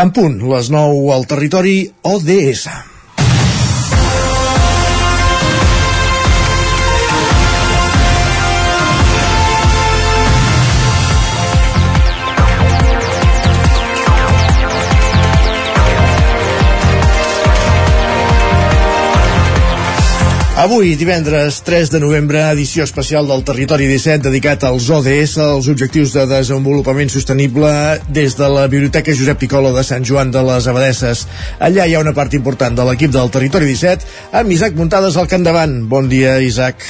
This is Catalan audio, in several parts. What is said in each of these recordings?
En punt, les 9 al territori ODS. Avui, divendres 3 de novembre, edició especial del Territori 17 dedicat als ODS, els Objectius de Desenvolupament Sostenible, des de la Biblioteca Josep Picola de Sant Joan de les Abadesses. Allà hi ha una part important de l'equip del Territori 17, amb Isaac Muntades al capdavant. Bon dia, Isaac.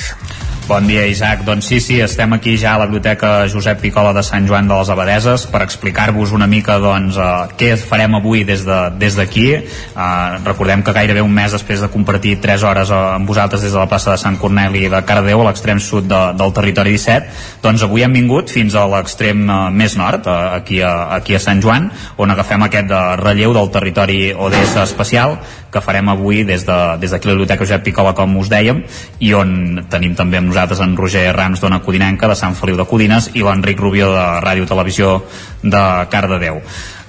Bon dia, Isaac. Doncs sí, sí, estem aquí ja a la Biblioteca Josep Picola de Sant Joan de les Abadeses per explicar-vos una mica doncs, uh, què farem avui des d'aquí. De, des uh, recordem que gairebé un mes després de compartir 3 hores uh, amb vosaltres des de la plaça de Sant Corneli de Cardeu, a l'extrem sud de, del territori 17, doncs avui hem vingut fins a l'extrem uh, més nord, uh, aquí, a, aquí a Sant Joan, on agafem aquest uh, relleu del territori ODS especial que farem avui des d'aquí de, des la Biblioteca Josep Picola, com us dèiem, i on tenim també amb nosaltres en Roger Rams d'Ona Codinenca, de Sant Feliu de Codines, i l'Enric Rubió de Ràdio Televisió de Cardedeu.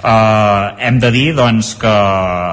Uh, hem de dir doncs, que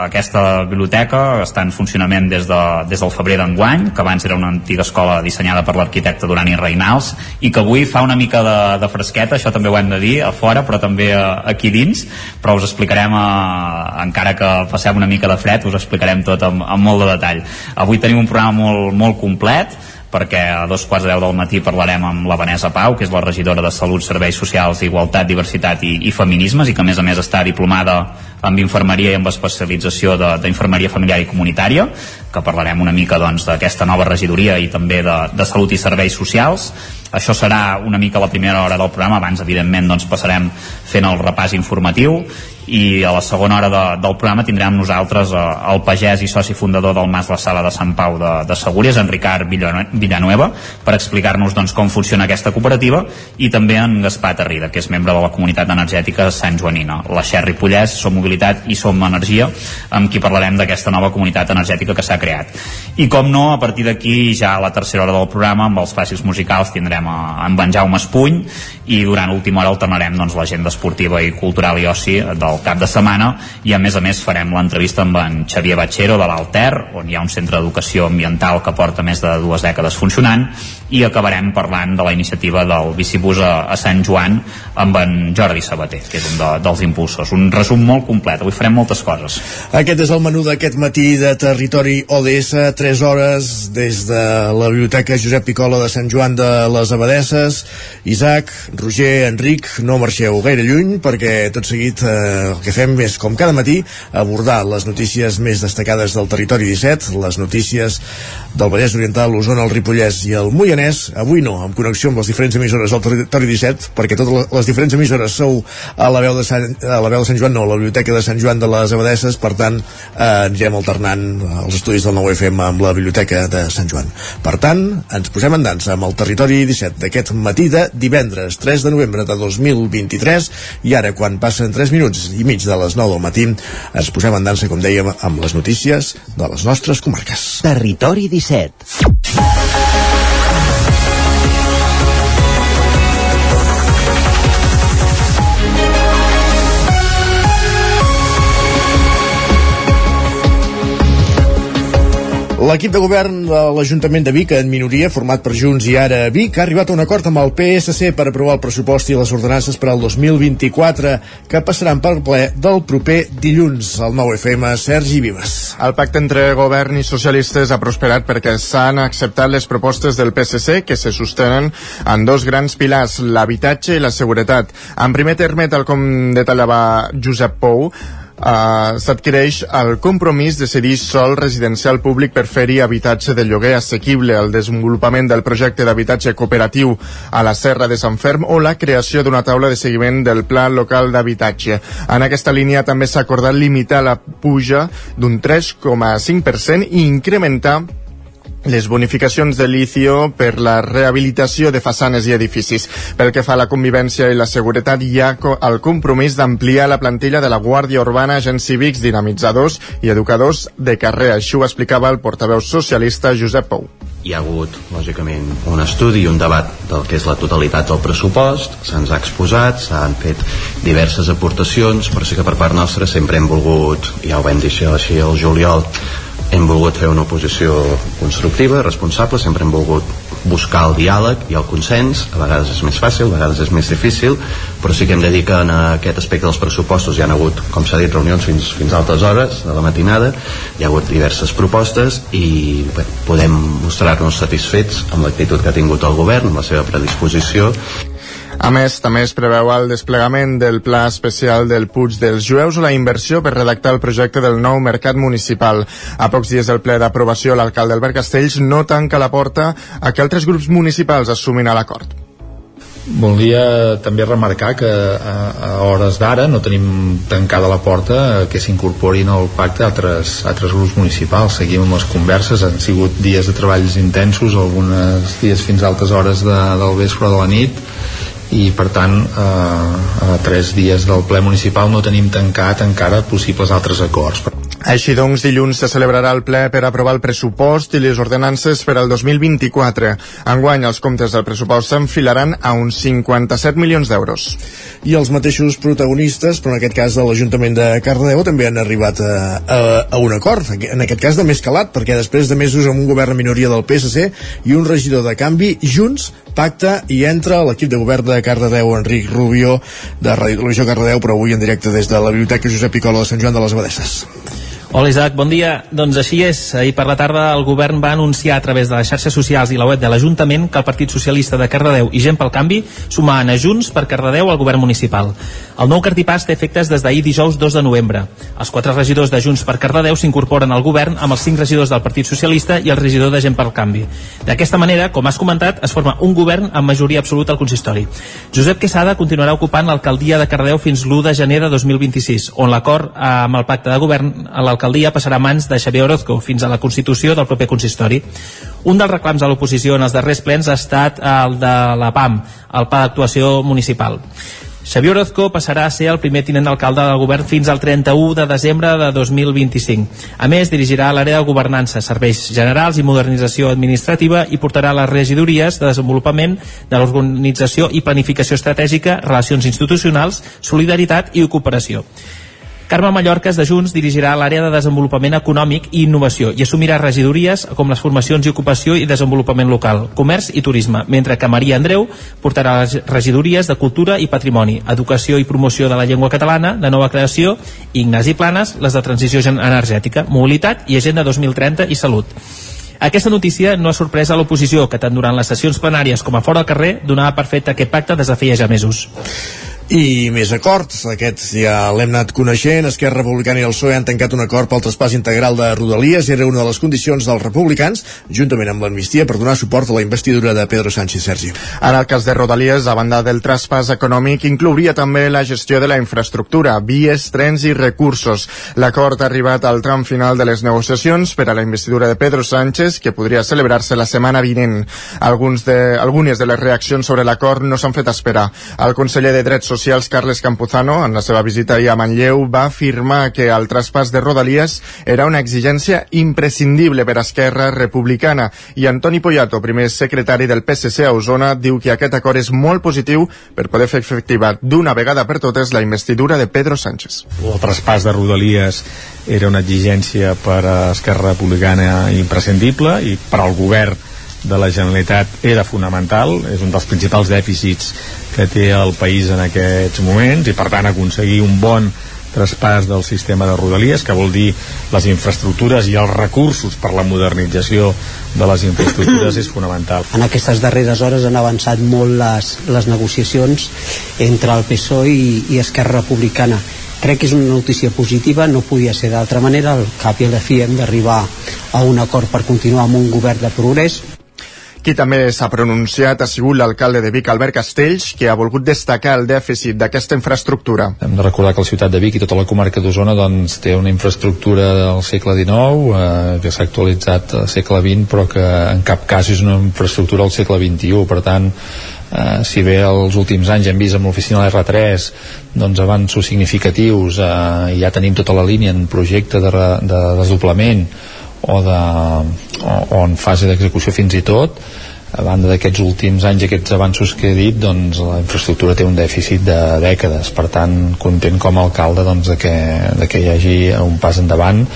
aquesta biblioteca està en funcionament des, de, des del febrer d'enguany, que abans era una antiga escola dissenyada per l'arquitecte Durani Reinals i que avui fa una mica de, de fresqueta, això també ho hem de dir, a fora, però també a, aquí dins, però us explicarem, uh, encara que passem una mica de fred, us explicarem tot amb, amb molt de detall. Avui tenim un programa molt, molt complet, perquè a dos quarts de deu del matí parlarem amb la Vanessa Pau, que és la regidora de Salut, Serveis Socials, Igualtat, Diversitat i, i Feminismes i que a més a més està diplomada amb infermeria i amb especialització d'infermeria familiar i comunitària, que parlarem una mica doncs, d'aquesta doncs, nova regidoria i també de, de Salut i Serveis Socials. Això serà una mica la primera hora del programa, abans evidentment doncs, passarem fent el repàs informatiu i a la segona hora de, del programa tindrem nosaltres eh, el pagès i soci fundador del Mas La Sala de Sant Pau de, de Segúries, en Ricard Villanueva, per explicar-nos doncs, com funciona aquesta cooperativa i també en Gaspar Terrida, que és membre de la comunitat energètica Sant Joanina. La Xerri Pollès, Som Mobilitat i Som Energia, amb qui parlarem d'aquesta nova comunitat energètica que s'ha creat. I com no, a partir d'aquí ja a la tercera hora del programa, amb els fàcils musicals, tindrem a, en en Jaume Espuny i durant l'última hora alternarem doncs, l'agenda esportiva i cultural i oci del cap de setmana i a més a més farem l'entrevista amb en Xavier Batxero de l'Alter on hi ha un centre d'educació ambiental que porta més de dues dècades funcionant i acabarem parlant de la iniciativa del bicibús a, a Sant Joan amb en Jordi Sabater, que és un de, dels impulsors. Un resum molt complet, avui farem moltes coses. Aquest és el menú d'aquest matí de Territori ODS, 3 hores des de la Biblioteca Josep Picola de Sant Joan de les Abadesses. Isaac, Roger, Enric, no marxeu gaire lluny perquè tot seguit eh, el que fem és, com cada matí, abordar les notícies més destacades del Territori 17, les notícies del Vallès Oriental, l'Osona, el Ripollès i el Moianès avui no, en connexió amb les diferents emissores del territori 17, perquè totes les diferents emissores sou a la veu de Sant, a la veu de Sant Joan, no, a la biblioteca de Sant Joan de les Abadesses, per tant, eh, anirem alternant els estudis del nou FM amb la biblioteca de Sant Joan. Per tant, ens posem en dansa amb el territori 17 d'aquest matí de divendres 3 de novembre de 2023 i ara, quan passen 3 minuts i mig de les 9 del matí, ens posem en dansa, com dèiem, amb les notícies de les nostres comarques. Territori 17 L'equip de govern de l'Ajuntament de Vic, en minoria, format per Junts i ara Vic, ha arribat a un acord amb el PSC per aprovar el pressupost i les ordenances per al 2024, que passaran per ple del proper dilluns. al 9FM, Sergi Vives. El pacte entre govern i socialistes ha prosperat perquè s'han acceptat les propostes del PSC que se sostenen en dos grans pilars, l'habitatge i la seguretat. En primer terme, tal com detallava Josep Pou, Uh, s'adquireix el compromís de cedir sol residencial públic per fer-hi habitatge de lloguer assequible, el desenvolupament del projecte d'habitatge cooperatiu a la Serra de Sant Ferm o la creació d'una taula de seguiment del Pla Local d'Habitatge. En aquesta línia també s'ha acordat limitar la puja d'un 3,5% i incrementar les bonificacions de licio per la rehabilitació de façanes i edificis. Pel que fa a la convivència i la seguretat, hi ha el compromís d'ampliar la plantilla de la Guàrdia Urbana, agents cívics, dinamitzadors i educadors de carrer. Això ho explicava el portaveu socialista Josep Pou hi ha hagut, lògicament, un estudi i un debat del que és la totalitat del pressupost, se'ns ha exposat, s'han fet diverses aportacions, però sí que per part nostra sempre hem volgut, ja ho vam dir així al juliol, hem volgut fer una oposició constructiva, responsable, sempre hem volgut buscar el diàleg i el consens, a vegades és més fàcil, a vegades és més difícil, però sí que hem de dir que en aquest aspecte dels pressupostos hi han hagut, com s'ha dit, reunions fins, fins a altes hores de la matinada, hi ha hagut diverses propostes i bé, podem mostrar-nos satisfets amb l'actitud que ha tingut el govern, amb la seva predisposició a més, també es preveu el desplegament del Pla Especial del Puig dels Jueus o la inversió per redactar el projecte del nou mercat municipal. A pocs dies del ple d'aprovació, l'alcalde Albert Castells no tanca la porta a que altres grups municipals assumin a l'acord. Volia també remarcar que a, a hores d'ara no tenim tancada la porta que s'incorporin al pacte altres, altres grups municipals. Seguim amb les converses, han sigut dies de treballs intensos, alguns dies fins a altes hores de, del vespre de la nit, i per tant eh, a tres dies del ple municipal no tenim tancat encara possibles altres acords. Així doncs, dilluns se celebrarà el ple per aprovar el pressupost i les ordenances per al 2024. Enguany, els comptes del pressupost s'enfilaran a uns 57 milions d'euros. I els mateixos protagonistes, però en aquest cas de l'Ajuntament de Cardedeu, també han arribat a, a, a un acord, en aquest cas de més calat, perquè després de mesos amb un govern minoria del PSC i un regidor de canvi, Junts pacta i entra l'equip de govern de Cardedeu, Enric Rubio, de Radio Televisió Cardedeu, però avui en directe des de la Biblioteca Josep Picola de Sant Joan de les Abadesses. Hola Isaac, bon dia. Doncs així és. Ahir per la tarda el govern va anunciar a través de les xarxes socials i la web de l'Ajuntament que el Partit Socialista de Cardedeu i Gent pel Canvi sumaven a Junts per Cardedeu al govern municipal. El nou cartipàs té efectes des d'ahir dijous 2 de novembre. Els quatre regidors de Junts per Cardedeu s'incorporen al govern amb els cinc regidors del Partit Socialista i el regidor de Gent pel Canvi. D'aquesta manera, com has comentat, es forma un govern amb majoria absoluta al consistori. Josep Quesada continuarà ocupant l'alcaldia de Cardedeu fins l'1 de gener de 2026, on l'acord amb el pacte de govern a l'alcaldia passarà a mans de Xavier Orozco fins a la constitució del proper consistori. Un dels reclams de l'oposició en els darrers plens ha estat el de la PAM, el Pla d'Actuació Municipal. Xavier Orozco passarà a ser el primer tinent d'alcalde del govern fins al 31 de desembre de 2025. A més, dirigirà l'àrea de governança, serveis generals i modernització administrativa i portarà les regidories de desenvolupament de l'organització i planificació estratègica, relacions institucionals, solidaritat i cooperació. Carme Mallorques de Junts dirigirà l'àrea de desenvolupament econòmic i innovació i assumirà regidories com les formacions i ocupació i desenvolupament local, comerç i turisme, mentre que Maria Andreu portarà les regidories de cultura i patrimoni, educació i promoció de la llengua catalana, de nova creació, i Ignasi Planes, les de transició energètica, mobilitat i agenda 2030 i salut. Aquesta notícia no ha sorprès a l'oposició, que tant durant les sessions plenàries com a fora al carrer donava per fet aquest pacte des de feia ja mesos. I més acords, aquests ja l'hem anat coneixent, Esquerra Republicana i el PSOE han tancat un acord pel traspàs integral de Rodalies, era una de les condicions dels republicans, juntament amb l'amnistia, per donar suport a la investidura de Pedro Sánchez Sergi. En el cas de Rodalies, a banda del traspàs econòmic, inclouria també la gestió de la infraestructura, vies, trens i recursos. L'acord ha arribat al tram final de les negociacions per a la investidura de Pedro Sánchez, que podria celebrar-se la setmana vinent. Alguns de, algunes de les reaccions sobre l'acord no s'han fet esperar. El conseller de Drets Socials, Carles Campuzano, en la seva visita a Manlleu, va afirmar que el traspàs de Rodalies era una exigència imprescindible per Esquerra Republicana i Antoni Poyato, primer secretari del PSC a Osona, diu que aquest acord és molt positiu per poder fer efectiva d'una vegada per totes la investidura de Pedro Sánchez. El traspàs de Rodalies era una exigència per a Esquerra Republicana imprescindible i per al govern de la Generalitat era fonamental, és un dels principals dèficits que té el país en aquests moments i per tant aconseguir un bon traspàs del sistema de rodalies, que vol dir les infraestructures i els recursos per la modernització de les infraestructures és fonamental. En aquestes darreres hores han avançat molt les, les negociacions entre el PSOE i, i Esquerra Republicana. Crec que és una notícia positiva, no podia ser d'altra manera, al cap i a la fi hem d'arribar a un acord per continuar amb un govern de progrés, qui també s'ha pronunciat ha sigut l'alcalde de Vic, Albert Castells, que ha volgut destacar el dèficit d'aquesta infraestructura. Hem de recordar que la ciutat de Vic i tota la comarca d'Osona doncs, té una infraestructura del segle XIX eh, que s'ha actualitzat al segle XX però que en cap cas és una infraestructura del segle XXI. Per tant, eh, si bé els últims anys hem vist amb l'oficina de R3 doncs avanços significatius eh, ja tenim tota la línia en projecte de, de desdoblament o, de, o, o en fase d'execució fins i tot a banda d'aquests últims anys aquests avanços que he dit doncs la infraestructura té un dèficit de dècades per tant content com a alcalde doncs, de, que, de que hi hagi un pas endavant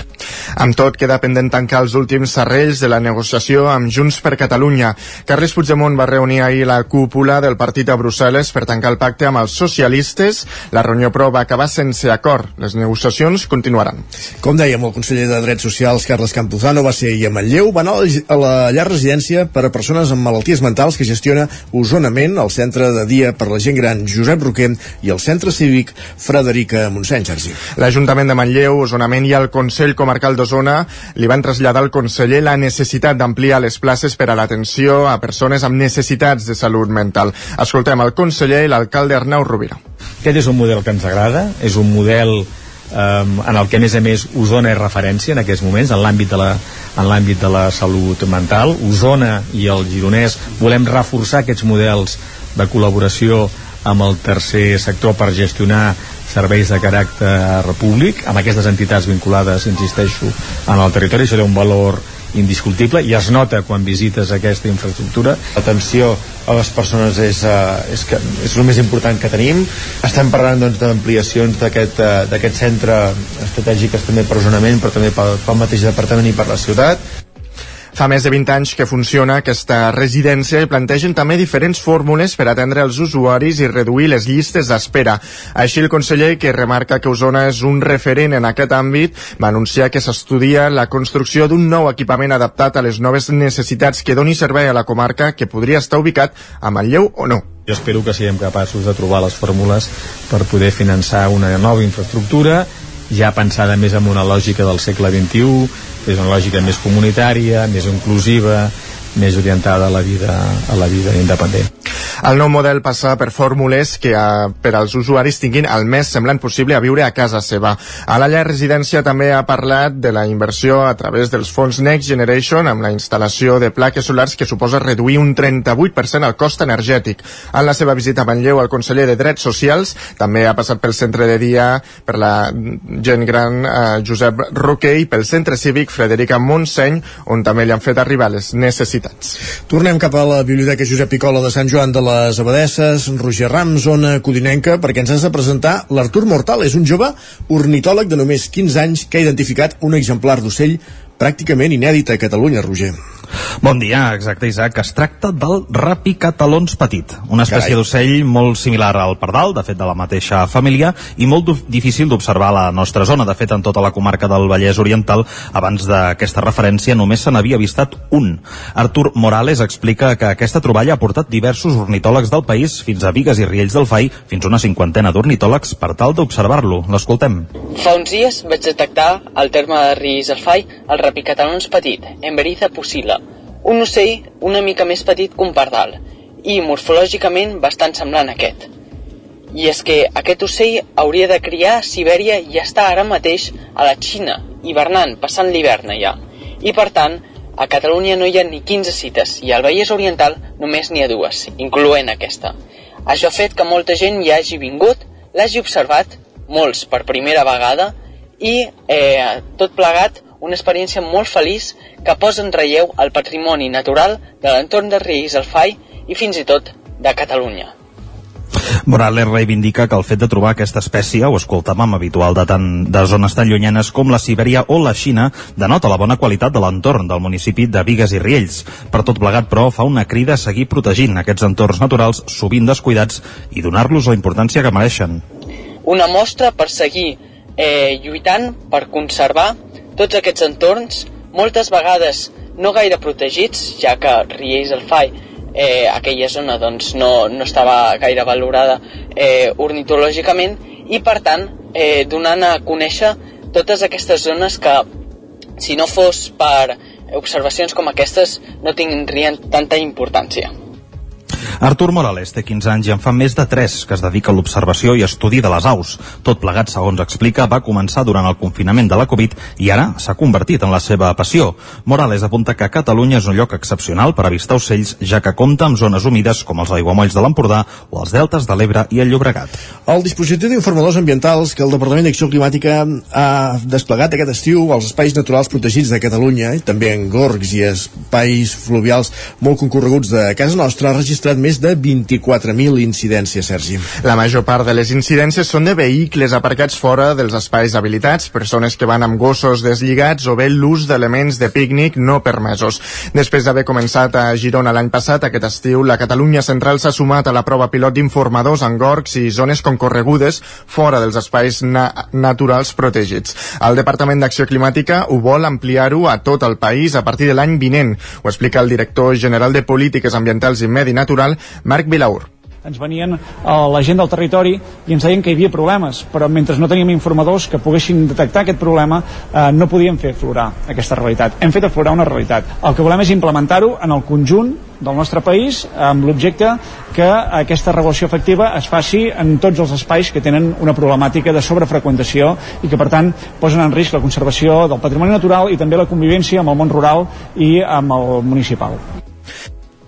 amb tot, queda pendent tancar els últims serrells de la negociació amb Junts per Catalunya. Carles Puigdemont va reunir ahir la cúpula del partit a Brussel·les per tancar el pacte amb els socialistes. La reunió, però, va acabar sense acord. Les negociacions continuaran. Com dèiem, el conseller de Drets Socials, Carles Campuzano, va ser ahir a Manlleu, va anar a la llar residència per a persones amb malalties mentals que gestiona Osonament, el centre de dia per la gent gran Josep Roquer i el centre cívic Frederica Montseny, Sergi. L'Ajuntament de Manlleu, Osonament i el Consell Comarcal d'Osona li van traslladar al conseller la necessitat d'ampliar les places per a l'atenció a persones amb necessitats de salut mental. Escoltem el conseller i l'alcalde Arnau Rovira. Aquest és un model que ens agrada, és un model um, en el que a més a més Osona és referència en aquests moments en l'àmbit de, la, en l'àmbit de la salut mental. Osona i el Gironès volem reforçar aquests models de col·laboració amb el tercer sector per gestionar serveis de caràcter públic amb aquestes entitats vinculades, insisteixo, en el territori, serà un valor indiscutible i es nota quan visites aquesta infraestructura. L'atenció a les persones és, uh, és, que, és el més important que tenim. Estem parlant doncs, d'ampliacions d'aquest uh, centre estratègic també per zonament, però també pel, pel mateix departament i per la ciutat. Fa més de 20 anys que funciona aquesta residència i plantegen també diferents fórmules per atendre els usuaris i reduir les llistes d'espera. Així el conseller, que remarca que Osona és un referent en aquest àmbit, va anunciar que s'estudia la construcció d'un nou equipament adaptat a les noves necessitats que doni servei a la comarca que podria estar ubicat a Manlleu o no. Jo espero que siguem capaços de trobar les fórmules per poder finançar una nova infraestructura ja pensada més en una lògica del segle XXI, és una lògica més comunitària, més inclusiva, més orientada a la vida, a la vida independent. El nou model passa per fórmules que a, per als usuaris tinguin el més semblant possible a viure a casa seva. A la residència també ha parlat de la inversió a través dels fons Next Generation amb la instal·lació de plaques solars que suposa reduir un 38% el cost energètic. En la seva visita a Manlleu, el conseller de Drets Socials també ha passat pel centre de dia per la gent gran eh, Josep Roquer i pel centre cívic Frederica Montseny, on també li han fet arribar les necessitats. Tornem cap a la Biblioteca Josep Picola de Sant Joan de les Abadesses, Roger Ram, zona codinenca, perquè ens has de presentar l'Artur Mortal. És un jove ornitòleg de només 15 anys que ha identificat un exemplar d'ocell pràcticament inèdit a Catalunya, Roger. Bon dia, exacte, Isaac. Es tracta del rapicatalons petit, una espècie d'ocell molt similar al pardal, de fet de la mateixa família, i molt difícil d'observar a la nostra zona. De fet, en tota la comarca del Vallès Oriental, abans d'aquesta referència, només se n'havia avistat un. Artur Morales explica que aquesta troballa ha portat diversos ornitòlegs del país fins a Vigues i Riells del Fai, fins una cinquantena d'ornitòlegs per tal d'observar-lo. L'escoltem. Fa uns dies vaig detectar al terme de Riells del Fai el rapicatalons petit, Emberiza pusila, un ocell una mica més petit que un pardal i morfològicament bastant semblant a aquest. I és que aquest ocell hauria de criar a Sibèria i està ara mateix a la Xina, hivernant, passant l'hivern allà. I per tant, a Catalunya no hi ha ni 15 cites i al Vallès Oriental només n'hi ha dues, incloent aquesta. Això ha fet que molta gent hi hagi vingut, l'hagi observat, molts per primera vegada, i eh, tot plegat una experiència molt feliç que posa en relleu el patrimoni natural de l'entorn de Riells del Fai i fins i tot de Catalunya. Morales reivindica que el fet de trobar aquesta espècie, o escoltàvem habitual de, tant, de zones tan llunyanes com la Sibèria o la Xina, denota la bona qualitat de l'entorn del municipi de Vigues i Riells. Per tot plegat, però, fa una crida a seguir protegint aquests entorns naturals sovint descuidats i donar-los la importància que mereixen. Una mostra per seguir eh, lluitant per conservar tots aquests entorns, moltes vegades no gaire protegits, ja que Riells del Fai, eh, aquella zona doncs, no, no estava gaire valorada eh, ornitològicament i per tant eh, donant a conèixer totes aquestes zones que si no fos per observacions com aquestes no tindrien tanta importància. Artur Morales té 15 anys i en fa més de 3 que es dedica a l'observació i estudi de les aus. Tot plegat, segons explica, va començar durant el confinament de la Covid i ara s'ha convertit en la seva passió. Morales apunta que Catalunya és un lloc excepcional per avistar ocells, ja que compta amb zones humides com els aiguamolls de l'Empordà o els deltes de l'Ebre i el Llobregat. El dispositiu d'informadors ambientals que el Departament d'Acció Climàtica ha desplegat aquest estiu als espais naturals protegits de Catalunya, i també en gorgs i espais fluvials molt concorreguts de casa nostra, ha registrat més de 24.000 incidències, Sergi. La major part de les incidències són de vehicles aparcats fora dels espais habilitats, persones que van amb gossos deslligats o bé l'ús d'elements de pícnic no permesos. Després d'haver començat a Girona l'any passat, aquest estiu, la Catalunya Central s'ha sumat a la prova pilot d'informadors en gorgs i zones concorregudes fora dels espais na naturals protegits. El Departament d'Acció Climàtica ho vol ampliar-ho a tot el país a partir de l'any vinent. Ho explica el director general de Polítiques Ambientals i Medi Natural, Marc Vilaur ens venien a la gent del territori i ens deien que hi havia problemes, però mentre no teníem informadors que poguessin detectar aquest problema eh, no podíem fer aflorar aquesta realitat. Hem fet aflorar una realitat. El que volem és implementar-ho en el conjunt del nostre país amb l'objecte que aquesta regulació efectiva es faci en tots els espais que tenen una problemàtica de sobrefreqüentació i que per tant posen en risc la conservació del patrimoni natural i també la convivència amb el món rural i amb el municipal.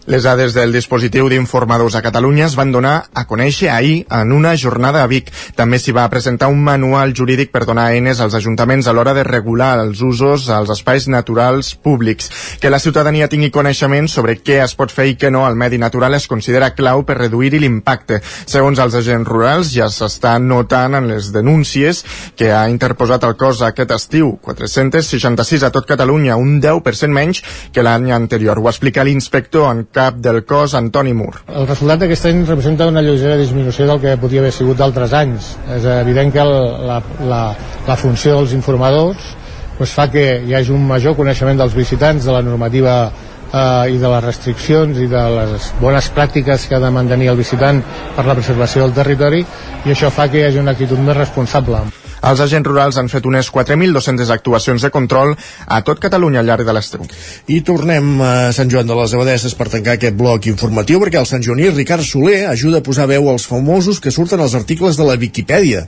Les dades del dispositiu d'informadors a Catalunya es van donar a conèixer ahir en una jornada a Vic. També s'hi va presentar un manual jurídic per donar eines als ajuntaments a l'hora de regular els usos als espais naturals públics. Que la ciutadania tingui coneixement sobre què es pot fer i què no al medi natural es considera clau per reduir-hi l'impacte. Segons els agents rurals, ja s'està notant en les denúncies que ha interposat el cos aquest estiu. 466 a tot Catalunya, un 10% menys que l'any anterior. Ho explica l'inspector en cap del cos, Antoni Mur. El resultat d'aquest any representa una lleugera disminució del que podia haver sigut d'altres anys. És evident que el, la, la, la funció dels informadors pues, fa que hi hagi un major coneixement dels visitants de la normativa eh, i de les restriccions i de les bones pràctiques que ha de mantenir el visitant per la preservació del territori i això fa que hi hagi una actitud més responsable. Els agents rurals han fet unes 4.200 actuacions de control a tot Catalunya al llarg de l'estiu. I tornem a Sant Joan de les Abadesses per tancar aquest bloc informatiu perquè el Sant Joaní Ricard Soler ajuda a posar veu als famosos que surten als articles de la Viquipèdia.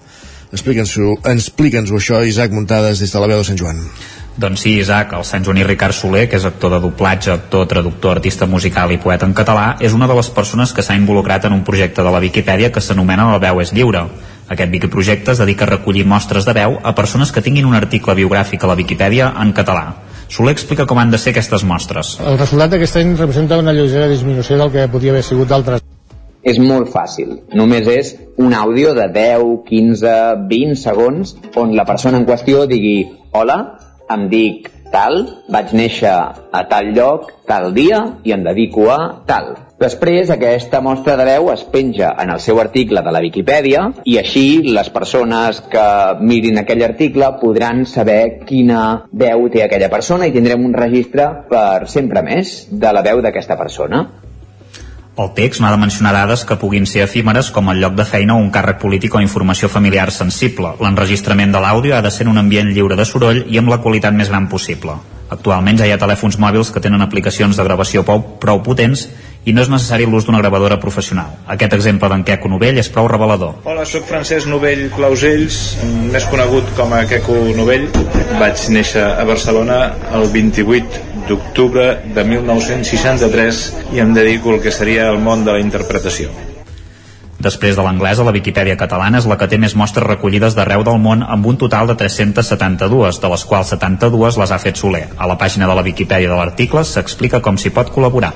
Explica'ns-ho explica això, Isaac Muntades, des de la veu de Sant Joan. Doncs sí, Isaac, el Sant Joaní Ricard Soler, que és actor de doblatge, actor, traductor, artista musical i poeta en català, és una de les persones que s'ha involucrat en un projecte de la Viquipèdia que s'anomena La veu és lliure. Aquest Wikiprojecte es dedica a recollir mostres de veu a persones que tinguin un article biogràfic a la Viquipèdia en català. Soler explica com han de ser aquestes mostres. El resultat d'aquest any representa una lleugera disminució del que podia haver sigut d'altres és molt fàcil. Només és un àudio de 10, 15, 20 segons on la persona en qüestió digui Hola, em dic tal, vaig néixer a tal lloc, tal dia i em dedico a tal. Després, aquesta mostra de veu es penja en el seu article de la Viquipèdia i així les persones que mirin aquell article podran saber quina veu té aquella persona i tindrem un registre per sempre més de la veu d'aquesta persona. El text no ha de mencionar dades que puguin ser efímeres com el lloc de feina o un càrrec polític o informació familiar sensible. L'enregistrament de l'àudio ha de ser en un ambient lliure de soroll i amb la qualitat més gran possible. Actualment ja hi ha telèfons mòbils que tenen aplicacions de gravació prou, prou potents i no és necessari l'ús d'una gravadora professional. Aquest exemple d'en Queco Novell és prou revelador. Hola, sóc Francesc Novell Clausells, més conegut com a Queco Novell. Vaig néixer a Barcelona el 28 d'octubre de 1963 i em dedico al que seria el món de la interpretació. Després de l'anglesa, la Viquipèdia catalana és la que té més mostres recollides d'arreu del món amb un total de 372, de les quals 72 les ha fet Soler. A la pàgina de la Viquipèdia de l'article s'explica com s'hi pot col·laborar.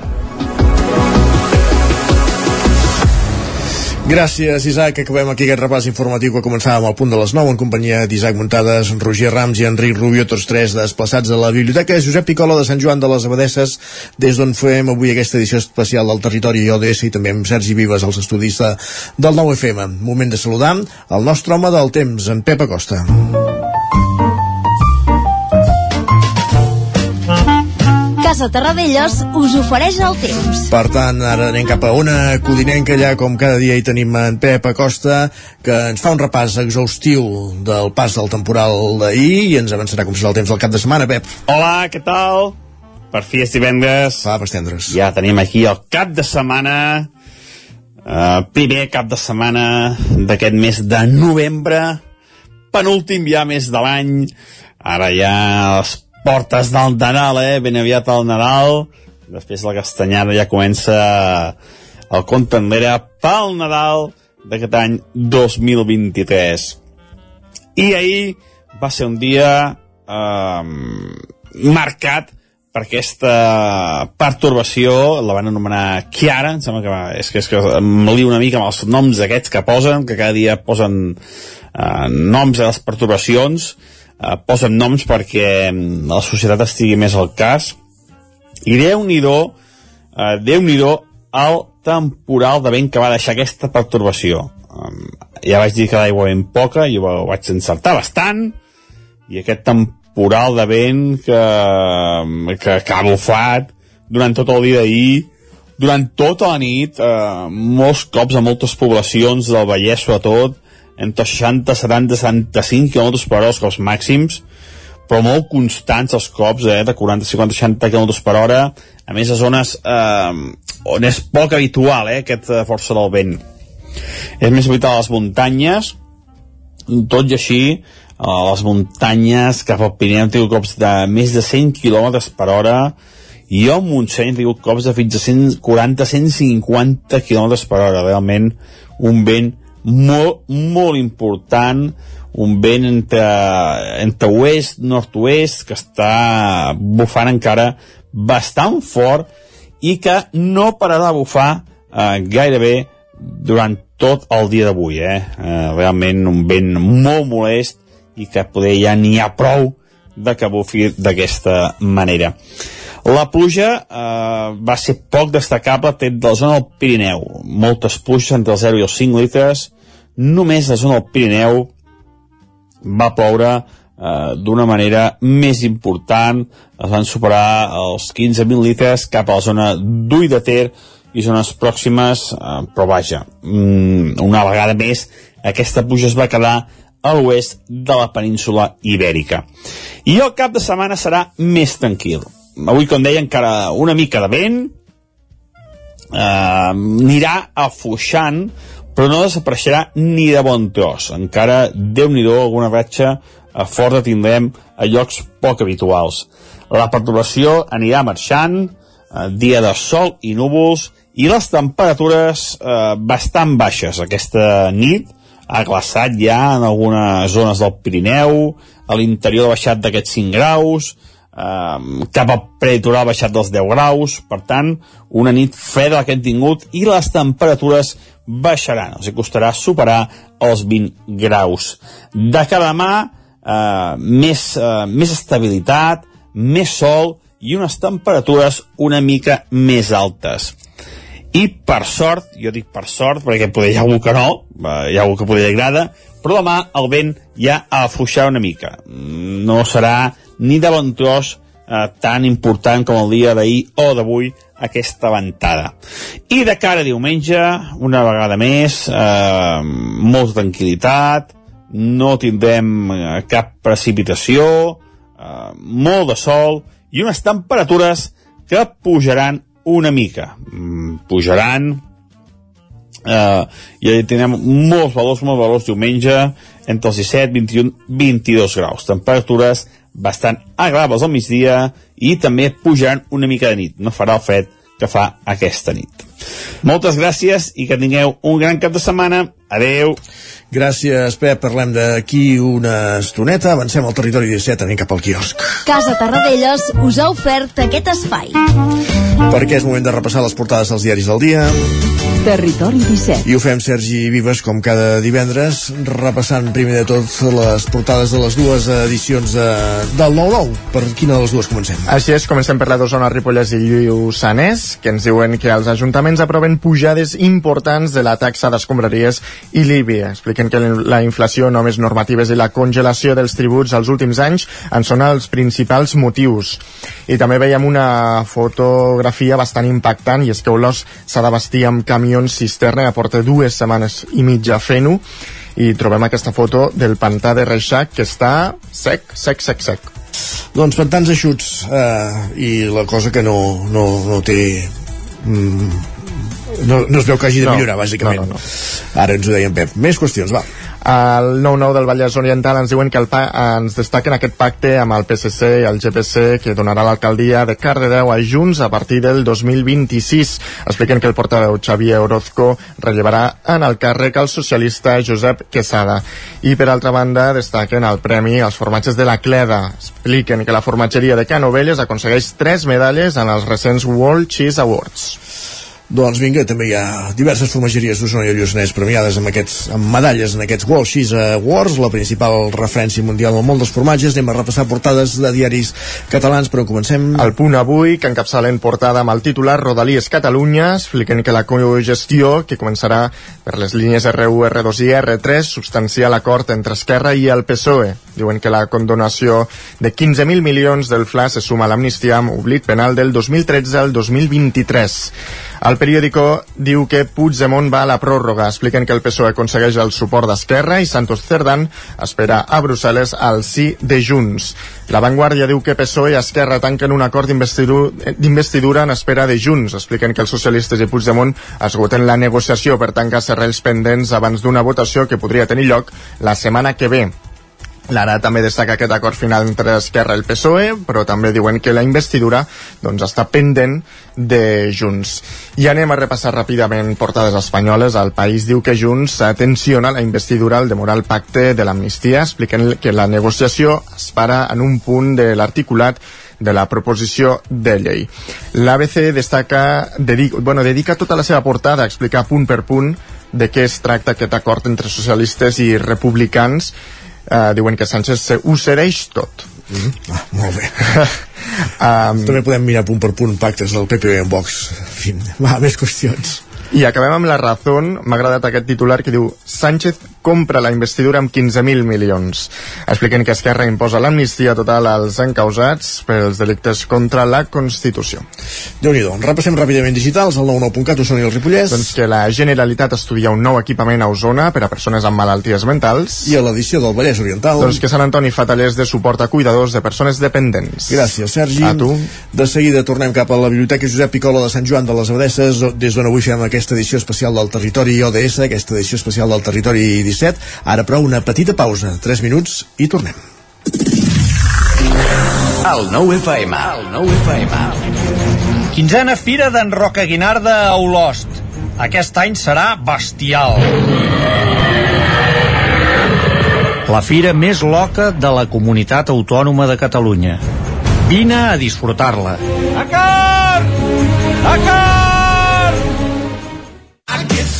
Gràcies, Isaac. Acabem aquí aquest repàs informatiu que començàvem al punt de les 9 en companyia d'Isaac Muntades, Roger Rams i Enric Rubio, tots tres desplaçats a la Biblioteca Josep Picola de Sant Joan de les Abadesses, des d'on fem avui aquesta edició especial del territori ODS i també amb Sergi Vives, els estudis de, del 9FM. Moment de saludar el nostre home del temps, en Pep Acosta. Casa Terradellos us ofereix el temps. Per tant, ara anem cap a una codinenca allà, com cada dia hi tenim en Pep Acosta, que ens fa un repàs exhaustiu del pas del temporal d'ahir i ens avançarà com serà el temps del cap de setmana, Pep. Hola, què tal? Per fi és divendres. Va, per tendres. Ja tenim aquí el cap de setmana Uh, primer cap de setmana d'aquest mes de novembre, penúltim ja mes de l'any, ara ja les portes del Nadal, eh? ben aviat el Nadal, després la castanyada ja comença el compte enrere pel Nadal d'aquest any 2023. I ahir va ser un dia eh, marcat per aquesta pertorbació, la van anomenar Chiara, em sembla que va, és que, és que em lio una mica amb els noms aquests que posen, que cada dia posen eh, noms a les pertorbacions, posen noms perquè la societat estigui més al cas, i Déu-n'hi-do, eh, Déu-n'hi-do el temporal de vent que va deixar aquesta pertorbació. Ja vaig dir que l'aigua ben poca, i ho vaig encertar bastant, i aquest temporal de vent que, que, que ha bufat durant tot el dia d'ahir, durant tota la nit, eh, molts cops a moltes poblacions del Vallès, sobretot, entre 60, 70, 75 km per hora els cops màxims, però molt constants els cops, eh, de 40, 50, 60 km per hora, a més a zones eh, on és poc habitual eh, aquesta força del vent. És més habitual a les muntanyes, tot i així, a les muntanyes cap al Pirineu hem tingut cops de més de 100 km per hora i al Montseny hem tingut cops de fins a 140-150 km per hora. Realment un vent molt, molt important un vent entre, entre oest, nord-oest que està bufant encara bastant fort i que no pararà de bufar eh, gairebé durant tot el dia d'avui eh? eh? realment un vent molt molest i que poder ja n'hi ha prou de que bufi d'aquesta manera. La pluja eh, va ser poc destacable tret de la zona del Pirineu. Moltes pluges entre els 0 i els 5 litres. Només la zona del Pirineu va ploure eh, d'una manera més important. Es van superar els 15.000 litres cap a la zona d'Ull de Ter i zones pròximes, eh, però vaja, mm, una vegada més aquesta pluja es va quedar a l'oest de la península ibèrica. I el cap de setmana serà més tranquil. Avui, com deia, encara una mica de vent, eh, anirà afluixant, però no desapareixerà ni de bon tros. Encara, déu nhi alguna ratxa eh, forta tindrem a llocs poc habituals. La perturbació anirà marxant, eh, dia de sol i núvols, i les temperatures eh, bastant baixes aquesta nit, ha glaçat ja en algunes zones del Pirineu, a l'interior ha baixat d'aquests 5 graus, eh, cap al preditoral ha baixat dels 10 graus, per tant, una nit freda que hem tingut i les temperatures baixaran, els costarà superar els 20 graus. De cada demà, eh, més, eh, més estabilitat, més sol i unes temperatures una mica més altes i per sort, jo dic per sort perquè poder hi ha algú que no, hi ha algú que poder agrada, però demà el vent ja afluixarà una mica. No serà ni de bon tros eh, tan important com el dia d'ahir o d'avui aquesta ventada. I de cara a diumenge, una vegada més, eh, molta tranquil·litat, no tindrem eh, cap precipitació, eh, molt de sol i unes temperatures que pujaran una mica. Mm, pujaran, eh, i tindrem molts valors, molts valors diumenge, entre els 17, 21, 22 graus. Temperatures bastant agradables al migdia i també pujaran una mica de nit. No farà el fred que fa aquesta nit. Moltes gràcies i que tingueu un gran cap de setmana. Adeu. Gràcies, Pep. Parlem d'aquí una estoneta. Avancem al territori 17, anem cap al quiosc. Casa Tarradellas us ha ofert aquest espai. Perquè és moment de repassar les portades dels diaris del dia. Territori 17. I ho fem Sergi Vives com cada divendres, repassant primer de tot les portades de les dues edicions de, del 9-9. Per quina de les dues comencem? Així és, comencem per la d'Osona, Ripollès i Lluçanès, que ens diuen que els ajuntaments aproven pujades importants de la taxa d'escombraries i l'IBI. Expliquen que la inflació, només normatives i la congelació dels tributs als últims anys en són els principals motius. I també veiem una fotografia bastant impactant i és que Olós s'ha de vestir amb camions cisterna, ja porta dues setmanes i mitja fent-ho, i trobem aquesta foto del pantà de Reixac que està sec, sec, sec, sec. Doncs pantans eixuts eh, i la cosa que no, no, no té mm, no, no es veu que hagi de No, millorar, bàsicament. no, no, Ara ens ho deia en Pep. Més qüestions, va. Al 9-9 del Vallès Oriental ens diuen que el pa ens destaquen aquest pacte amb el PSC i el GPC que donarà l'alcaldia de Cardedeu a Junts a partir del 2026. Expliquen que el portaveu Xavier Orozco rellevarà en el càrrec el socialista Josep Quesada. I per altra banda destaquen el premi als formatges de la Cleda. Expliquen que la formatgeria de Canovelles aconsegueix tres medalles en els recents World Cheese Awards. Doncs vinga, també hi ha diverses formatgeries d'Osona i Lluçanès premiades amb, aquests, amb medalles en aquests World Cheese Awards, la principal referència mundial al món dels formatges. Anem a repassar portades de diaris catalans, però comencem... El punt avui, que encapçalen portada amb el titular Rodalies Catalunya, expliquen que la cogestió, que començarà per les línies R1, R2 i R3, substancia l'acord entre Esquerra i el PSOE. Diuen que la condonació de 15.000 milions del FLA se suma a l'amnistia amb oblit penal del 2013 al 2023. El periòdico diu que Puigdemont va a la pròrroga. Expliquen que el PSOE aconsegueix el suport d'Esquerra i Santos Cerdán espera a Brussel·les al sí de Junts. La Vanguardia diu que PSOE i Esquerra tanquen un acord d'investidu- d'investidura en espera de Junts. Expliquen que els socialistes i Puigdemont esgoten la negociació per tancar serrells pendents abans d'una votació que podria tenir lloc la setmana que ve. L'Ara també destaca aquest acord final entre Esquerra i el PSOE, però també diuen que la investidura doncs, està pendent de Junts. I anem a repassar ràpidament portades espanyoles. El País diu que Junts tensiona la investidura al demorar el pacte de l'amnistia, expliquen que la negociació es para en un punt de l'articulat de la proposició de llei. L'ABC destaca, dedica, bueno, dedica tota la seva portada a explicar punt per punt de què es tracta aquest acord entre socialistes i republicans eh, diuen que Sánchez se ho cedeix tot. Mm. Ah, molt bé. um, També podem mirar punt per punt pactes del PP en Vox. En fi, va, més qüestions. I acabem amb la Razón, m'ha agradat aquest titular que diu Sánchez compra la investidura amb 15.000 milions. Expliquen que Esquerra imposa l'amnistia total als encausats pels delictes contra la Constitució. déu nhi Repassem ràpidament digitals al 99.cat Osona i el Ripollès. Doncs que la Generalitat estudia un nou equipament a Osona per a persones amb malalties mentals. I a l'edició del Vallès Oriental. Doncs que Sant Antoni fa tallers de suport a cuidadors de persones dependents. Gràcies, Sergi. A tu. De seguida tornem cap a la Biblioteca Josep Picola de Sant Joan de les Abadesses, des d'on avui fem aquesta edició especial del territori ODS, aquesta edició especial del territori 17. Ara, però, una petita pausa, 3 minuts, i tornem. El 9 FM. El 9 FM. Quinzena Fira d'en Roca Guinarda a Olost. Aquest any serà bestial. La fira més loca de la comunitat autònoma de Catalunya. Vine a disfrutar-la. A car! A car!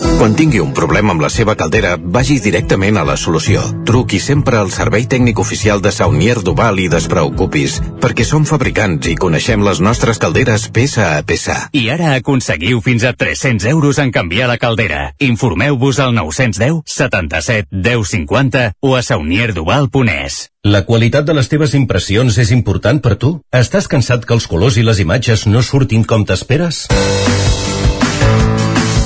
Quan tingui un problema amb la seva caldera, vagi directament a la solució. Truqui sempre al servei tècnic oficial de Saunier Duval i despreocupis, perquè som fabricants i coneixem les nostres calderes peça a peça. I ara aconseguiu fins a 300 euros en canviar la caldera. Informeu-vos al 910 77 10 50 o a saunierduval.es. La qualitat de les teves impressions és important per tu? Estàs cansat que els colors i les imatges no surtin com t'esperes?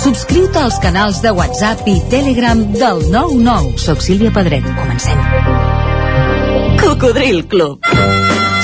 Subscriu-te als canals de WhatsApp i Telegram del 99. Soc Sílvia Pedret. Comencem. Cocodril Club.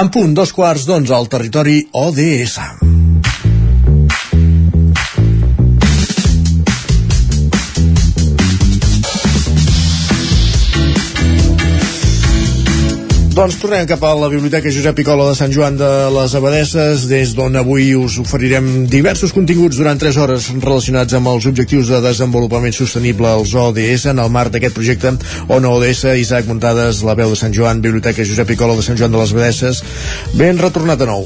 En punt, dos quarts d'onze al territori ODS. Doncs tornem cap a la Biblioteca Josep Picola de Sant Joan de les Abadesses, des d'on avui us oferirem diversos continguts durant 3 hores relacionats amb els objectius de desenvolupament sostenible als ODS en el marc d'aquest projecte ONU ODS, Isaac Muntades, la veu de Sant Joan, Biblioteca Josep Picola de Sant Joan de les Abadesses. Ben retornat de nou.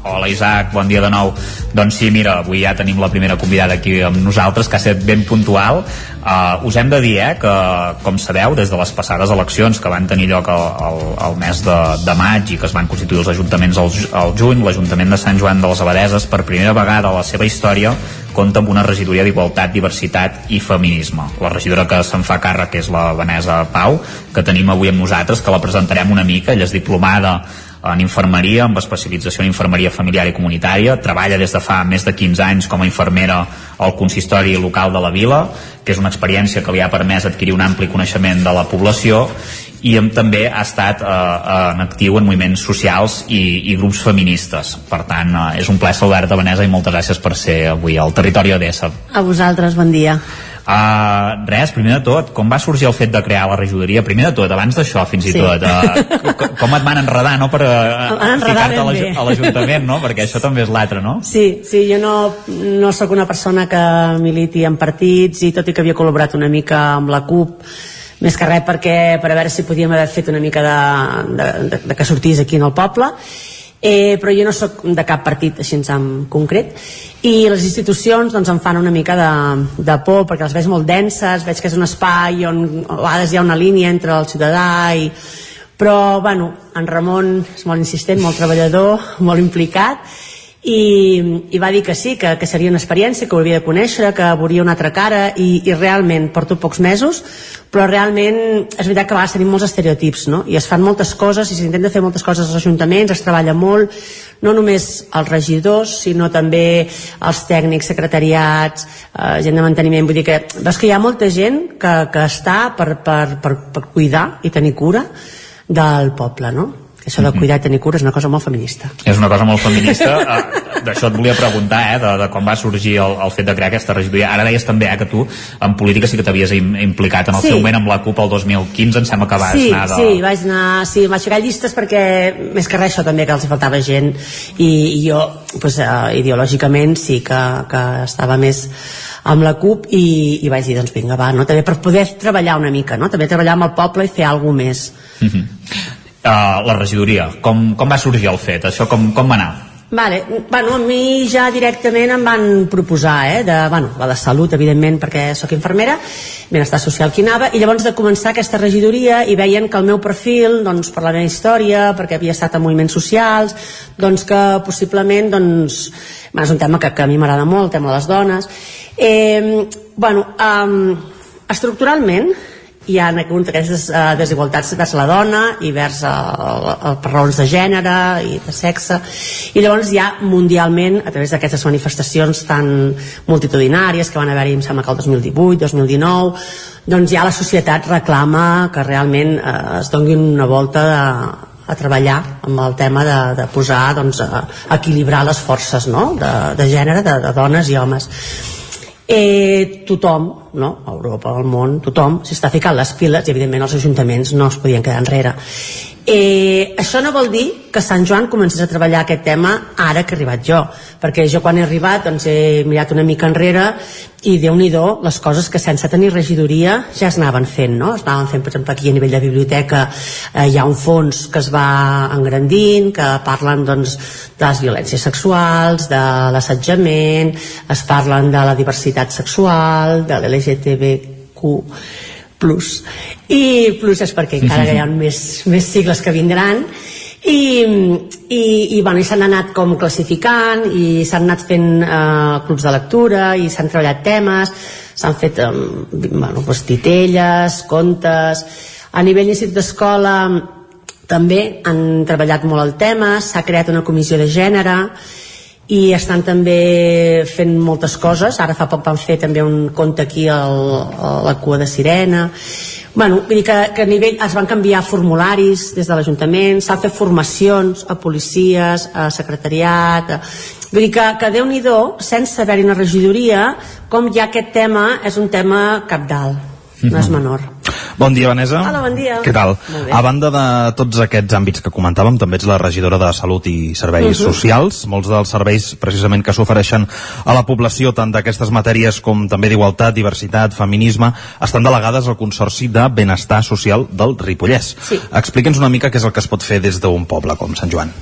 Hola Isaac, bon dia de nou. Doncs sí, mira, avui ja tenim la primera convidada aquí amb nosaltres, que ha estat ben puntual. Uh, us hem de dir eh, que, com sabeu, des de les passades eleccions que van tenir lloc al, mes de, de maig i que es van constituir els ajuntaments al, al juny, l'Ajuntament de Sant Joan de les Abadeses, per primera vegada a la seva història, compta amb una regidoria d'Igualtat, Diversitat i Feminisme. La regidora que se'n fa càrrec és la Vanessa Pau, que tenim avui amb nosaltres, que la presentarem una mica. Ella és diplomada en infermeria, amb especialització en infermeria familiar i comunitària, treballa des de fa més de 15 anys com a infermera al consistori local de la vila, que és una experiència que li ha permès adquirir un ampli coneixement de la població i també ha estat eh, en actiu en moviments socials i, i grups feministes. Per tant, eh, és un plaer saludar-te, Vanessa, i moltes gràcies per ser avui al Territori Odessa. A vosaltres, bon dia. Uh, res, primer de tot, com va sorgir el fet de crear la regidoria? Primer de tot, abans d'això, fins i Sí. tot, uh, com et van enredar, no?, per uh, ficar-te a l'Ajuntament, no?, perquè això també és l'altre, no? Sí, sí, jo no, no sóc una persona que militi en partits i tot i que havia col·laborat una mica amb la CUP, més que res perquè per a veure si podíem haver fet una mica de, de, de, de que sortís aquí en el poble eh, però jo no sóc de cap partit així en concret. I les institucions doncs, em fan una mica de, de por perquè les veig molt denses veig que és un espai on a vegades hi ha una línia entre el ciutadà i però bueno, en Ramon és molt insistent, molt treballador molt implicat i, i va dir que sí, que, que seria una experiència que ho havia de conèixer, que veuria una altra cara i, i realment porto pocs mesos però realment és veritat que a vegades tenim molts estereotips no? i es fan moltes coses i s'intenta fer moltes coses als ajuntaments, es treballa molt no només els regidors sinó també els tècnics, secretariats eh, gent de manteniment vull dir que veus que hi ha molta gent que, que està per, per, per, per cuidar i tenir cura del poble no? Això de cuidar i tenir cura és una cosa molt feminista És una cosa molt feminista. Uh, D'això et volia preguntar, eh, de, de com va sorgir el, el fet de crear aquesta regidoria. Ara deies també eh, que tu en política sí que t'havies im implicat en el Sí. seu moment amb la CUP el 2015, em sembla que vas sí, anar de... Sí, vaig anar, sí, vaig ficar llistes perquè més que res això també que els faltava gent i, i jo pues, uh, ideològicament sí que, que estava més amb la CUP i, i vaig dir doncs vinga va, no? també per poder treballar una mica no? també treballar amb el poble i fer alguna més Uh -huh. Uh, la regidoria, com, com va sorgir el fet? Això com, com va anar? Vale, bueno, a mi ja directament em van proposar, eh, de, bueno, la de salut, evidentment, perquè sóc infermera, benestar social que anava, i llavors de començar aquesta regidoria i veien que el meu perfil, doncs, per la meva història, perquè havia estat en moviments socials, doncs que possiblement, doncs, és un tema que, que a mi m'agrada molt, el tema de les dones. Eh, bueno, um, estructuralment, hi ha aquestes uh, desigualtats vers la dona i vers uh, uh, per raons de gènere i de sexe i llavors ja mundialment a través d'aquestes manifestacions tan multitudinàries que van haver-hi em sembla que el 2018, 2019 doncs ja la societat reclama que realment uh, es doni una volta de, a treballar amb el tema de, de posar doncs, a equilibrar les forces no? de, de gènere, de, de dones i homes eh, tothom no? Europa, el món, tothom s'està ficant les piles i evidentment els ajuntaments no es podien quedar enrere Eh, això no vol dir que Sant Joan comencés a treballar aquest tema ara que he arribat jo, perquè jo quan he arribat doncs he mirat una mica enrere i déu nhi les coses que sense tenir regidoria ja es anaven fent, no? Es anaven fent, per exemple, aquí a nivell de biblioteca eh, hi ha un fons que es va engrandint, que parlen doncs, de les violències sexuals, de l'assetjament, es parlen de la diversitat sexual, de l'LGTBQ plus. I plus és perquè encara hi ha més, més sigles que vindran. I, i, i, bueno, i s'han anat com classificant i s'han anat fent eh, clubs de lectura i s'han treballat temes. S'han fet eh, bueno, pues, titelles, contes. A nivell d'institut d'escola també han treballat molt el tema s'ha creat una comissió de gènere i estan també fent moltes coses. Ara fa poc van fer també un conte aquí al, a la cua de sirena. Bueno, vull dir que, que a nivell es van canviar formularis des de l'Ajuntament s'han fet formacions a policies a secretariat a, vull dir que, que déu nhi sense haver-hi una regidoria com ja aquest tema és un tema capdalt no és menor Bon dia, Vanessa. Hola, bon dia. Què tal? A banda de tots aquests àmbits que comentàvem, també ets la regidora de Salut i Serveis uh -huh. Socials. Molts dels serveis, precisament, que s'ofereixen a la població, tant d'aquestes matèries com també d'igualtat, diversitat, feminisme, estan delegades al Consorci de Benestar Social del Ripollès. Sí. Explica'ns una mica què és el que es pot fer des d'un poble com Sant Joan.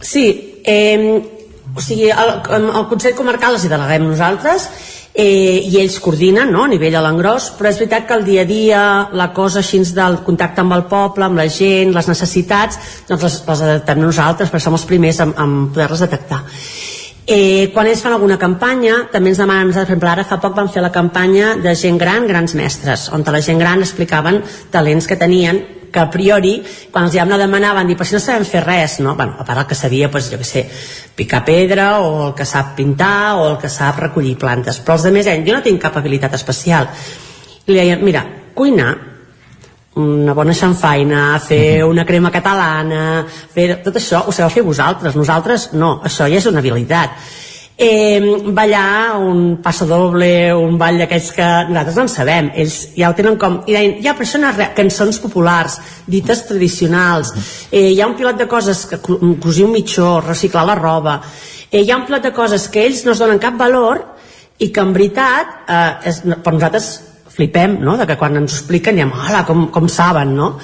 Sí, eh, o sigui, el, el Consell Comarcal els hi deleguem nosaltres eh, i ells coordinen no, a nivell a l'engròs, però és veritat que el dia a dia la cosa així del contacte amb el poble, amb la gent, les necessitats, doncs les, les adaptem nosaltres, perquè som els primers en, en poder-les detectar. Eh, quan ells fan alguna campanya, també ens demanen, per exemple, ara fa poc van fer la campanya de gent gran, grans mestres, on la gent gran explicaven talents que tenien que a priori, quan els vam anar a demanar, van dir, però si no sabem fer res, no? Bueno, a part el que sabia, doncs, jo què sé, picar pedra, o el que sap pintar, o el que sap recollir plantes. Però els altres, eh, jo no tinc cap habilitat especial. I li deia, mira, cuinar, una bona xanfaina, fer una crema catalana, fer tot això ho sabeu fer vosaltres, nosaltres no, això ja és una habilitat eh, ballar un passo doble, un ball d'aquells que nosaltres no en sabem, ells ja ho tenen com... I deien, ja, però això no és cançons populars, dites tradicionals, eh, hi ha un pilot de coses, que cosir un mitjó, reciclar la roba, eh, hi ha un pilot de coses que ells no es donen cap valor i que en veritat eh, és, per nosaltres flipem, no?, de que quan ens ho expliquen diem, hola, com, com saben, no?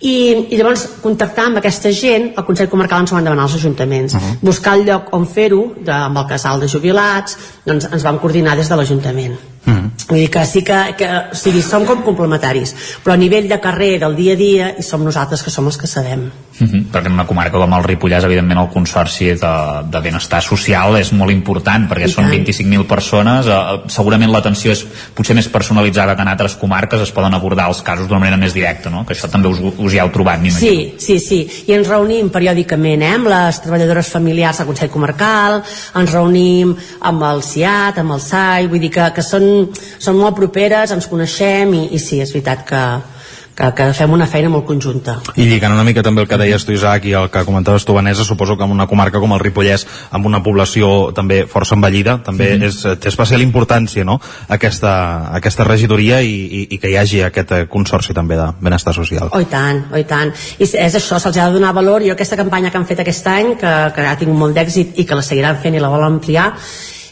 I, i llavors contactar amb aquesta gent el Consell Comarcal ens ho van demanar als ajuntaments uh -huh. buscar el lloc on fer-ho amb el casal de jubilats doncs ens vam coordinar des de l'Ajuntament uh -huh. vull dir que sí que, que o sigui, som com complementaris però a nivell de carrer del dia a dia i som nosaltres que som els que sabem Uh -huh. perquè en una comarca com el Ripollès evidentment el Consorci de, de Benestar Social és molt important perquè I són 25.000 persones eh, segurament l'atenció és potser més personalitzada que en altres comarques es poden abordar els casos d'una manera més directa no? que això també us, us hi heu trobat Sí, sí, sí, i ens reunim periòdicament eh, amb les treballadores familiars del Consell Comarcal ens reunim amb el CIAT amb el SAI, vull dir que, que són, són molt properes, ens coneixem i, i sí, és veritat que, que, que fem una feina molt conjunta. I lligant una mica també el que deies tu, Isaac, i el que comentaves tu, Vanessa, suposo que en una comarca com el Ripollès, amb una població també força envellida, també mm és, té especial importància no? aquesta, aquesta regidoria i, i, i que hi hagi aquest eh, consorci també de benestar social. Oh, i tant, oh, i tant. I és això, se'ls ha de donar valor. Jo aquesta campanya que han fet aquest any, que, que ha tingut molt d'èxit i que la seguiran fent i la volen ampliar,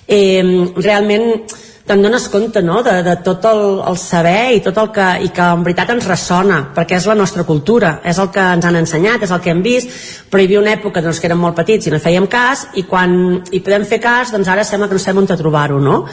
eh, realment te'n dones compte no? de, de tot el, el saber i tot el que, i que en veritat ens ressona perquè és la nostra cultura, és el que ens han ensenyat és el que hem vist, però hi havia una època doncs, que érem molt petits i no fèiem cas i quan hi podem fer cas, doncs ara sembla que no sabem on trobar-ho, no?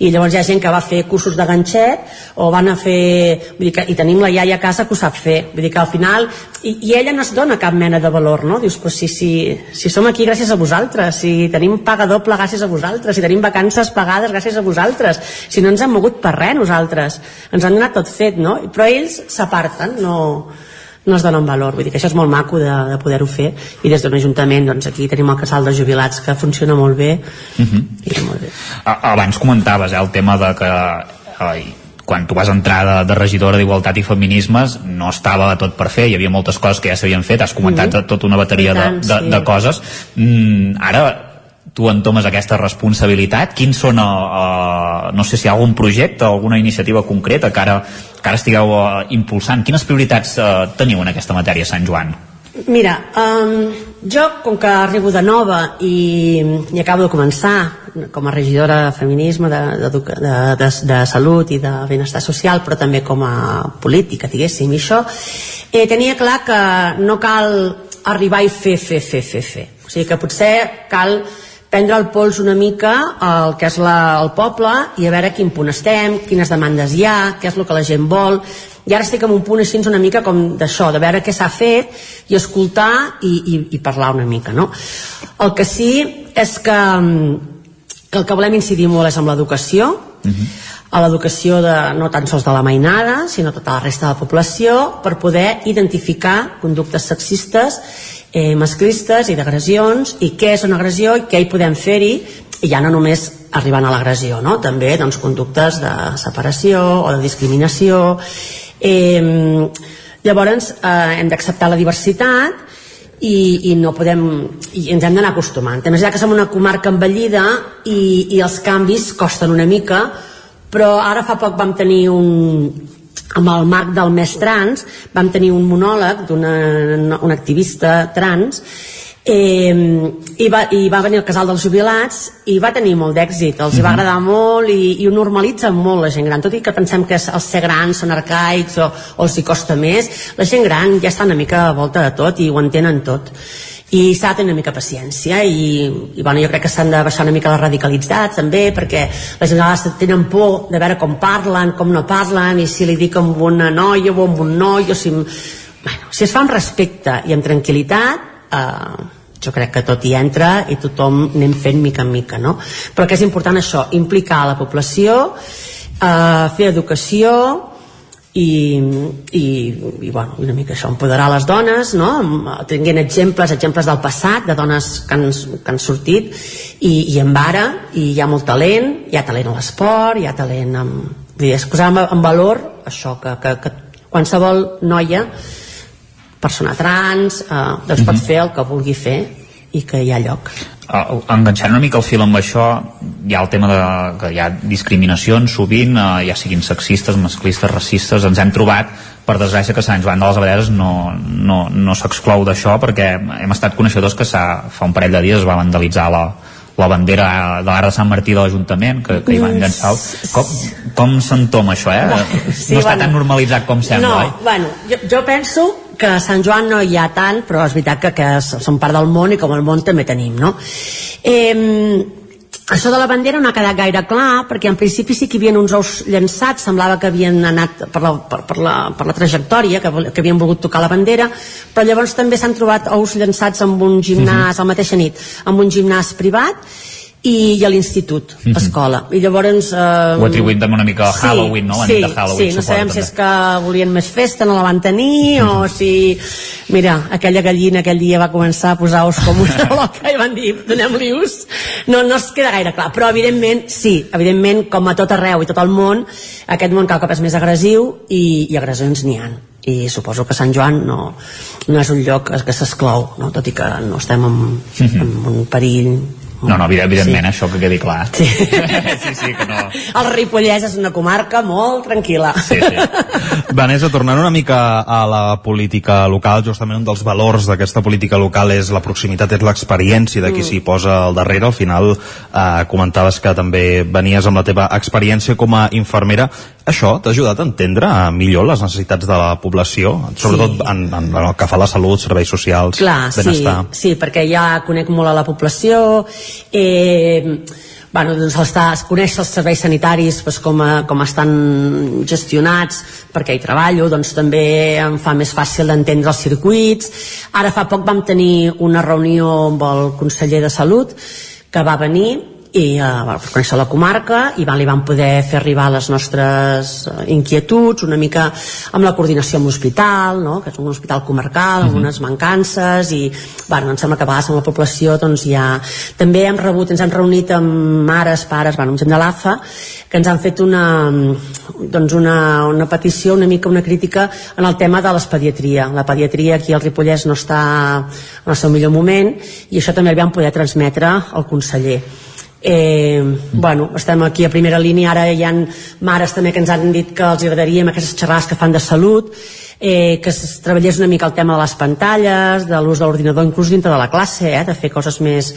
I llavors hi ha gent que va fer cursos de ganxet o van a fer... Vull dir que, I tenim la iaia a casa que ho sap fer. Vull dir que al final... I, i ella no es dona cap mena de valor, no? Dius, pues si, si, si som aquí gràcies a vosaltres, si tenim paga doble gràcies a vosaltres, si tenim vacances pagades gràcies a vosaltres, si no ens hem mogut per res nosaltres, ens han donat tot fet, no? Però ells s'aparten, no, no es donen valor, vull dir que això és molt maco de, de poder-ho fer i des d'un ajuntament doncs aquí tenim el casal de jubilats que funciona molt bé uh mhm. -huh. i molt bé. Abans comentaves eh, el tema de que ai, quan tu vas entrar de, de regidora d'Igualtat i Feminismes no estava tot per fer, hi havia moltes coses que ja s'havien fet, has comentat mm -hmm. tota una bateria tant, de, de, sí. de coses mm, ara tu entomes aquesta responsabilitat quins són, uh, no sé si hi ha algun projecte alguna iniciativa concreta que ara, que ara estigueu uh, impulsant quines prioritats uh, teniu en aquesta matèria Sant Joan? Mira, um, jo com que arribo de nova i, i acabo de començar com a regidora de feminisme, de, de, de, de, de salut i de benestar social, però també com a política, diguéssim, i això, eh, tenia clar que no cal arribar i fer, fer, fer, fer, fer. O sigui que potser cal prendre el pols una mica al que és la, el poble i a veure quin punt estem, quines demandes hi ha, què és el que la gent vol i ara estic en un punt així una mica com d'això, de veure què s'ha fet i escoltar i, i, i parlar una mica no? el que sí és que, que el que volem incidir molt és amb l'educació uh -huh a l'educació de, no tan sols de la mainada, sinó tota la resta de la població, per poder identificar conductes sexistes eh, masclistes i d'agressions i què és una agressió i què hi podem fer-hi i ja no només arribant a l'agressió no? també doncs, conductes de separació o de discriminació eh, llavors eh, hem d'acceptar la diversitat i, i no podem i ens hem d'anar acostumant també és que som una comarca envellida i, i els canvis costen una mica però ara fa poc vam tenir un, amb el marc del mes trans vam tenir un monòleg d'un activista trans eh, i, va, i va venir el casal dels jubilats i va tenir molt d'èxit, els uh -huh. va mhm. agradar molt i, i ho normalitzen molt la gent gran tot i que pensem que els ser grans són arcaics o, o els hi costa més la gent gran ja està una mica a volta de tot i ho entenen tot i s'ha de tenir una mica paciència i, i bueno, jo crec que s'han de baixar una mica la radicalitat també perquè les vegades tenen por de veure com parlen, com no parlen i si li dic amb una noia o amb un noi o si, bueno, si es fa amb respecte i amb tranquil·litat eh, jo crec que tot hi entra i tothom anem fent mica en mica no? però que és important això, implicar la població eh, fer educació i, i, i bueno, una mica això, empoderar les dones no? tinguent exemples, exemples del passat de dones que han, que han sortit i, i en ara, i hi ha molt talent hi ha talent a l'esport, hi ha talent en, dir, és posar en, en valor això que, que, que qualsevol noia persona trans eh, doncs pot mhm. fer el que vulgui fer i que hi ha lloc uh, enganxant una mica el fil amb això hi ha el tema de que hi ha discriminacions sovint, uh, ja siguin sexistes masclistes, racistes, ens hem trobat per desgràcia que Sant Joan de les Abadeses no, no, no s'exclou d'això perquè hem estat coneixedors que fa un parell de dies es va vandalitzar la, la bandera de l'Arc de Sant Martí de l'Ajuntament que, que hi van llançar com, com s'entoma això eh? No, sí, no està bueno, tan normalitzat com sembla no, oi? bueno, jo, jo penso que a Sant Joan no hi ha tant, però és veritat que, que són part del món i com el món també tenim, no? Eh, això de la bandera no ha quedat gaire clar perquè en principi sí que hi havia uns ous llançats semblava que havien anat per la, per, per la, per la trajectòria que, que havien volgut tocar la bandera però llavors també s'han trobat ous llançats amb un gimnàs, sí, sí. a la mateixa nit amb un gimnàs privat i, i a l'institut, mm -hmm. escola i llavors... Eh, ho atribuïm també una mica a Halloween, sí, no? La sí, nit de Halloween, sí, no sabem també. si és que volien més festa, no la van tenir mm -hmm. o si... Mira, aquella gallina aquell dia va començar a posar ous com una loca i van dir, donem-li ús no, no es queda gaire clar, però evidentment sí, evidentment com a tot arreu i tot el món aquest món cada cop és més agressiu i, i agressions n'hi han i suposo que Sant Joan no, no és un lloc que s'esclou, no? tot i que no estem en, -hmm. en un perill no, no, evidentment, sí. això que quedi clar. Sí. sí, sí, que no... El Ripollès és una comarca molt tranquil·la. Sí, sí. Vanessa, tornant una mica a la política local, justament un dels valors d'aquesta política local és la proximitat, és l'experiència de qui mm. s'hi posa al darrere. Al final eh, comentaves que també venies amb la teva experiència com a infermera això t'ha ajudat a entendre millor les necessitats de la població, sobretot sí. en, en, en el que fa la salut, serveis socials, Clar, benestar? Sí, sí, perquè ja conec molt a la població, eh, bueno, doncs està, es coneix els serveis sanitaris doncs, com, a, com estan gestionats perquè hi treballo, doncs també em fa més fàcil d'entendre els circuits ara fa poc vam tenir una reunió amb el conseller de Salut que va venir i eh, per conèixer la comarca i van, li van poder fer arribar les nostres eh, inquietuds una mica amb la coordinació amb l'hospital no? que és un hospital comarcal amb unes mancances i bueno, em sembla que a vegades amb la població doncs, ja... també hem rebut, ens hem reunit amb mares, pares, bueno, amb gent de l'AFA que ens han fet una, doncs una, una petició, una mica una crítica en el tema de l'espediatria. La pediatria aquí al Ripollès no està en el seu millor moment i això també el vam poder transmetre al conseller eh, bueno, estem aquí a primera línia ara hi ha mares també que ens han dit que els agradaria amb aquestes xerrades que fan de salut eh, que es treballés una mica el tema de les pantalles, de l'ús de l'ordinador inclús dintre de la classe, eh, de fer coses més...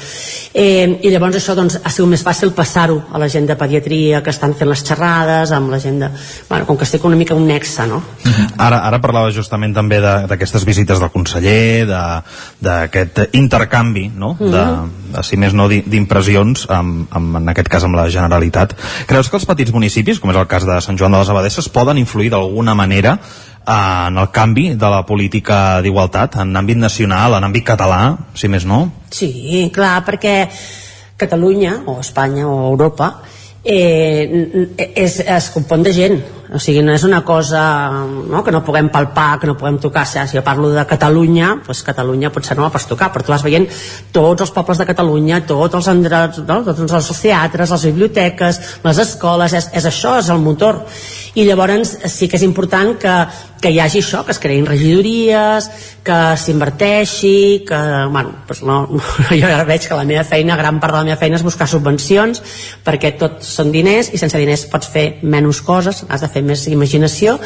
Eh, I llavors això doncs, ha sigut més fàcil passar-ho a la gent de pediatria que estan fent les xerrades, amb la gent de... Bueno, com que estic una mica un nexe, no? Ara, ara parlava justament també de- d'aquestes visites del conseller, de- d'aquest intercanvi, no? de, de, si més no, d'i- d'impressions, en aquest cas amb la Generalitat. Creus que els petits municipis, com és el cas de Sant Joan de les Abadesses, poden influir d'alguna manera en el canvi de la política d'igualtat en àmbit nacional, en àmbit català, si més no? Sí, clar, perquè Catalunya, o Espanya, o Europa, eh, és, es compon de gent o sigui, no és una cosa no, que no puguem palpar, que no puguem tocar si jo parlo de Catalunya, doncs Catalunya potser no la pots tocar, però tu vas veient tots els pobles de Catalunya, tots els endrots no? tots els teatres, les biblioteques les escoles, és, és això, és el motor i llavors sí que és important que, que hi hagi això, que es creïn regidories, que s'inverteixi, que, bueno, doncs no, jo ara veig que la meva feina, gran part de la meva feina és buscar subvencions, perquè tot són diners, i sense diners pots fer menys coses, has de fer més imaginació,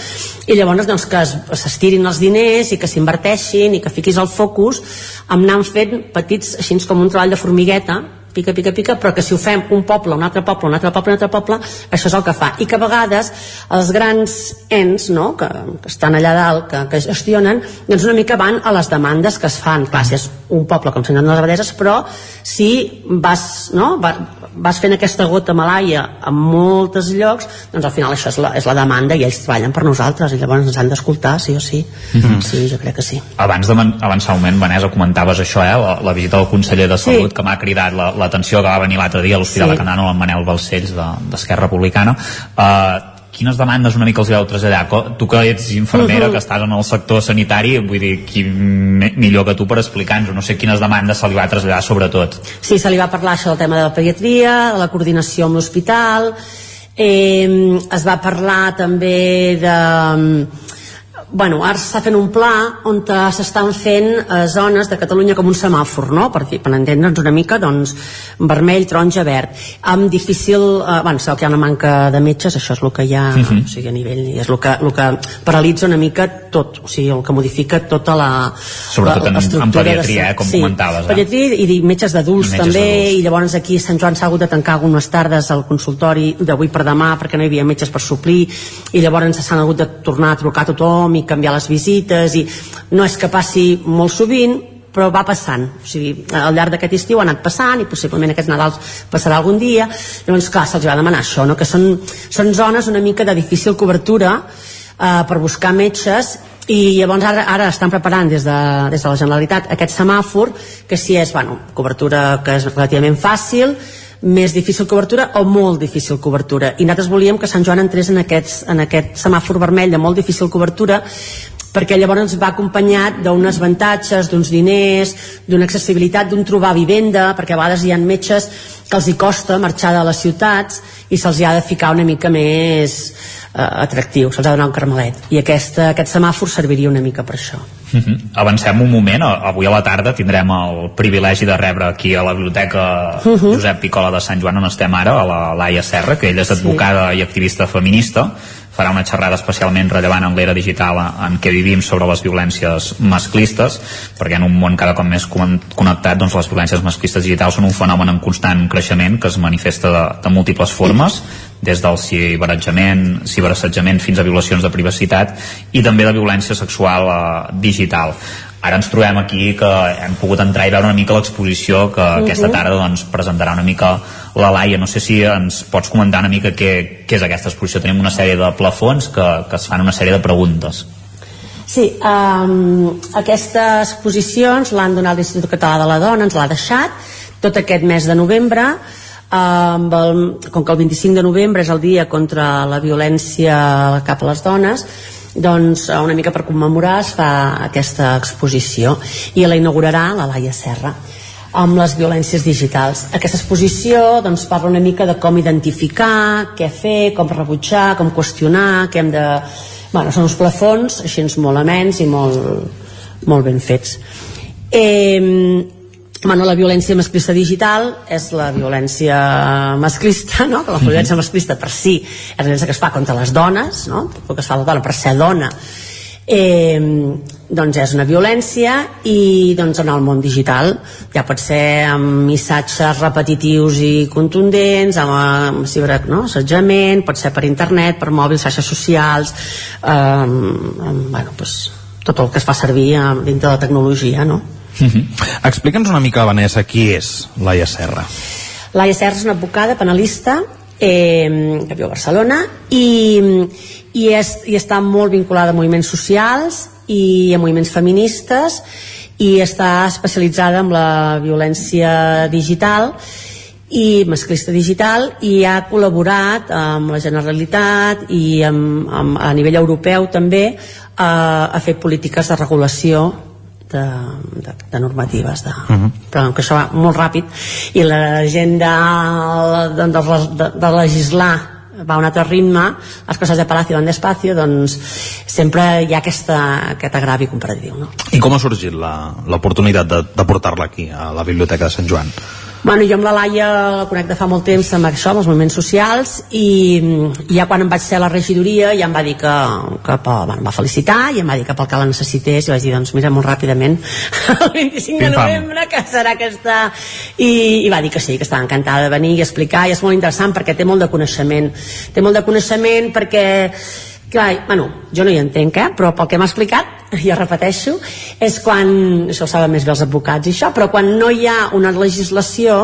i llavors doncs, que es- s'estirin els diners i que s'inverteixin i que fiquis el focus amb anar fent petits, així com un treball de formigueta, pica, pica, pica, però que si ho fem un poble, un altre poble, un altre poble, un altre poble, això és el que fa. I que a vegades els grans ens, no?, que, que estan allà dalt, que, que gestionen, doncs una mica van a les demandes que es fan. Clar, si és un poble com Sant Joan de les Abadeses, però si vas, no?, va, vas fent aquesta gota malaia en molts llocs, doncs al final això és la, és la demanda i ells treballen per nosaltres i llavors ens han d'escoltar, sí o sí. Mhm. Sí, jo crec que sí. Abans d'avançar un moment, Vanessa, comentaves això, eh? la, la visita del conseller de Salut, Sí. que m'ha cridat la- l'atenció, que va venir l'altre dia a l'Hospital Sí. de Canano, amb Manel Balcells de- d'Esquerra Republicana. Uh, quines demandes una mica els vau traslladar? Tu que ets infermera, Mhm. que estàs en el sector sanitari, vull dir, qui millor que tu per explicar-nos, no sé quines demandes se li va traslladar sobretot. Sí, se li va parlar això del tema de la pediatria, de la coordinació amb l'hospital, eh, es va parlar també de... Bueno, ara s'està fent un pla on s'estan fent eh, zones de Catalunya com un semàfor, no? Per, per entendre'ns una mica, doncs, vermell, taronja, verd. Amb difícil... Eh, bueno, sabeu que hi ha una manca de metges, això és el que hi ha, Mhm. o sigui, a nivell... És el que, el que paralitza una mica tot, o sigui, el que modifica tota la... Sobretot la, en- en de pediatria, eh, com sí, comentaves, eh? Pediatria i, i metges d'adults també, i llavors aquí a Sant Joan s'ha hagut de tancar algunes tardes al consultori d'avui per demà perquè no hi havia metges per suplir i llavors s'han hagut de tornar a trucar a tothom i canviar les visites i no és que passi molt sovint però va passant, o sigui, al llarg d'aquest estiu ha anat passant i possiblement aquests Nadals passarà algun dia, llavors clar, se'ls va demanar això, no? que són, són zones una mica de difícil cobertura eh, per buscar metges i llavors ara, ara estan preparant des de, des de la Generalitat aquest semàfor que si és bueno, cobertura que és relativament fàcil més difícil cobertura o molt difícil cobertura? I nosaltres volíem que Sant Joan entrés en, aquests, en aquest semàfor vermell de molt difícil cobertura perquè llavors va acompanyat d'uns avantatges, d'uns diners, d'una accessibilitat, d'un trobar vivenda, perquè a vegades hi ha metges que els hi costa marxar de les ciutats i se'ls ha de ficar una mica més eh, atractiu, se'ls ha de donar un carmelet. I aquesta, aquest semàfor serviria una mica per això. Uh -huh. Avancem un moment, avui a la tarda tindrem el privilegi de rebre aquí a la biblioteca Uh -huh. Josep Picola de Sant Joan on estem ara, a la Laia Serra, que ella és advocada i activista feminista farà una xerrada especialment rellevant en l'era digital en què vivim sobre les violències masclistes, perquè en un món cada cop més con- connectat, doncs les violències masclistes digitals són un fenomen en constant creixement que es manifesta de, de múltiples formes, des del ciberatjament, ciberassetjament fins a violacions de privacitat i també de violència sexual eh, digital. Ara ens trobem aquí que hem pogut entrar i veure una mica l'exposició que Mhm. aquesta tarda doncs, presentarà una mica la Laia. No sé si ens pots comentar una mica què, què és aquesta exposició. Tenim una sèrie de plafons que, que es fan una sèrie de preguntes. Sí, um, aquestes exposicions l'han donat l'Institut Català de la Dona, ens l'ha deixat tot aquest mes de novembre amb el, com que el 25 de novembre és el dia contra la violència cap a les dones doncs una mica per commemorar es fa aquesta exposició i la inaugurarà la Laia Serra amb les violències digitals. Aquesta exposició doncs, parla una mica de com identificar, què fer, com rebutjar, com qüestionar, què hem de... Bueno, són uns plafons així molt amens i molt, molt ben fets. Eh, bueno, la violència masclista digital és la violència masclista, no? la violència masclista per si és la violència que es fa contra les dones, no? el que es fa la dona per ser dona, eh, doncs és una violència i doncs en el món digital ja pot ser amb missatges repetitius i contundents amb, amb ciber, no? assetjament pot ser per internet, per mòbils, xarxes socials eh, amb, bueno, pues, tot el que es fa servir eh, dintre de la tecnologia no? Uh. Explica'ns una mica, Vanessa, qui és Laia Serra? Laia Serra és una advocada penalista eh, que viu a Barcelona i, i, és, i està molt vinculada a moviments socials i a moviments feministes i està especialitzada en la violència digital i masclista digital i ha col·laborat amb la Generalitat i amb, amb, a nivell europeu també a, a fer polítiques de regulació de, de, de normatives de, uh -huh. però que això va molt ràpid i la gent de, de, de, de legislar va a un altre ritme, les coses de Palacio van despacio, doncs sempre hi ha aquesta, aquest agravi comparatiu. No? I com ha sorgit l'oportunitat de, de portar-la aquí, a la Biblioteca de Sant Joan? Bueno, jo amb la Laia la conec de fa molt temps amb això, amb els moviments socials i, i ja quan em vaig ser a la regidoria ja em va dir que, que bueno, em va felicitar i em va dir que pel que la necessités i vaig dir, doncs mira, molt ràpidament el 25 de novembre que serà aquesta i, i va dir que sí, que estava encantada de venir i explicar i és molt interessant perquè té molt de coneixement. Té molt de coneixement perquè clar, bueno, jo no hi entenc, eh? però pel que m'ha explicat, ja repeteixo, és quan, això ho saben més bé els advocats i això, però quan no hi ha una legislació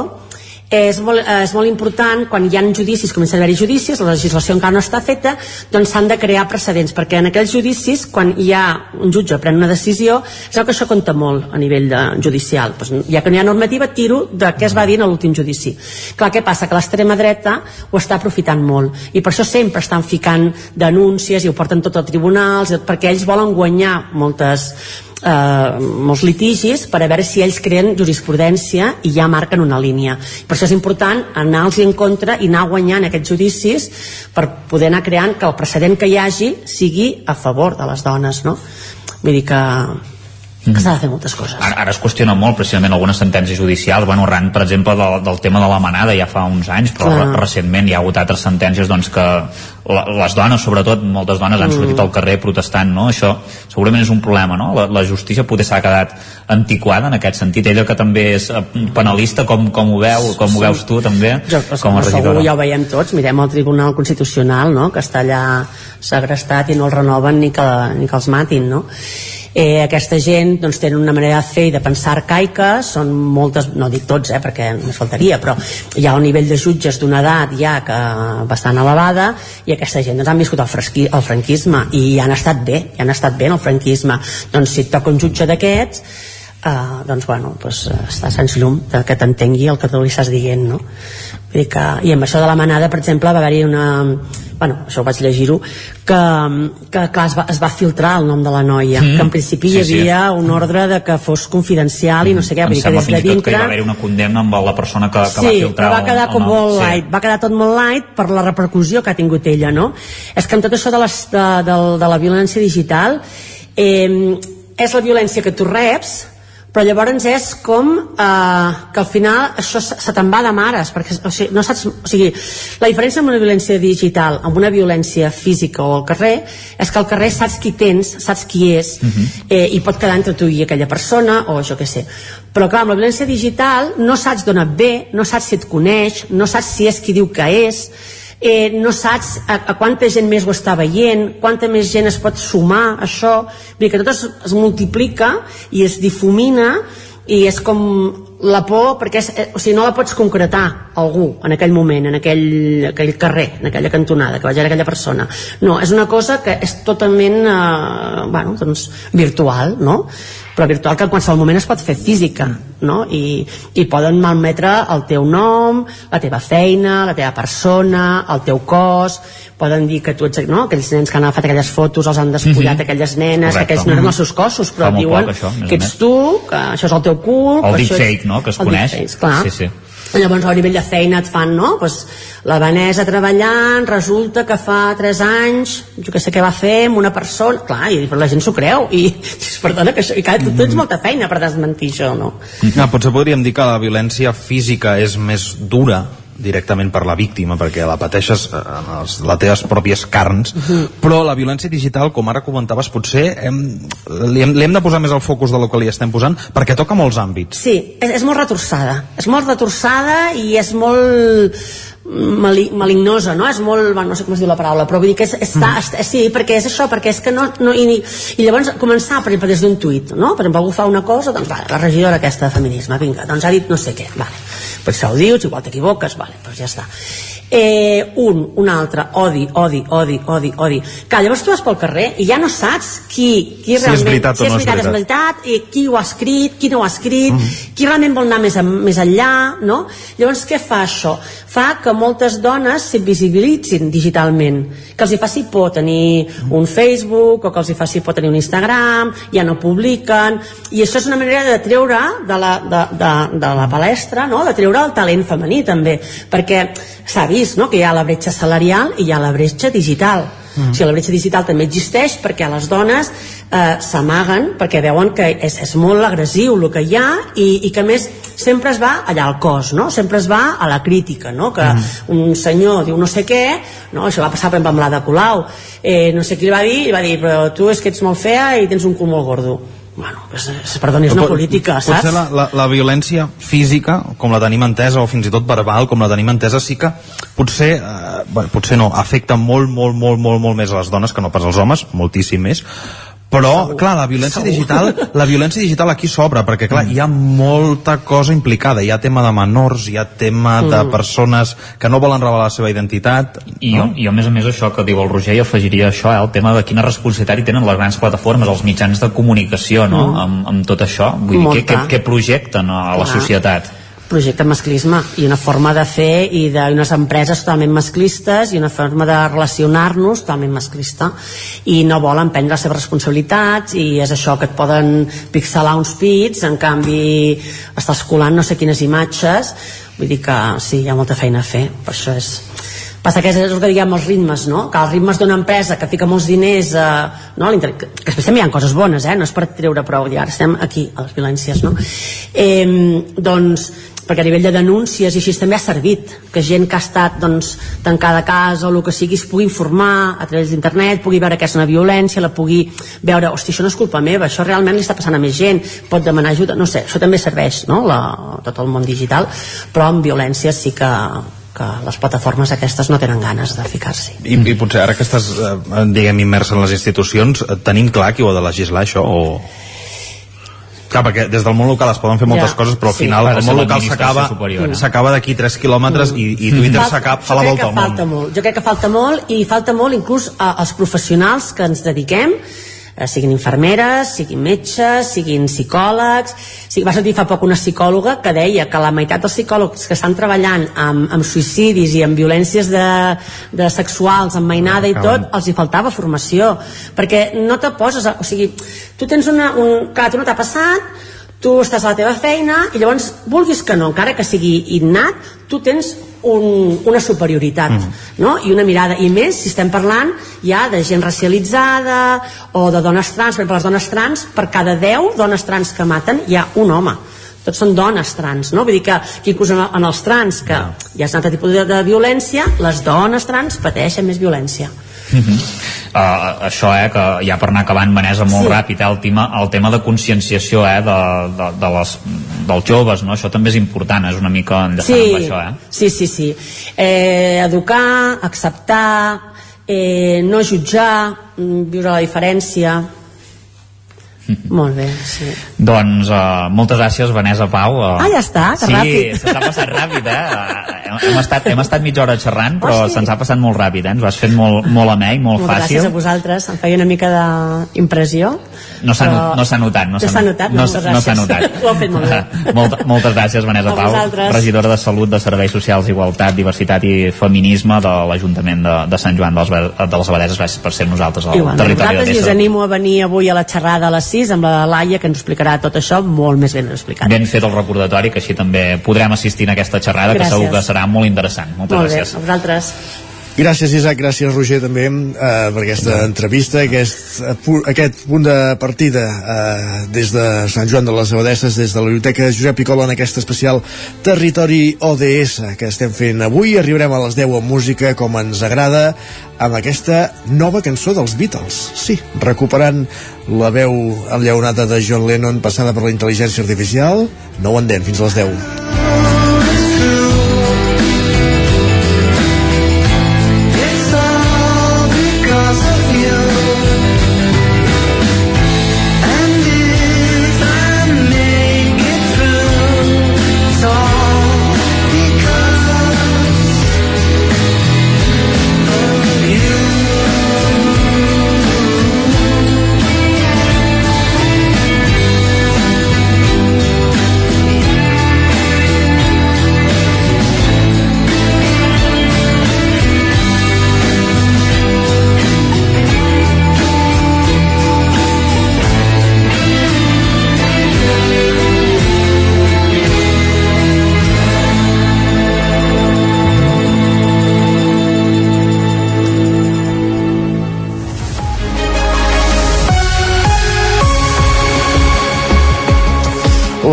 és molt, eh, és molt important quan hi ha judicis, comencen a haver-hi judicis la legislació encara no està feta doncs s'han de crear precedents perquè en aquells judicis quan hi ha un jutge pren una decisió sabeu que això compta molt a nivell de judicial doncs, ja que no hi ha normativa tiro de què es va dir en l'últim judici clar, què passa? que l'extrema dreta ho està aprofitant molt i per això sempre estan ficant denúncies i ho porten tot a tribunals perquè ells volen guanyar moltes eh, molts litigis per a veure si ells creen jurisprudència i ja marquen una línia. Per això és important anar-los en contra i anar guanyant aquests judicis per poder anar creant que el precedent que hi hagi sigui a favor de les dones, no? Vull dir que que s'ha de fer moltes coses. Ara, ara es qüestiona molt precisament algunes sentències judicials, bueno, arran, per exemple, del, del tema de la manada ja fa uns anys, però Clar. recentment hi ha hagut altres sentències doncs, que la, les dones, sobretot, moltes dones han sortit mm. al carrer protestant, no? Això segurament és un problema, no? La, la justícia potser s'ha quedat antiquada en aquest sentit. Ella que també és eh, penalista, com, com ho veu, com sí. ho veus tu també, jo, com a regidora? Segur, ja ho veiem tots, mirem el Tribunal Constitucional, no?, que està allà segrestat i no el renoven ni que, ni que els matin, no? Eh, aquesta gent doncs, tenen una manera de fer i de pensar arcaica són moltes, no dic tots eh, perquè no faltaria, però hi ha un nivell de jutges d'una edat ja que bastant elevada i aquesta gent doncs, han viscut el, fresqui, el franquisme i han estat bé, i han estat bé en el franquisme doncs si et toca un jutge d'aquests eh, doncs bueno, doncs, està sense llum que t'entengui el que tu li estàs dient no? Vull dir que, i amb això de la manada per exemple va haver-hi una bueno, això ho vaig llegir-ho, que, que clar, es va, es va filtrar el nom de la noia, mm. que en principi sí, hi havia sí. un ordre de que fos confidencial i no sé què, vull dir que des de dintre... que hi va haver una condemna amb la persona que, que sí, va filtrar va quedar com sí. molt light, va quedar tot molt light per la repercussió que ha tingut ella, no? És que amb tot això de, les, de, de, de la violència digital eh, és la violència que tu reps però llavors és com eh, que al final això se te'n va de mares perquè o sigui, no saps, o sigui, la diferència amb una violència digital amb una violència física o al carrer és que al carrer saps qui tens, saps qui és uh mhm. -huh. eh, i pot quedar entre tu i aquella persona o jo què sé però clar, amb la violència digital no saps d'on et ve, no saps si et coneix no saps si és qui diu que és eh, no saps a, a quanta gent més ho està veient, quanta més gent es pot sumar a això, vull dir que tot es, es multiplica i es difumina i és com la por perquè és, eh, o sigui, no la pots concretar algú en aquell moment, en aquell, aquell carrer, en aquella cantonada, que vagi aquella persona. No, és una cosa que és totalment eh, bueno, doncs, virtual, no? Però virtual que en qualsevol moment es pot fer física no? I, i poden malmetre el teu nom, la teva feina la teva persona, el teu cos poden dir que tu ets no? aquells nens que han agafat aquelles fotos els han despullat mm -hmm. aquelles nenes, Correcte. que aquells no eren els seus cossos però diuen poc, això, que ets tu, que això és el teu cul El deepfake, no?, que es el coneix. deepfake, clar. Sí, sí. Llavors, a nivell de feina et fan, no? Pues, la Vanessa treballant, resulta que fa 3 anys, jo que sé què va fer amb una persona... Clar, i però la gent s'ho creu. I, perdona, que això... I clar, tu tens molta feina per desmentir això, no? No, potser podríem dir que la violència física és més dura directament per la víctima perquè la pateixes eh, en els, les teves pròpies carns però la violència digital com ara comentaves potser hem, li, hem, li hem de posar més el focus del que li estem posant perquè toca molts àmbits Sí, és, és molt retorçada. És molt retorçada i és molt mali, malignosa, no? És molt, bueno, no sé com es diu la paraula, però vull dir que és, està, mm. està, sí, perquè és això, perquè és que no, no i, i llavors començar, per exemple, des d'un tuit, no? Per exemple, algú fa una cosa, doncs vale, la regidora aquesta de feminisme, vinga, doncs ha dit no sé què, vale. Pues això ho dius, igual t'equivoques, vale, doncs ja està. Eh, un, un altre, odi, odi, odi, odi, odi. Clar, llavors tu vas pel carrer i ja no saps qui, qui Si és realment, veritat si és no és veritat, és veritat. veritat, i qui ho ha escrit, qui no ho ha escrit, mm -hmm. qui realment vol anar més, a, més enllà, no? Llavors, què fa això? Fa que moltes dones s'invisibilitzin digitalment, que els hi faci por tenir un Facebook, o que els hi faci por tenir un Instagram, ja no publiquen, i això és una manera de treure de la, de, de, de la palestra, no? de treure el talent femení també, perquè s'ha vist no? que hi ha la bretxa salarial i hi ha la bretxa digital, Mm. O sigui, la bretxa digital també existeix perquè les dones eh, s'amaguen perquè veuen que és, és molt agressiu el que hi ha i, i que més sempre es va allà al cos, no? sempre es va a la crítica, no? que mm. un senyor diu no sé què, no? això va passar per exemple amb l'Ada Colau, eh, no sé qui li va dir, i va dir però tu és que ets molt fea i tens un cul molt gordo bueno, pues, eh, perdoni, és una Pot- política, saps? Potser la, la, la violència física, com la tenim entesa, o fins i tot verbal, com la tenim entesa, sí que potser, eh, bueno, potser no, afecta molt, molt, molt, molt, molt més a les dones que no pas als homes, moltíssim més, però, Segur. clar, la violència Segur. digital la violència digital aquí s'obre, perquè, clar, hi ha molta cosa implicada, hi ha tema de menors, hi ha tema de Mm. persones que no volen revelar la seva identitat, I, jo, I jo, a més a més, això que diu el Roger, hi afegiria això, eh, el tema de quina responsabilitat hi tenen les grans plataformes, els mitjans de comunicació, no?, Mm. amb, amb tot això. Vull dir, què, què, Molta. què projecten a la Clar. societat? Projecte masclisme i una forma de fer i d'unes empreses totalment masclistes i una forma de relacionar-nos totalment masclista i no volen prendre les seves responsabilitats i és això que et poden pixelar uns pits en canvi estàs colant no sé quines imatges vull dir que sí, hi ha molta feina a fer per això és passa que és el que diguem els ritmes, no? que els ritmes d'una empresa que fica molts diners eh, no? que després també hi ha coses bones eh? no és per treure prou, ara estem aquí a les violències no? eh, doncs perquè a nivell de denúncies i així també ha servit que gent que ha estat doncs, tancada a casa o el que sigui es pugui informar a través d'internet, pugui veure que és una violència la pugui veure, hosti, això no és culpa meva això realment li està passant a més gent pot demanar ajuda, no sé, això també serveix no? la, tot el món digital però amb violència sí que, que les plataformes aquestes no tenen ganes de ficar-s'hi I, i potser ara que estàs, eh, diguem, immers en les institucions, eh, tenim clar qui ho ha de legislar, això, o... Clar, perquè des del món local es poden fer moltes Ja, coses, però al sí. final de el món local s'acaba eh? s'acaba d'aquí 3 quilòmetres i, i Twitter s'acaba, fa la volta que al món. falta molt. Jo crec que falta molt i falta molt inclús a, als professionals que ens dediquem eh, siguin infermeres, siguin metges, siguin psicòlegs... Sí, va sentir fa poc una psicòloga que deia que la meitat dels psicòlegs que estan treballant amb, amb suïcidis i amb violències de, de sexuals, amb mainada i tot, els hi faltava formació. Perquè no te poses... A, o sigui, tu tens una... Un, clar, tu no t'ha passat, tu estàs a la teva feina i llavors, vulguis que no, encara que sigui innat, tu tens un, una superioritat mm. no? i una mirada, i més si estem parlant ja de gent racialitzada o de dones trans, per les dones trans per cada 10 dones trans que maten hi ha un home tots són dones trans, no? Vull dir que, que inclús en, en els trans, que hi ha un altre tipus de, de violència, les dones trans pateixen més violència. Uh -huh. uh, això, eh, que ja per anar acabant Vanessa molt Sí. ràpid, eh, el, tema, el tema de conscienciació eh, de, de, de les, dels joves, no? això també és important, és una mica enllaçant sí, amb això eh? sí, sí, sí. Eh, educar, acceptar, eh, no jutjar, mm, viure la diferència. Molt bé, sí. Doncs uh, moltes gràcies Vanessa Pau uh, Ah, ja està, que sí, ràpid. s'està passant ràpid eh? Uh, hem, hem, estat, hem estat mitja hora xerrant, però se'ns ha passat molt ràpid, eh? ens ho has fet molt, molt amè i molt Moltes fàcil. gràcies a vosaltres, em feia una mica d'impressió. No s'ha però- no no s'ha notat. No No s'ha notat, no, moltes no s'ha notat. Ho heu fet molt bé. Molta, moltes gràcies, Vanessa A Pau, vosaltres. regidora de Salut, de Serveis Socials, Igualtat, Diversitat i Feminisme de l'Ajuntament de, de Sant Joan de les, Ba- de les Abadeses. Gràcies per ser nosaltres al Igualment, territori vosaltres i us de animo a venir avui a la xerrada a les 6 amb la Laia que ens explicarà tot això molt més ben explicat. Ben fet el recordatori, que així també podrem assistir en aquesta xerrada, Gràcies. que segur que serà molt interessant. Moltes molt bé, gràcies. a vosaltres. Gràcies Isaac, gràcies Roger també eh, per aquesta entrevista, aquest, eh, aquest punt de partida eh, des de Sant Joan de les Abadesses, des de la Biblioteca Josep Picola en aquest especial Territori ODS que estem fent avui. Arribarem a les 10 amb música com ens agrada amb aquesta nova cançó dels Beatles. Sí, recuperant la veu enllaunada de John Lennon passada per la intel·ligència artificial. No ho endem, fins a les 10.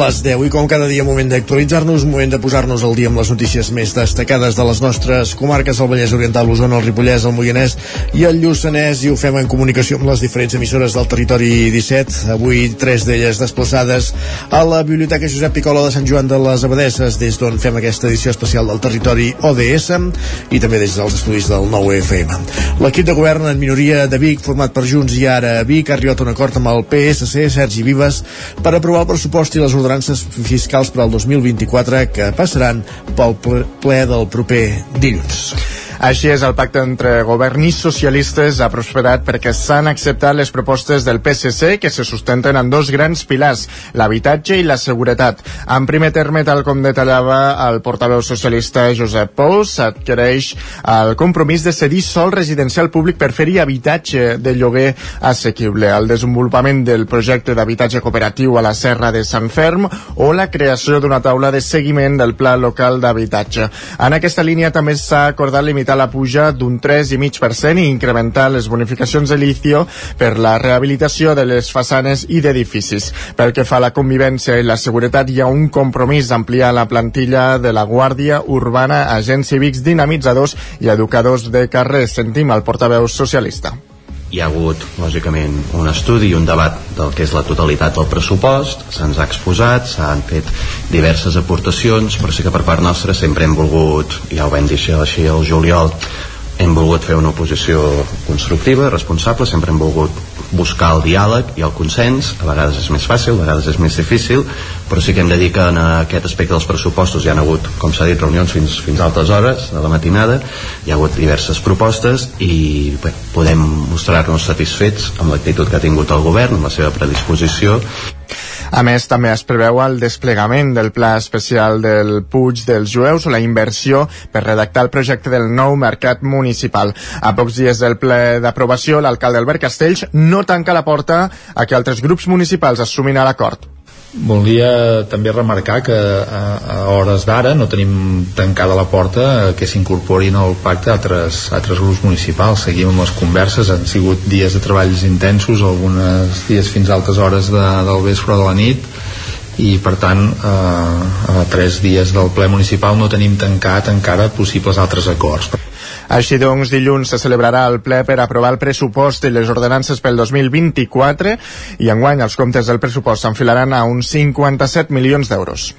Les 10 i com cada dia moment d'actualitzar-nos, moment de posar-nos al dia amb les notícies més destacades de les nostres comarques, el Vallès Oriental, l'Osona, el Ripollès, el Moianès i el Lluçanès. I ho fem en comunicació amb les diferents emissores del territori 17, avui tres d'elles desplaçades a la Biblioteca Josep Picola de Sant Joan de les Abadesses, des d'on fem aquesta edició especial del territori ODS i també des dels estudis del 9FM. L'equip de govern en minoria de Vic, format per Junts i ara Vic, ha arribat a un acord amb el PSC, Sergi Vives, per aprovar el pressupost i les ordenances fiscals per al 2024 que passaran pel ple del proper dilluns. Així és, el pacte entre govern i socialistes ha prosperat perquè s'han acceptat les propostes del PSC que se sustenten en dos grans pilars, l'habitatge i la seguretat. En primer terme, tal com detallava el portaveu socialista Josep Pous, s'adquireix el compromís de cedir sol residencial públic per fer-hi habitatge de lloguer assequible, el desenvolupament del projecte d'habitatge cooperatiu a la Serra de Sant Ferm o la creació d'una taula de seguiment del pla local d'habitatge. En aquesta línia també s'ha acordat limitar la puja d'un 3,5% i incrementar les bonificacions de licio per la rehabilitació de les façanes i d'edificis. Pel que fa a la convivència i la seguretat, hi ha un compromís d'ampliar la plantilla de la Guàrdia Urbana, agents cívics dinamitzadors i educadors de carrer. Sentim el portaveu socialista. Hi ha hagut, lògicament, un estudi i un debat del que és la totalitat del pressupost, se'ns ha exposat, s'han fet diverses aportacions, però sí que per part nostra sempre hem volgut, ja ho vam dir així al juliol, hem volgut fer una oposició constructiva, responsable, sempre hem volgut buscar el diàleg i el consens, a vegades és més fàcil, a vegades és més difícil, però sí que hem de dir que en aquest aspecte dels pressupostos hi ha hagut, com s'ha dit, reunions fins, fins a altes hores de la matinada, hi ha hagut diverses propostes i bé, podem mostrar-nos satisfets amb l'actitud que ha tingut el govern, amb la seva predisposició A més, també es preveu el desplegament del Pla Especial del Puig dels Jueus o la inversió per redactar el projecte del nou mercat municipal. A pocs dies del ple d'aprovació, l'alcalde Albert Castells no tanca la porta a que altres grups municipals assumin a l'acord. Volia també remarcar que a, a hores d'ara no tenim tancada la porta que s'incorporin al pacte altres, altres grups municipals. Seguim amb les converses, han sigut dies de treballs intensos, algunes dies fins a altes hores de, del vespre de la nit, i per tant eh, a tres dies del ple municipal no tenim tancat encara possibles altres acords. Així doncs, dilluns se celebrarà el ple per aprovar el pressupost i les ordenances pel 2024 i enguany els comptes del pressupost s'enfilaran a uns 57 milions d'euros.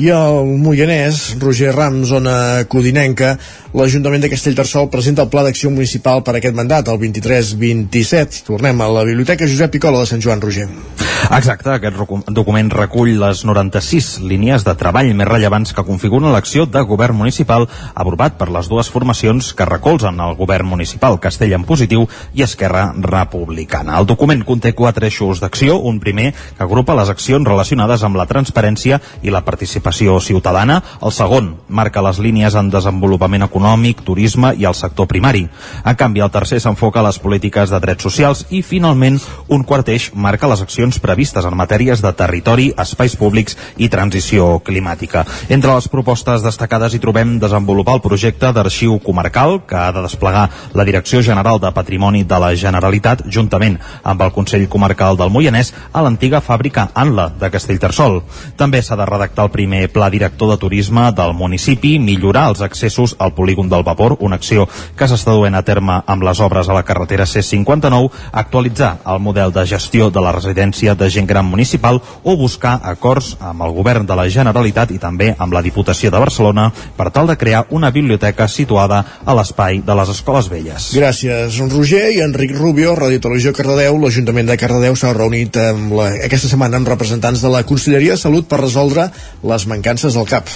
I al Moianès, Roger Ram, zona codinenca, l'Ajuntament de Castellterçol presenta el Pla d'Acció Municipal per aquest mandat, el 23-27. Tornem a la Biblioteca Josep Picola de Sant Joan, Roger. Exacte, aquest document recull les 96 línies de treball més rellevants que configuren l'acció de govern municipal aprovat per les dues formacions que recolzen el govern municipal, Castell en positiu i Esquerra Republicana. El document conté quatre eixos d'acció, un primer que agrupa les accions relacionades amb la transparència i la participació ciutadana, el segon marca les línies en desenvolupament econòmic, turisme i el sector primari. En canvi, el tercer s'enfoca a les polítiques de drets socials i, finalment, un quart eix marca les accions previstes en matèries de territori, espais públics i transició climàtica. Entre les propostes destacades hi trobem desenvolupar el projecte d'arxiu comarcal que ha de desplegar la Direcció General de Patrimoni de la Generalitat juntament amb el Consell Comarcal del Moianès a l'antiga fàbrica Anla de Castellterçol. També s'ha de redactar el primer pla director de turisme del municipi, millorar els accessos al polígon del vapor, una acció que s'està duent a terme amb les obres a la carretera C59, actualitzar el model de gestió de la residència de gent gran municipal o buscar acords amb el govern de la Generalitat i també amb la Diputació de Barcelona per tal de crear una biblioteca situada a l'espai de les Escoles Velles. Gràcies, Roger i Enric Rubio, Radio Televisió Cardedeu. L'Ajuntament de Cardedeu s'ha reunit amb la, aquesta setmana amb representants de la Conselleria de Salut per resoldre les mancances del CAP.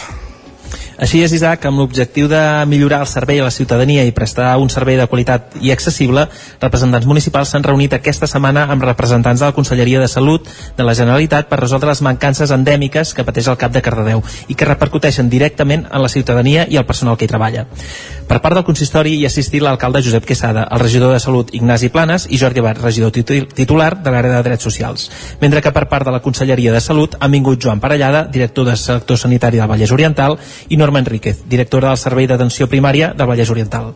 Així és, Isaac, amb l'objectiu de millorar el servei a la ciutadania i prestar un servei de qualitat i accessible, representants municipals s'han reunit aquesta setmana amb representants de la Conselleria de Salut de la Generalitat per resoldre les mancances endèmiques que pateix el CAP de Cardedeu i que repercuteixen directament en la ciutadania i el personal que hi treballa. Per part del consistori hi ha assistit l'alcalde Josep Quesada, el regidor de Salut Ignasi Planes i Jordi Abad, regidor titu- titular de l'àrea de Drets Socials. Mentre que per part de la Conselleria de Salut han vingut Joan Parellada, director de sector sanitari del Vallès Oriental, i Norma Enríquez, directora del Servei d'Atenció Primària del Vallès Oriental.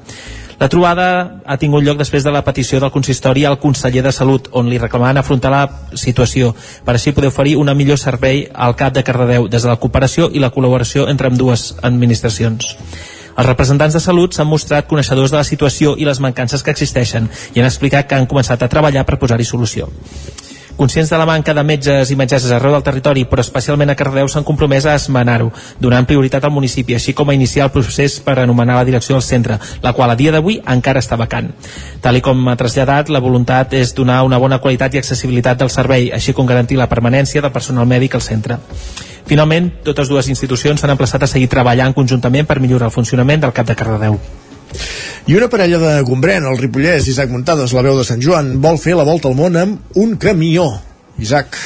La trobada ha tingut lloc després de la petició del consistori al conseller de Salut, on li reclamaven afrontar la situació per així poder oferir un millor servei al CAP de Cardedeu des de la cooperació i la col·laboració entre amb dues administracions. Els representants de salut s'han mostrat coneixedors de la situació i les mancances que existeixen i han explicat que han començat a treballar per posar-hi solució. Conscients de la manca de metges i metgesses arreu del territori, però especialment a Cardedeu, s'han compromès a esmenar-ho, donant prioritat al municipi, així com a iniciar el procés per anomenar la direcció del centre, la qual a dia d'avui encara està vacant. Tal i com ha traslladat, la voluntat és donar una bona qualitat i accessibilitat del servei, així com garantir la permanència del personal mèdic al centre. Finalment, totes dues institucions s'han emplaçat a seguir treballant conjuntament per millorar el funcionament del CAP de Cardedeu. I una parella de Gombrèn, el Ripollès, Isaac Muntades, la veu de Sant Joan, vol fer la volta al món amb un camió. Isaac.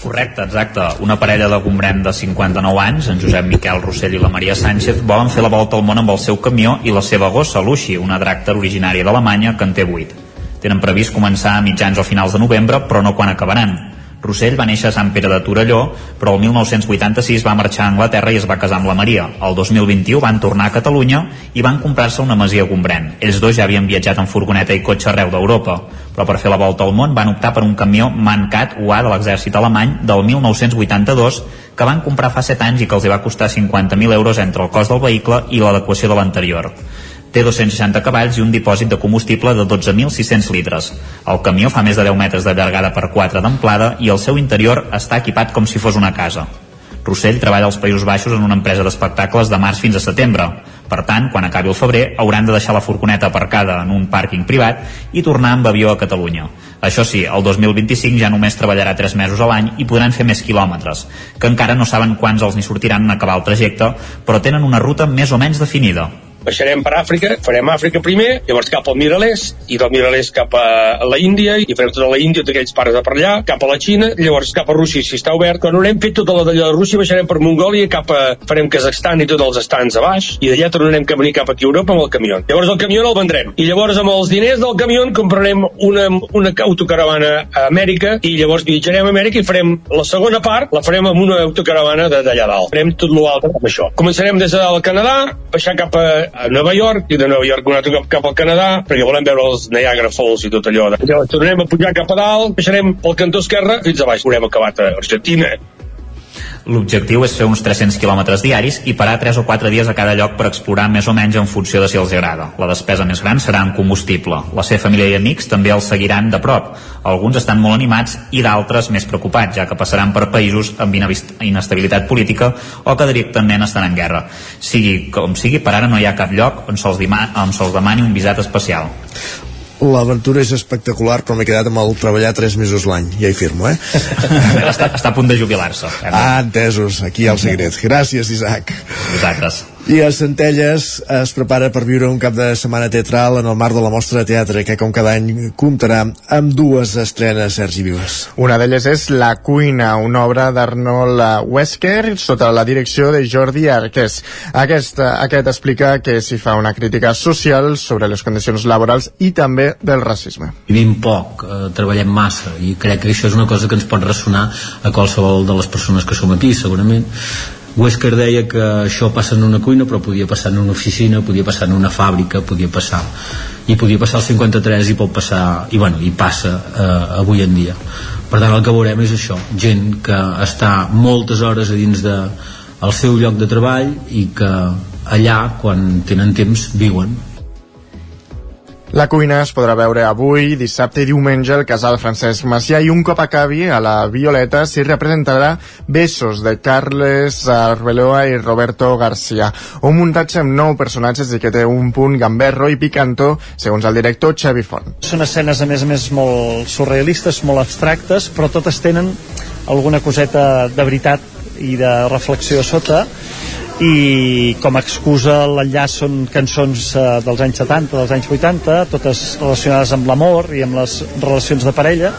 Correcte, exacte. Una parella de Gombrèn de 59 anys, en Josep Miquel Rossell i la Maria Sánchez, volen fer la volta al món amb el seu camió i la seva gossa, Lucy, una dràcter originària d'Alemanya que en té 8. Tenen previst començar a mitjans o finals de novembre, però no quan acabaran. Rossell va néixer a Sant Pere de Torelló, però el 1986 va marxar a Anglaterra i es va casar amb la Maria. El 2021 van tornar a Catalunya i van comprar-se una masia Gombrèn. Ells dos ja havien viatjat en furgoneta i cotxe arreu d'Europa, però per fer la volta al món van optar per un camió Mancat UA de l'exèrcit alemany del 1982 que van comprar fa 7 anys i que els hi va costar 50.000 euros entre el cost del vehicle i l'adequació de l'anterior. Té 260 cavalls i un dipòsit de combustible de 12.600 litres. El camió fa més de 10 metres de llargada per 4 d'amplada i el seu interior està equipat com si fos una casa. Rossell treballa als Països Baixos en una empresa d'espectacles de març fins a setembre. Per tant, quan acabi el febrer, hauran de deixar la furgoneta aparcada en un pàrquing privat i tornar amb avió a Catalunya. Això sí, el 2025 ja només treballarà 3 mesos a l'any i podran fer més quilòmetres, que encara no saben quants els n'hi sortiran en acabar el trajecte, però tenen una ruta més o menys definida. Baixarem per Àfrica, farem Àfrica primer, llavors cap al Miralès, i del Miralès cap a la Índia, i farem tota la Índia, tots aquells pares de per allà, cap a la Xina, llavors cap a Rússia, si està obert. Quan haurem fet tota la de Rússia, baixarem per Mongòlia, cap a, farem Kazakhstan i tots els estants a baix, i d'allà tornarem a venir cap aquí a Europa amb el camió. Llavors el camió el vendrem. I llavors amb els diners del camió comprarem una, una autocaravana a Amèrica, i llavors viatjarem a Amèrica i farem la segona part, la farem amb una autocaravana de- d'allà dalt. Farem tot l'altre amb això. Començarem des del Canadà, baixar cap a, a Nova York, i de Nova York un altre cop cap al Canadà, perquè volem veure els Niagara Falls i tot allò. Llavors tornarem a pujar cap a dalt, baixarem pel cantó esquerre fins a baix. Haurem acabat a Argentina. L'objectiu és fer uns 300 quilòmetres diaris i parar 3 o 4 dies a cada lloc per explorar més o menys en funció de si els agrada. La despesa més gran serà en combustible. La seva família i amics també els seguiran de prop. Alguns estan molt animats i d'altres més preocupats, ja que passaran per països amb inestabilitat política o que directament estan en guerra. Sigui com sigui, per ara no hi ha cap lloc on se'ls demani un visat especial. L'aventura és espectacular, però m'he quedat amb el treballar 3 mesos l'any. Ja hi firmo, eh? està, està a punt de jubilar-se. Ah, entesos. Aquí hi ha el secret. Gràcies, Isaac. Vosaltres. I a Centelles es prepara per viure un cap de setmana teatral en el marc de la mostra de teatre, que com cada any comptarà amb dues estrenes, Sergi Vives. Una d'elles és La cuina, una obra d'Arnold Wesker sota la direcció de Jordi Arqués. Aquest, aquest explica que s'hi fa una crítica social sobre les condicions laborals i també del racisme. Vivim poc, eh, treballem massa i crec que això és una cosa que ens pot ressonar a qualsevol de les persones que som aquí, segurament. Wesker deia que això passa en una cuina però podia passar en una oficina, podia passar en una fàbrica, podia passar i podia passar al 53 i pot passar i, bueno, i passa eh, avui en dia. Per tant el que veurem és això gent que està moltes hores a dins de el seu lloc de treball i que allà quan tenen temps viuen La cuina es podrà veure avui, dissabte i diumenge al casal Francesc Macià i un cop acabi a la Violeta s'hi representarà Besos de Carles Arbeloa i Roberto García. Un muntatge amb nou personatges i que té un punt gamberro i picantó, segons el director Xavi Font. Són escenes, a més a més, molt surrealistes, molt abstractes, però totes tenen alguna coseta de veritat i de reflexió sota i com a excusa l'enllaç són cançons eh, dels anys 70, dels anys 80, totes relacionades amb l'amor i amb les relacions de parella.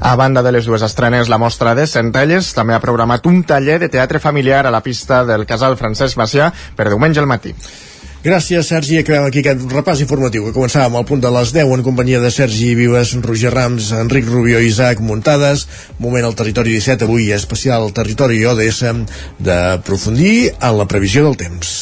A banda de les dues estrenes, la mostra de Centelles també ha programat un taller de teatre familiar a la pista del casal Francesc Macià per diumenge al matí. Gràcies, Sergi. Acabem aquí aquest repàs informatiu que començàvem al punt de les 10 en companyia de Sergi Vives, Roger Rams, Enric Rubio i Isaac Muntades. Moment al territori 17, avui especial territori ODS d'aprofundir en la previsió del temps.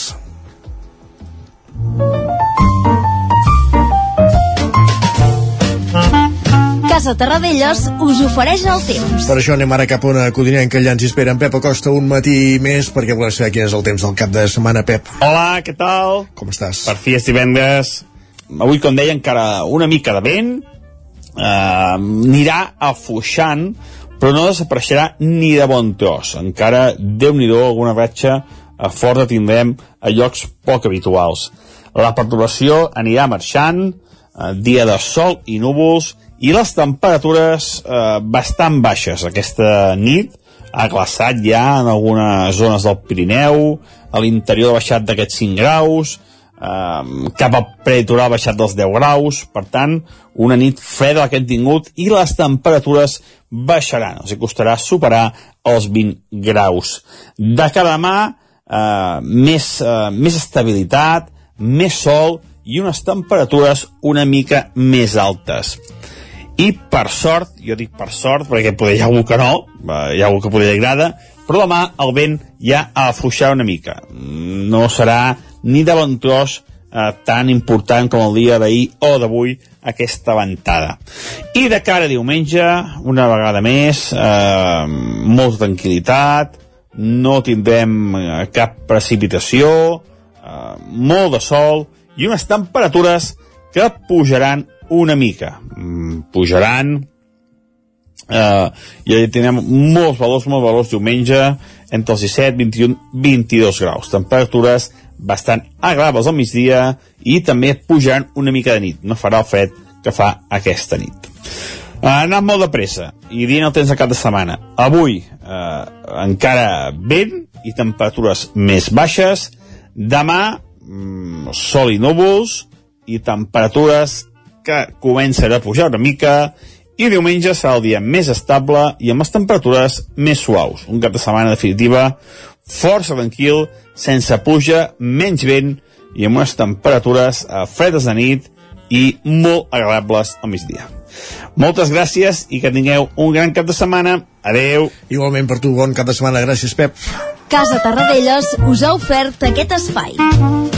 Casa Terradellos us ofereix el temps. Per això anem ara cap a una codinenca que allà ens hi espera en Pep Acosta un matí més perquè volem saber quin és el temps del cap de setmana, Pep. Hola, què tal? Com estàs? Per fi és divendres. Avui, com deia, encara una mica de vent. Uh, anirà afluixant, però no desapareixerà ni de bon tros. Encara, déu nhi alguna ratxa uh, forta tindrem a llocs poc habituals. La perturbació anirà marxant, uh, dia de sol i núvols, i les temperatures eh, bastant baixes aquesta nit. Ha glaçat ja en algunes zones del Pirineu a l'interior ha baixat d'aquests 5 graus eh, cap al preditoral ha baixat dels 10 graus. Per tant una nit freda la que hem tingut i les temperatures baixaran. Els costarà superar els 20 graus. De cada mà eh, més, eh, més estabilitat més sol i unes temperatures una mica més altes i per sort, jo dic per sort perquè poder hi ha algú que no, hi ha algú que poder li agrada, però demà el vent ja afluixarà una mica. No serà ni de bon tros eh, tan important com el dia d'ahir o d'avui aquesta ventada. I de cara a diumenge, una vegada més, eh, molta tranquil·litat, no tindrem eh, cap precipitació, eh, molt de sol i unes temperatures que pujaran una mica. Mm, pujaran eh, i tindrem molts valors, molts valors diumenge entre els 17, 21, 22 graus. Temperatures bastant agradables al migdia i també pujaran una mica de nit. No farà el fred que fa aquesta nit. Ha anat molt de pressa i dient el temps de cap de setmana. Avui eh, encara vent i temperatures més baixes. Demà mm, sol i núvols i temperatures que comencen a pujar una mica i diumenge serà el dia més estable i amb les temperatures més suaus. Un cap de setmana definitiva força tranquil, sense puja, menys vent i amb unes temperatures eh, fredes de nit i molt agradables al migdia. Moltes gràcies i que tingueu un gran cap de setmana. Adeu. Igualment per tu, bon cap de setmana. Gràcies, Pep. Casa Tarradellas us ha ofert aquest espai.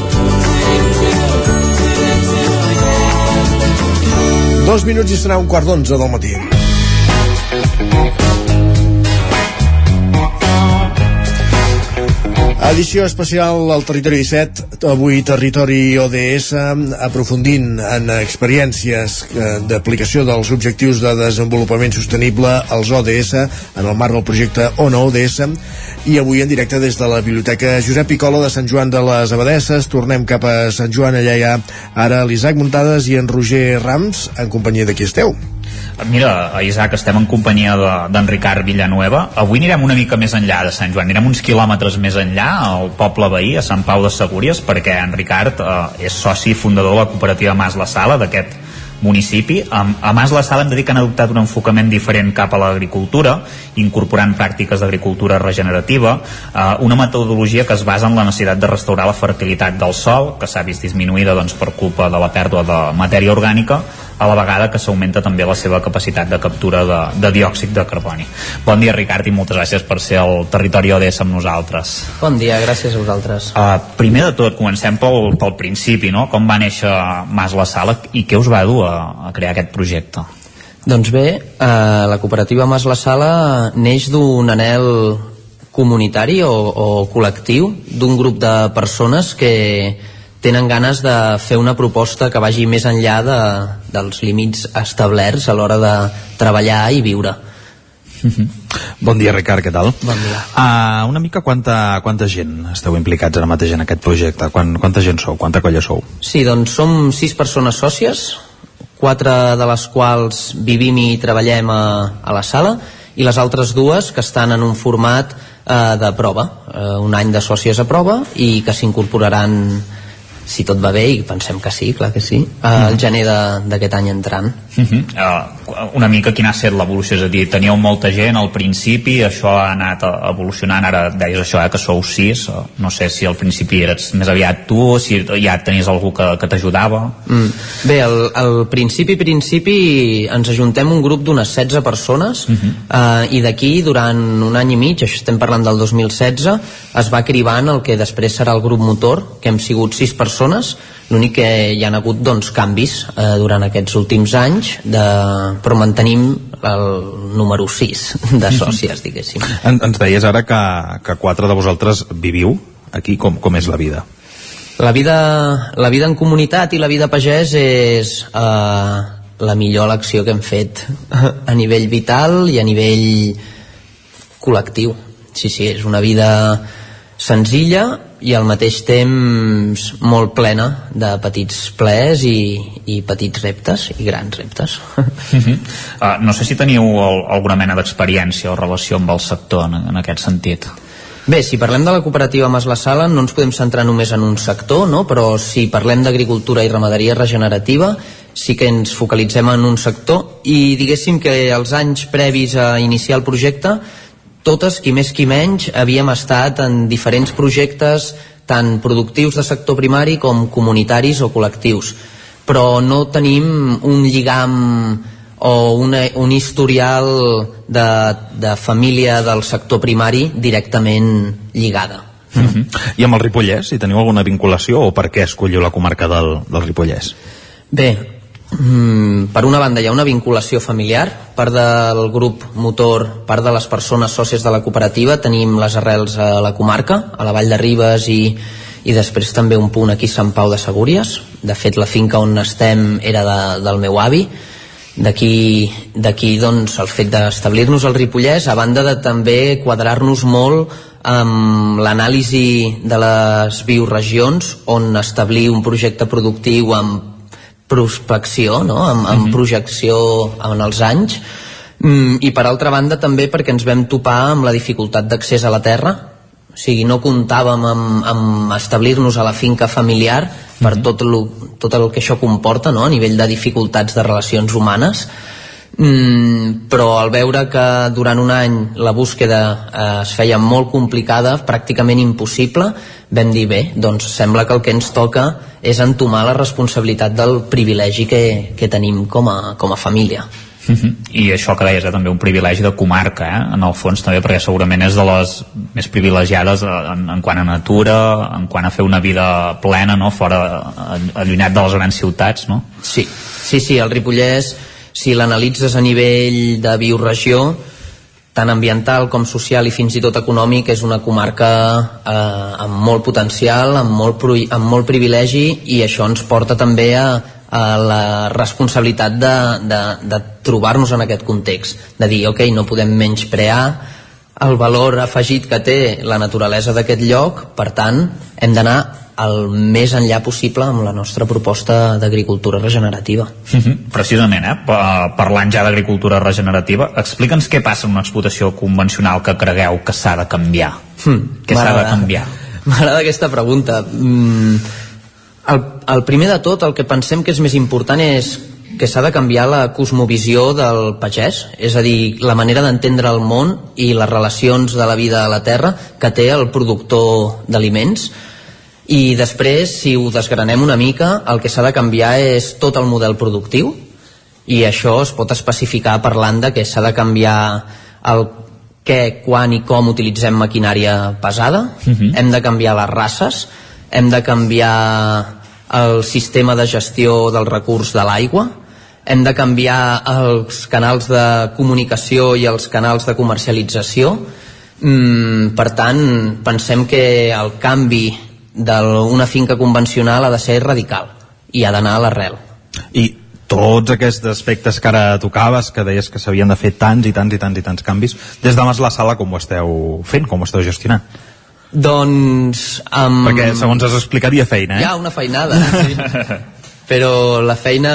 Dos minuts i serà un quart d'onze del matí. Edició especial al Territori 17, avui Territori ODS, aprofundint en experiències eh, d'aplicació dels objectius de desenvolupament sostenible als ODS en el marc del projecte ONA ODS i avui en directe des de la Biblioteca Josep Picola de Sant Joan de les Abadesses. Tornem cap a Sant Joan, allà hi ha ara l'Isaac Muntades i en Roger Rams, en companyia de qui esteu? Mira, Isaac, estem en companyia de- d'en Ricard Villanueva. Avui anirem una mica més enllà de Sant Joan, anirem uns quilòmetres més enllà, al poble veí, a Sant Pau de Segúries, perquè en Ricard eh, és soci fundador de la cooperativa Mas la Sala, d'aquest municipi. A, Mas la Sala hem de dir que han adoptat un enfocament diferent cap a l'agricultura, incorporant pràctiques d'agricultura regenerativa, eh, una metodologia que es basa en la necessitat de restaurar la fertilitat del sol, que s'ha vist disminuïda doncs, per culpa de la pèrdua de matèria orgànica, a la vegada que s'augmenta també la seva capacitat de captura de, de diòxid de carboni. Bon dia, Ricard, i moltes gràcies per ser al territori ODS amb nosaltres. Bon dia, gràcies a vosaltres. Uh, primer de tot, comencem pel, pel principi, no? Com va néixer Mas la Sala i què us va dur a, a crear aquest projecte? Doncs bé, eh, la cooperativa Mas la Sala neix d'un anel comunitari o, o col·lectiu d'un grup de persones que tenen ganes de fer una proposta que vagi més enllà de, dels límits establerts a l'hora de treballar i viure. Bon dia, Ricard, què tal? Bon dia. Uh, una mica quanta, quanta gent esteu implicats ara mateix en aquest projecte? Quan, quanta gent sou? Quanta colla sou? Sí, doncs som sis persones sòcies, quatre de les quals vivim i treballem a, a la sala, i les altres dues que estan en un format eh, de prova, eh, un any de sòcies a prova i que s'incorporaran si tot va bé, i pensem que sí, clar que sí, eh, al gener de- d'aquest any entrant. Uh -huh. uh, una mica quina ha estat l'evolució, és a dir, teníeu molta gent al principi, això ha anat eh, evolucionant, ara deies això, eh, que sou sis, uh, no sé si al principi eres més aviat tu o si ja tenies algú que, que t'ajudava. Mm. Bé, al, al principi, principi, ens ajuntem un grup d'unes 16 persones uh -huh. eh, i d'aquí, durant un any i mig, això estem parlant del 2016, es va cribant el que després serà el grup motor, que hem sigut 6 persones, l'únic que hi ha hagut doncs, canvis eh, durant aquests últims anys, de, però mantenim el número 6 de sòcies, diguéssim. En, ens deies ara que, que quatre de vosaltres viviu aquí, com, com és la vida? La vida, la vida en comunitat i la vida pagès és eh, la millor elecció que hem fet a nivell vital i a nivell col·lectiu. Sí, sí, és una vida senzilla i al mateix temps molt plena de petits plaers i, i petits reptes i grans reptes. Uh -huh. uh, no sé si teniu el, alguna mena d'experiència o relació amb el sector en, en aquest sentit. Bé, si parlem de la cooperativa Mas la Sala no ens podem centrar només en un sector, no? però si parlem d'agricultura i ramaderia regenerativa sí que ens focalitzem en un sector i diguéssim que els anys previs a iniciar el projecte totes, qui més qui menys, havíem estat en diferents projectes tant productius de sector primari com comunitaris o col·lectius però no tenim un lligam o una, un historial de, de família del sector primari directament lligada. Uh -huh. I amb el Ripollès, hi teniu alguna vinculació o per què escolliu la comarca del, del Ripollès? Bé, mm, per una banda hi ha una vinculació familiar, part del grup motor, part de les persones sòcies de la cooperativa tenim les arrels a la comarca, a la Vall de Ribes i, i després també un punt aquí a Sant Pau de Segúries. De fet, la finca on estem era de, del meu avi, d'aquí doncs el fet d'establir-nos al Ripollès a banda de també quadrar-nos molt amb l'anàlisi de les bioregions on establir un projecte productiu amb prospecció, no? amb, amb projecció en els anys. Mm, i per altra banda també perquè ens vam topar amb la dificultat d'accés a la terra. O sigui, no comptàvem amb, amb establir-nos a la finca familiar per tot, lo, tot el que això comporta no? a nivell de dificultats de relacions humanes mm, però al veure que durant un any la búsqueda eh, es feia molt complicada, pràcticament impossible, vam dir bé, doncs sembla que el que ens toca és entomar la responsabilitat del privilegi que, que tenim com a, com a família. Mhm. I això que deies, eh, també un privilegi de comarca, eh? en el fons també, perquè segurament és de les més privilegiades eh, en, en quant a natura, en quant a fer una vida plena, no?, fora, eh, allunyat de les grans ciutats, no? Sí, sí, sí, el Ripollès, si l'analitzes a nivell de bioregió, tant ambiental com social i fins i tot econòmic, és una comarca eh, amb molt potencial, amb molt, amb molt privilegi i això ens porta també a, a la responsabilitat de, de, de trobar-nos en aquest context, de dir, ok, no podem menysprear el valor afegit que té la naturalesa d'aquest lloc, per tant, hem d'anar el més enllà possible amb la nostra proposta d'agricultura regenerativa. Mhm. Precisament, eh? pa- parlant ja d'agricultura regenerativa, explica'ns què passa en una explotació convencional que cregueu que s'ha de canviar. Hmm, Què s'ha de canviar? M'agrada aquesta pregunta. Mm, el, el primer de tot, el que pensem que és més important és que s'ha de canviar la cosmovisió del pagès, és a dir, la manera d'entendre el món i les relacions de la vida a la terra que té el productor d'aliments. I després, si ho desgranem una mica, el que s'ha de canviar és tot el model productiu i això es pot especificar parlant de que s'ha de canviar el què, quan i com utilitzem maquinària pesada, Mhm. hem de canviar les races, hem de canviar el sistema de gestió del recurs de l'aigua, hem de canviar els canals de comunicació i els canals de comercialització. Mm, per tant, pensem que el canvi d'una finca convencional ha de ser radical i ha d'anar a l'arrel. I tots aquests aspectes que ara tocaves, que deies que s'havien de fer tants i tants i tants i tants canvis, des de Mas la Sala com ho esteu fent, com ho esteu gestionant? Doncs... Um... Perquè, segons has explicat, hi ha feina, eh? Hi ha una feinada, sí. però la feina,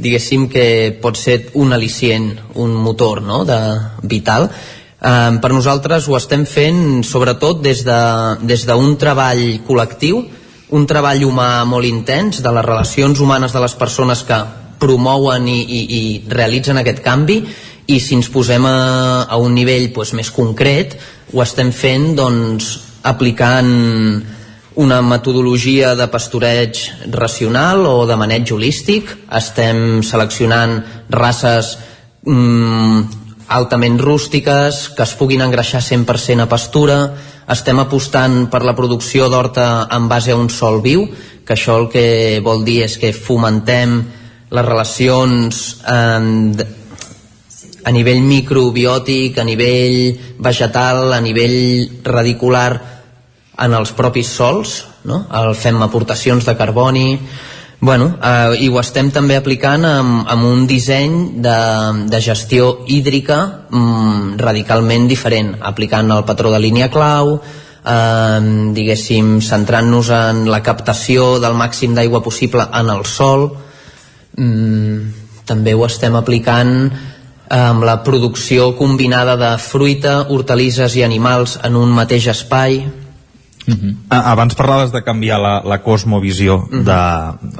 diguéssim que pot ser un al·licient, un motor no? de, vital. Um, per nosaltres ho estem fent sobretot des d'un de, des d'un treball col·lectiu, un treball humà molt intens, de les relacions humanes de les persones que promouen i, i, i realitzen aquest canvi i si ens posem a, a un nivell doncs, més concret ho estem fent doncs, aplicant una metodologia de pastoreig racional o de maneig holístic. Estem seleccionant races mm, altament rústiques que es puguin engreixar 100% a pastura estem apostant per la producció d'horta en base a un sol viu que això el que vol dir és que fomentem les relacions eh, a nivell microbiòtic, a nivell vegetal, a nivell radicular en els propis sols, no? el fem aportacions de carboni, bueno, eh, i ho estem també aplicant amb, amb un disseny de, de gestió hídrica mm, radicalment diferent, aplicant el patró de línia clau, eh, diguéssim, centrant-nos en la captació del màxim d'aigua possible en el sol, mm, també ho estem aplicant amb la producció combinada de fruita, hortalisses i animals en un mateix espai. Uh -huh. Abans parlaves de canviar la, la cosmovisió de,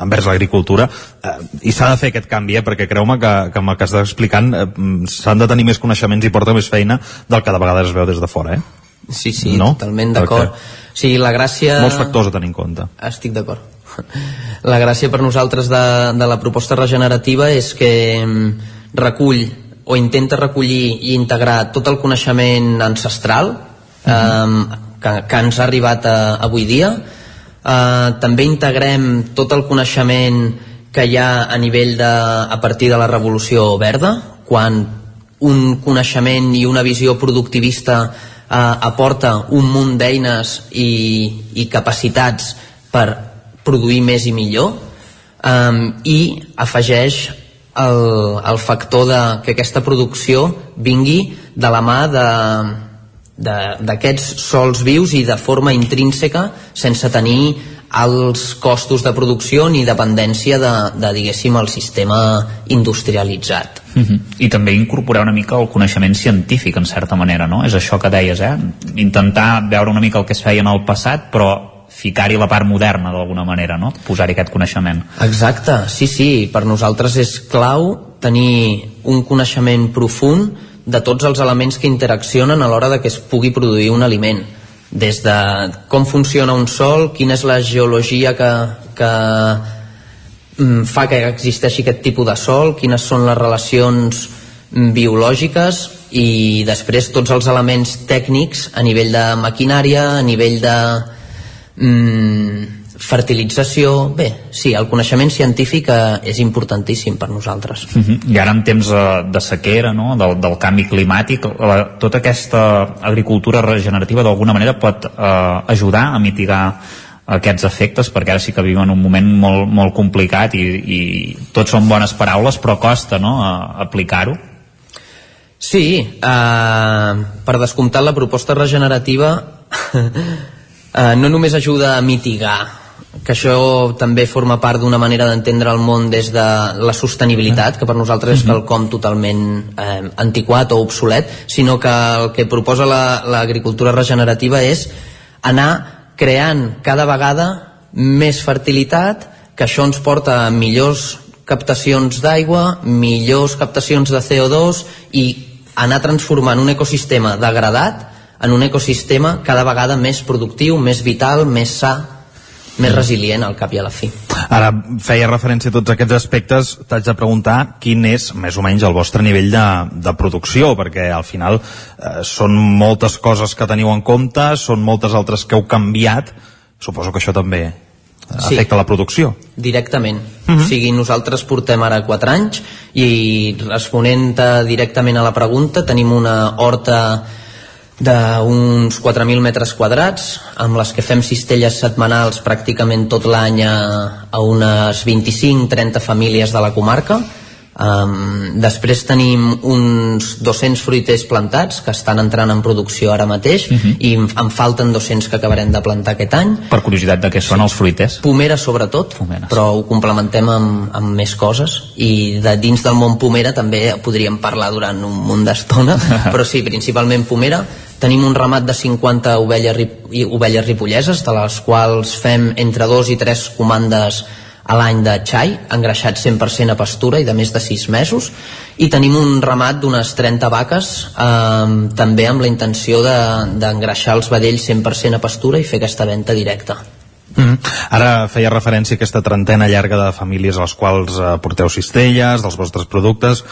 envers l'agricultura eh, i s'ha de fer aquest canvi, eh, perquè creu-me que, que amb el que estàs explicant eh, s'han de tenir més coneixements i porta més feina del que de vegades es veu des de fora, eh? Sí, sí, no? totalment d'acord. Perquè O sigui, la gràcia... Molts factors a tenir en compte. Estic d'acord. La gràcia per nosaltres de, de la proposta regenerativa és que mm, recull o intenta recollir i integrar tot el coneixement ancestral eh, que, que ens ha arribat a, avui dia. Eh, també integrem tot el coneixement que hi ha a nivell de, a partir de la revolució verda, quan un coneixement i una visió productivista eh, aporta un munt d'eines i, i capacitats per produir més i millor um, i afegeix el, el factor de que aquesta producció vingui de la mà de- d'aquests sols vius i de forma intrínseca sense tenir alts costos de producció ni dependència de, de diguéssim, el sistema industrialitzat. Uh -huh. I també incorporar una mica el coneixement científic, en certa manera, no? És això que deies, eh? Intentar veure una mica el que es feia en el passat, però ficar-hi la part moderna d'alguna manera, no? Posar-hi aquest coneixement. Exacte, sí, sí, per nosaltres és clau tenir un coneixement profund de tots els elements que interaccionen a l'hora de que es pugui produir un aliment. Des de com funciona un sol, quina és la geologia que, que mm, fa que existeixi aquest tipus de sol, quines són les relacions biològiques i després tots els elements tècnics a nivell de maquinària, a nivell de mm, fertilització... Bé, sí, el coneixement científic eh, és importantíssim per nosaltres. Uh -huh. I ara en temps de, de sequera, no? del, del canvi climàtic, la, tota aquesta agricultura regenerativa d'alguna manera pot eh, ajudar a mitigar aquests efectes perquè ara sí que vivim en un moment molt, molt complicat i, i tot són bones paraules però costa no, aplicar-ho Sí, eh, per descomptat la proposta regenerativa eh, no només ajuda a mitigar que això també forma part d'una manera d'entendre el món des de la sostenibilitat, que per nosaltres és quelcom totalment eh, antiquat o obsolet, sinó que el que proposa la- l'agricultura regenerativa és anar creant cada vegada més fertilitat, que això ens porta a millors captacions d'aigua, millors captacions de CO2 i anar transformant un ecosistema degradat en un ecosistema cada vegada més productiu, més vital, més sa, més resilient al cap i a la fi. Ara feia referència a tots aquests aspectes, t'haig de preguntar quin és més o menys el vostre nivell de, de producció, perquè al final eh, són moltes coses que teniu en compte, són moltes altres que heu canviat, suposo que això també eh, Sí. afecta la producció. directament. Uh -huh. O sigui, nosaltres portem ara 4 anys i responent directament a la pregunta, tenim una horta d'uns 4.000 metres quadrats amb les que fem cistelles setmanals pràcticament tot l'any a, a unes 25-30 famílies de la comarca Um, després tenim uns 200 fruiters plantats que estan entrant en producció ara mateix uh -huh. i em, em falten 200 que acabarem de plantar aquest any per curiositat de què són els fruiters Pomera sobretot, Pomeres. però ho complementem amb, amb més coses i de dins del món pomera també podríem parlar durant un munt d'estona però sí, principalment pomera tenim un ramat de 50 ovelles, ovelles ripolleses de les quals fem entre dos i tres comandes a l'any de xai, engreixat 100% a pastura i de més de 6 mesos i tenim un ramat d'unes 30 vaques eh, també amb la intenció de- d'engreixar de, els vedells 100% a pastura i fer aquesta venda directa Mm. Ara feia referència a aquesta trentena llarga de famílies a les quals eh, porteu cistelles, dels vostres productes.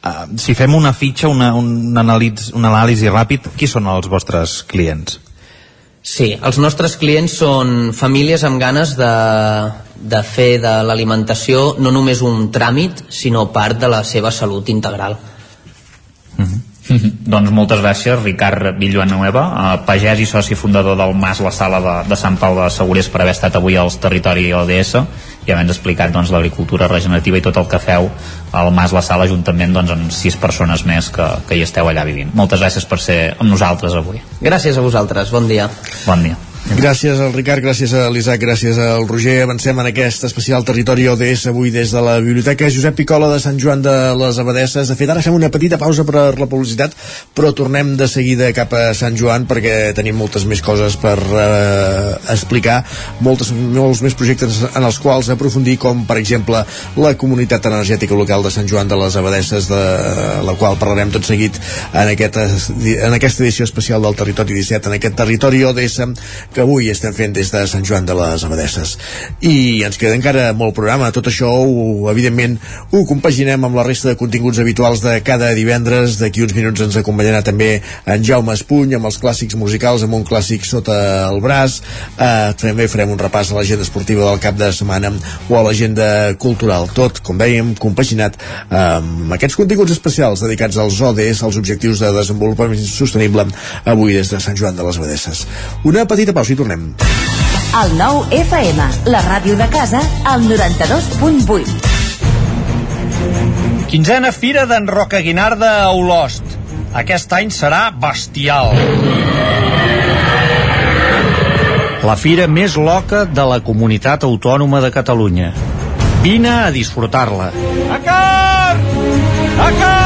Eh, si fem una fitxa, una, un, anàlisi, un anàlisi ràpid, qui són els vostres clients? Sí, els nostres clients són famílies amb ganes de, de fer de l'alimentació no només un tràmit, sinó part de la seva salut integral. Doncs moltes gràcies, Ricard Villanueva, eh, pagès i soci fundador del Mas La Sala de, de Sant Pau de Segurers per haver estat avui al territori ODS i haver explicat doncs, l'agricultura regenerativa i tot el que feu al Mas La Sala juntament doncs, amb sis persones més que, que hi esteu allà vivint. Moltes gràcies per ser amb nosaltres avui. Gràcies a vosaltres, bon dia. Bon dia. Gràcies al Ricard, gràcies a l'Isaac, gràcies al Roger. Avancem en aquest especial territori ODS avui des de la Biblioteca Josep Picola de Sant Joan de les Abadesses. De fet, ara fem una petita pausa per la publicitat, però tornem de seguida cap a Sant Joan perquè tenim moltes més coses per eh, explicar, moltes, molts més projectes en els quals aprofundir, com per exemple la comunitat energètica local de Sant Joan de les Abadesses, de la qual parlarem tot seguit en, aquest, en aquesta edició especial del Territori 17, en aquest territori ODS que avui estem fent des de Sant Joan de les Abadesses. I ens queda encara molt programa. Tot això, ho, evidentment, ho compaginem amb la resta de continguts habituals de cada divendres. D'aquí uns minuts ens acompanyarà també en Jaume Espuny amb els clàssics musicals, amb un clàssic sota el braç. Eh, també farem un repàs a l'agenda esportiva del cap de setmana o a l'agenda cultural. Tot, com dèiem, compaginat amb aquests continguts especials dedicats als ODS, als objectius de desenvolupament sostenible, avui des de Sant Joan de les Abadesses. Una petita pausa i tornem. El nou FM, la ràdio de casa, al 92.8. Quinzena Fira d'en Roca Guinarda a Olost. Aquest any serà bestial. La fira més loca de la comunitat autònoma de Catalunya. Vine a disfrutar-la. A car! A car!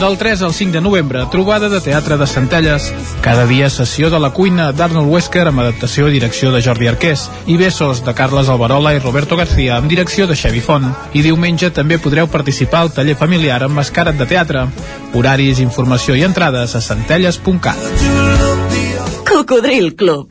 Del 3 al 5 de novembre, trobada de teatre de Centelles. Cada dia sessió de la cuina d'Arnold Wesker amb adaptació i direcció de Jordi Arqués i Besos de Carles Alberola i Roberto García amb direcció de Xevi Font. I diumenge també podreu participar al taller familiar amb mascarat de teatre. Horaris, informació i entrades a centelles.cat. Cocodril Club.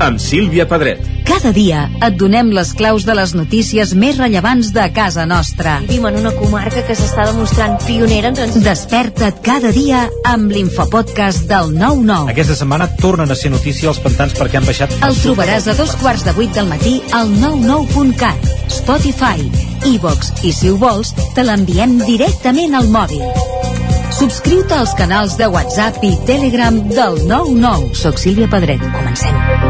amb Sílvia Pedret. Cada dia et donem les claus de les notícies més rellevants de casa nostra. Vivim en una comarca que s'està demostrant pionera. Doncs... Desperta't cada dia amb l'infopodcast del 9-9. Aquesta setmana tornen a ser notícia els pantans perquè han baixat... El trobaràs a dos quarts de vuit del matí al 99.cat, Spotify, iVox i, si ho vols, te l'enviem directament al mòbil. Subscriu-te als canals de WhatsApp i Telegram del 99. Soc Sílvia Pedret. Comencem.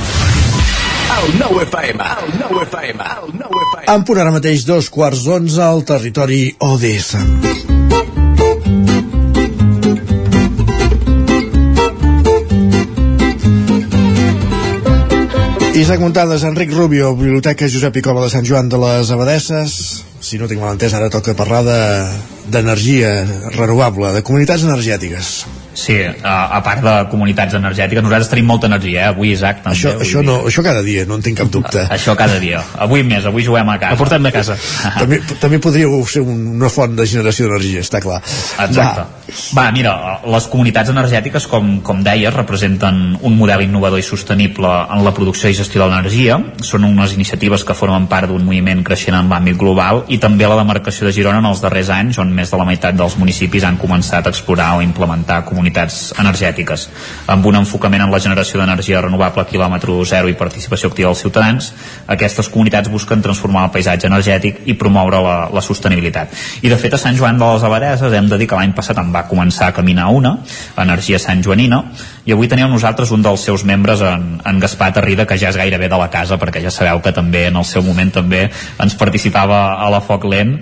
En punt ara mateix dos quarts d'onze al territori ODS. Isaac Muntades, Enric Rubio, Biblioteca Josep Picola de Sant Joan de les Abadesses. Si no tinc mal entès, ara toca parlar de- d'energia renovable, de comunitats energètiques. Sí, a, a part de comunitats energètiques, nosaltres tenim molta energia, eh? avui, Isaac, també. Això, vull això, no, això cada dia, no en tinc cap dubte. Això cada dia. Avui més, avui juguem a casa. La portem de casa. també, també podríeu ser un- una font de generació d'energia, està clar. Exacte. Va, mira, les comunitats energètiques, com, com deies, representen un model innovador i sostenible en la producció i gestió de l'energia. Són unes iniciatives que formen part d'un moviment creixent en l'àmbit global i també a la demarcació de Girona en els darrers anys, on més de la meitat dels municipis han començat a explorar o implementar comunitats energètiques. Amb un enfocament en la generació d'energia renovable a quilòmetre zero i participació activa dels ciutadans, aquestes comunitats busquen transformar el paisatge energètic i promoure la, la sostenibilitat. I de fet a Sant Joan de les Abadeses hem de dir que l'any passat en va començar a caminar una, Energia Sant Joanina, i avui teníem nosaltres un dels seus membres, en, en Gaspar Tarrida, que ja és gairebé de la casa, perquè ja sabeu que també en el seu moment també ens participava a la Foc Lent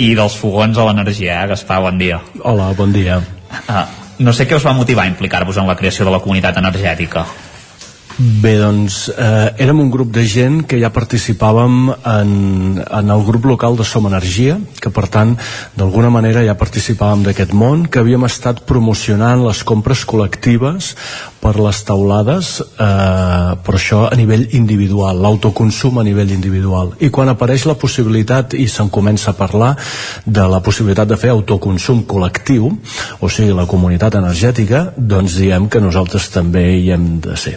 i dels fogons a l'energia, eh? Gaspar, bon dia. Hola, bon dia. Ah, no sé què us va motivar a implicar-vos en la creació de la comunitat energètica. Bé, doncs, eh, érem un grup de gent que ja participàvem en, en el grup local de Som Energia, que per tant, d'alguna manera ja participàvem d'aquest món, que havíem estat promocionant les compres col·lectives per les taulades, eh, però això a nivell individual, l'autoconsum a nivell individual. I quan apareix la possibilitat i se'n comença a parlar de la possibilitat de fer autoconsum col·lectiu, o sigui, la comunitat energètica, doncs diem que nosaltres també hi hem de ser.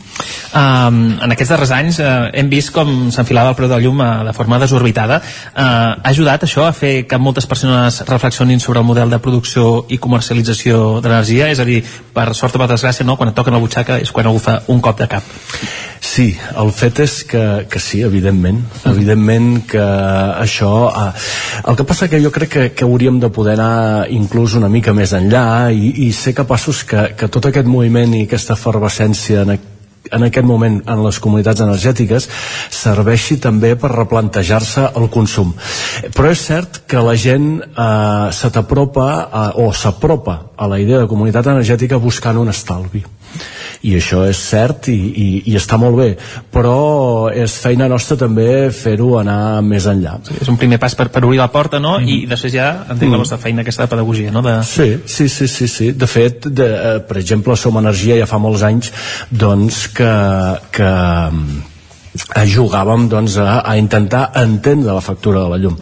Um, en aquests darrers anys uh, hem vist com s'enfilava el preu de la llum uh, de forma desorbitada. Uh, ha ajudat això a fer que moltes persones reflexionin sobre el model de producció i comercialització d'energia? És a dir, per sort o per desgràcia, no? quan et toquen la butxaca és quan algú fa un cop de cap. Sí, el fet és que, que sí, evidentment. Evidentment que això... Eh, el que passa que jo crec que, que hauríem de poder anar inclús una mica més enllà i, i ser capaços que, que tot aquest moviment i aquesta efervescència en, en aquest moment en les comunitats energètiques serveixi també per replantejar-se el consum. Però és cert que la gent eh, se t'apropa eh, o s'apropa a la idea de comunitat energètica buscant un estalvi i això és cert i, i, i està molt bé però és feina nostra també fer-ho anar més enllà és un primer pas per, per obrir la porta no? Mm. i després ja entenc mm. la vostra feina aquesta de pedagogia no? de... sí, sí, sí, sí, sí. de fet de, eh, per exemple Som Energia ja fa molts anys doncs que, que eh, jugàvem doncs, a, a intentar entendre la factura de la llum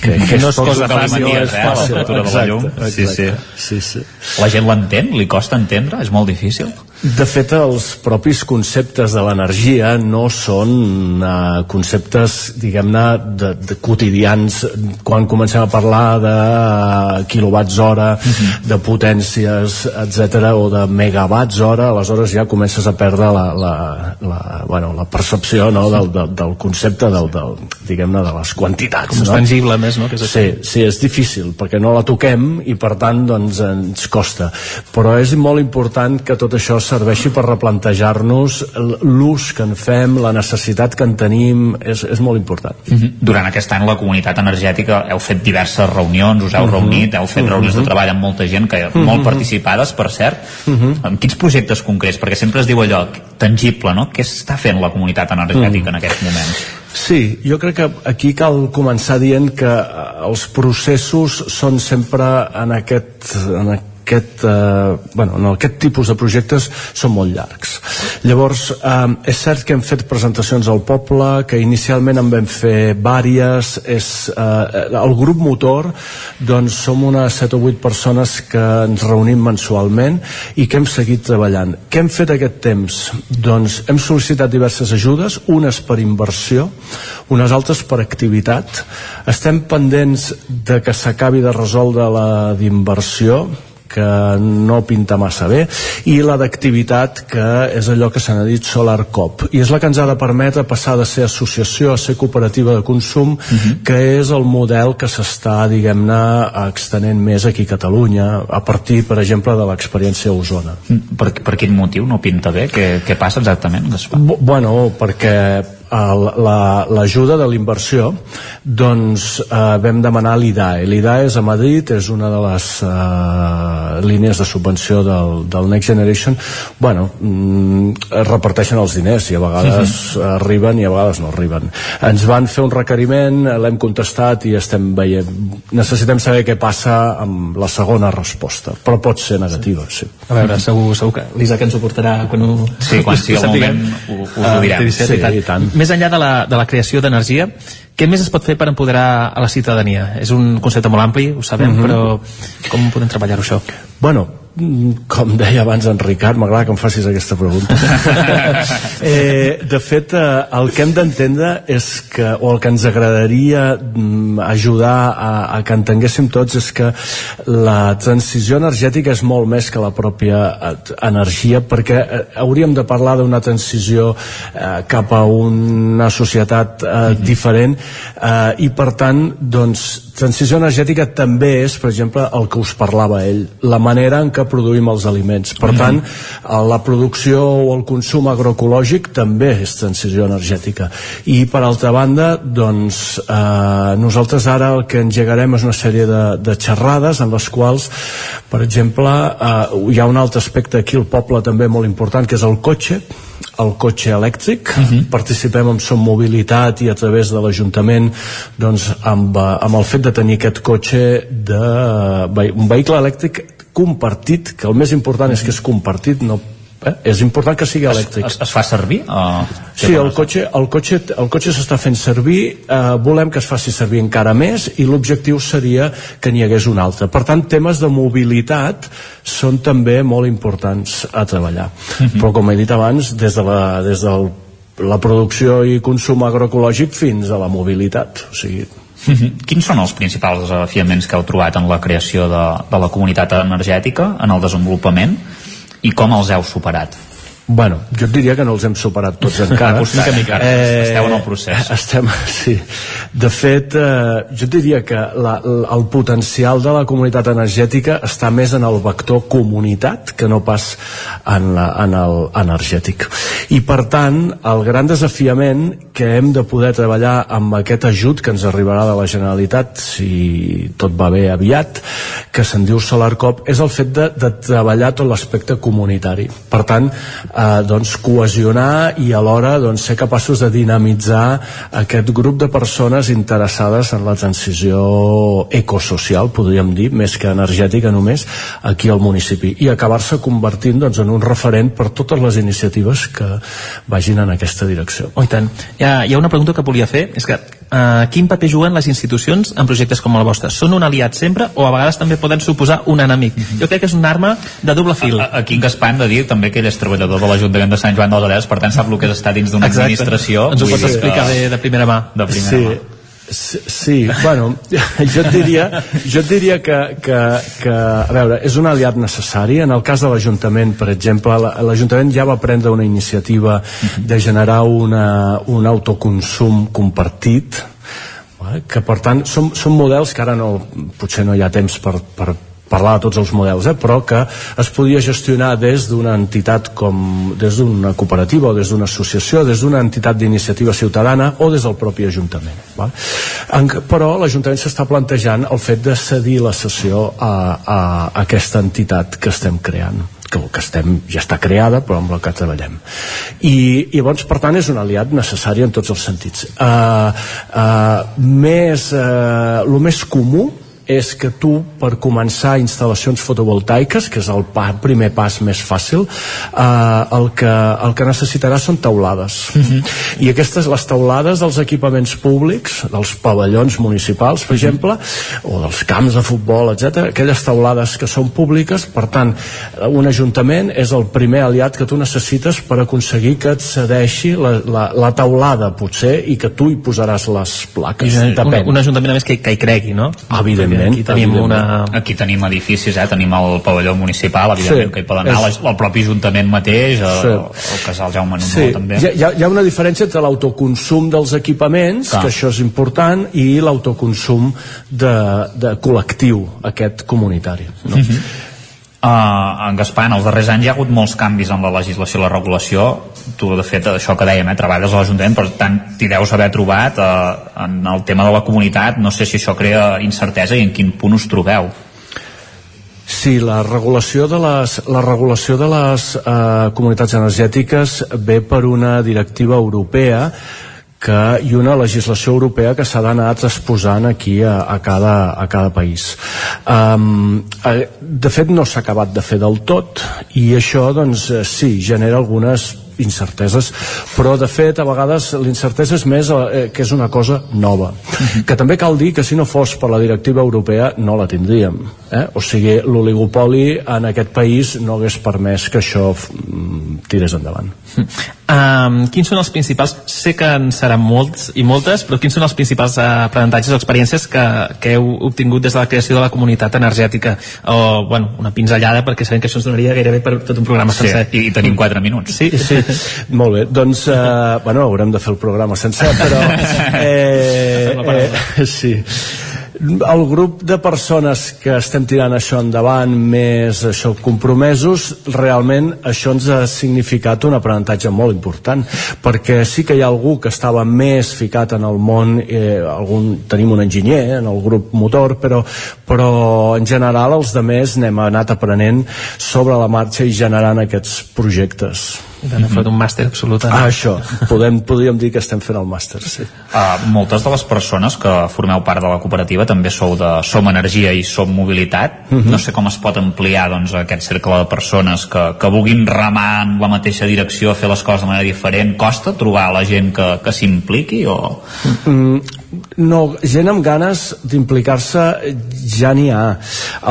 que, que no és cosa fàcil, eh. La factura de la llum sí, sí. Sí, sí. la gent l'entén? li costa entendre? és molt difícil? De fet, els propis conceptes de l'energia no són uh, conceptes, diguem-ne, de, de quotidians. Quan comencem a parlar de uh, quilowatts hora, uh mhm. -huh. de potències, etc o de megawatts hora, aleshores ja comences a perdre la, la, la, bueno, la percepció no, del, del, del concepte del, del, diguem-ne, de les quantitats. Com no? tangible, més, no? Que és sí, sí, és difícil, perquè no la toquem i, per tant, doncs, ens costa. Però és molt important que tot això serveixi per replantejar-nos l'ús que en fem, la necessitat que en tenim, és, és molt important. Mm -hmm. Durant aquest any la comunitat energètica heu fet diverses reunions, us heu mm -hmm. reunit, heu fet mm -hmm. reunions de treball amb molta gent, que mm -hmm. molt participades, per cert. Mm -hmm. Amb quins projectes concrets? Perquè sempre es diu allò tangible, no? Què està fent la comunitat energètica mm. en aquests moments? Sí, jo crec que aquí cal començar dient que eh, els processos són sempre en aquest, en aquest aquest, eh, bueno, en aquest tipus de projectes són molt llargs. Llavors, eh, és cert que hem fet presentacions al poble, que inicialment en vam fer vàries, és, eh, el grup motor, doncs som unes 7 o 8 persones que ens reunim mensualment i que hem seguit treballant. Què hem fet aquest temps? Doncs hem sol·licitat diverses ajudes, unes per inversió, unes altres per activitat. Estem pendents de que s'acabi de resoldre la d'inversió, que no pinta massa bé i la d'activitat que és allò que se n'ha dit Solar Cop i és la que ens ha de permetre passar de ser associació a ser cooperativa de consum uh mhm. -huh. que és el model que s'està diguem-ne extenent més aquí a Catalunya a partir per exemple de l'experiència a Osona mm, per, per quin motiu no pinta bé? Què, què passa exactament? Bueno, perquè l'ajuda la, de l'inversió doncs eh, vam demanar l'IDAE l'IDAE és a Madrid és una de les eh, línies de subvenció del, del Next Generation bueno, mm, es reparteixen els diners i a vegades sí, sí. arriben i a vegades no arriben ens van fer un requeriment l'hem contestat i estem veient necessitem saber què passa amb la segona resposta però pot ser negativa sí. sí. a veure, segur, segur que l'Isaac ens ho portarà quan ho, sí, quan sigui el moment ho, us ho direm sí, i tant. Més enllà de la, de la creació d'energia, què més es pot fer per empoderar a la ciutadania? És un concepte molt ampli, ho sabem, mm -hmm. però com podem treballar-ho això? Bueno, com deia abans en Ricard, m'agrada que em facis aquesta pregunta. eh, de fet, eh, el que hem d'entendre és que, o el que ens agradaria mm, ajudar a, a que entenguéssim tots és que la transició energètica és molt més que la pròpia eh, energia, perquè eh, hauríem de parlar d'una transició eh, cap a una societat eh, mm -hmm. diferent eh, i per tant, doncs, transició energètica també és, per exemple, el que us parlava ell, la manera en què que produïm els aliments. Per tant, la producció o el consum agroecològic també és transició energètica. I, per altra banda, doncs, eh, nosaltres ara el que engegarem és una sèrie de, de xerrades en les quals, per exemple, eh, hi ha un altre aspecte aquí al poble també molt important, que és el cotxe, el cotxe elèctric, uh -huh. participem en Som Mobilitat i a través de l'Ajuntament doncs, amb, amb el fet de tenir aquest cotxe de un vehicle elèctric compartit, que el més important és que és compartit, no Eh? és important que sigui elèctric. Es, es, es fa servir? O... Sí, el cotxe, el cotxe, el cotxe s'està fent servir, eh, volem que es faci servir encara més i l'objectiu seria que n'hi hagués un altre. Per tant, temes de mobilitat són també molt importants a treballar. Uh mhm. -huh. Però, com he dit abans, des de la, des del la producció i consum agroecològic fins a la mobilitat. O sigui. Quins són els principals desafiaments que heu trobat en la creació de, de la comunitat energètica, en el desenvolupament, i com els heu superat? Bueno, jo et diria que no els hem superat tots encara. Pues mica, mica. Esteu en el procés. Estem, sí. De fet, eh, jo et diria que la, el potencial de la comunitat energètica està més en el vector comunitat que no pas en, la, en el energètic. I per tant, el gran desafiament que hem de poder treballar amb aquest ajut que ens arribarà de la Generalitat, si tot va bé aviat, que se'n diu Solarcop, és el fet de, de treballar tot l'aspecte comunitari. Per tant, eh, doncs, cohesionar i alhora doncs, ser capaços de dinamitzar aquest grup de persones interessades en la transició ecosocial, podríem dir, més que energètica només, aquí al municipi i acabar-se convertint doncs, en un referent per totes les iniciatives que vagin en aquesta direcció. Oh, tant. Hi ha, hi ha una pregunta que volia fer, és que uh, quin paper juguen les institucions en projectes com el vostre? Són un aliat sempre o a vegades també poden suposar un enemic? Jo crec que és una arma de doble fil. A, aquí en Gaspar hem de dir també que ell és treballador de l'Ajuntament de Sant Joan dels Adeles, per tant sap el que és estar dins d'una administració. Ens ho pots explicar eh, de, de primera mà. De primera sí. mà. Sí, sí, bueno, jo et diria, jo et diria que, que, que, a veure, és un aliat necessari. En el cas de l'Ajuntament, per exemple, la- l'Ajuntament ja va prendre una iniciativa de generar una, un autoconsum compartit, vale? que per tant són, són models que ara no, potser no hi ha temps per, per parlar de tots els models, eh? però que es podia gestionar des d'una entitat com des d'una cooperativa o des d'una associació, des d'una entitat d'iniciativa ciutadana o des del propi Ajuntament. Val? En, però l'Ajuntament s'està plantejant el fet de cedir la sessió a, a, aquesta entitat que estem creant que, que estem, ja està creada però amb la que treballem i, i llavors per tant és un aliat necessari en tots els sentits uh, uh, més uh, el més comú és que tu per començar instal·lacions fotovoltaiques que és el pa, primer pas més fàcil eh, el, que, el que necessitaràs són taulades i aquestes, les taulades dels equipaments públics dels pavellons municipals per exemple, o dels camps de futbol etc, aquelles taulades que són públiques per tant, un ajuntament és el primer aliat que tu necessites per aconseguir que et cedeixi la, la, la taulada potser i que tu hi posaràs les plaques. Un, un ajuntament a més que, que hi cregui, no? Evidentment, Aquí tenim evidentment. una... Aquí tenim edificis, eh? tenim el pavelló municipal, evidentment Sí. que hi poden anar, És- el propi Ajuntament mateix, el, Sí. el casal Jaume Nunó Sí, també. hi ha, hi ha- hi ha una diferència entre l'autoconsum dels equipaments, Clar. que això és important, i l'autoconsum de, de col·lectiu, aquest comunitari. No? Uh -huh. Uh, en Gaspar, en els darrers anys hi ha hagut molts canvis en la legislació i la regulació. Tu de fet això que dèiem, eh, treballes a l'Ajuntament per tant t'hi deus haver trobat uh, en el tema de la comunitat, no sé si això crea incertesa i en quin punt us trobeu. Sí, la regulació de les, la regulació de les eh, comunitats energètiques ve per una directiva europea que, i una legislació europea que s'ha d'anar transposant aquí a, a, cada, a cada país. Um, de fet, no s'ha acabat de fer del tot i això, doncs, eh, sí, genera algunes incerteses, però de fet a vegades l'incertesa és més eh, que és una cosa nova, que també cal dir que si no fos per la directiva europea no la tindríem, eh? o sigui l'oligopoli en aquest país no hagués permès que això mm, tirés endavant Um, quins són els principals, sé que en seran molts i moltes, però quins són els principals uh, aprenentatges o experiències que, que heu obtingut des de la creació de la comunitat energètica? O, bueno, una pinzellada, perquè sabem que això ens donaria gairebé per tot un programa Sí, sencer. i tenim 4 minuts. Sí, sí. Molt bé, doncs, eh, bueno, haurem de fer el programa sencer, però... Eh, eh, sí. El grup de persones que estem tirant això endavant, més això compromesos, realment això ens ha significat un aprenentatge molt important, perquè sí que hi ha algú que estava més ficat en el món, eh, algun, tenim un enginyer eh, en el grup motor, però, però en general els de més n'hem anat aprenent sobre la marxa i generant aquests projectes. Han fet un màster absolut. Ah, això, podem, podríem dir que estem fent el màster, sí. Uh, moltes de les persones que formeu part de la cooperativa també sou de Som Energia i Som Mobilitat. Mhm. No sé com es pot ampliar doncs, aquest cercle de persones que, que vulguin remar en la mateixa direcció, fer les coses de manera diferent. Costa trobar la gent que, que s'impliqui o... Mm, no, gent amb ganes d'implicar-se ja n'hi ha.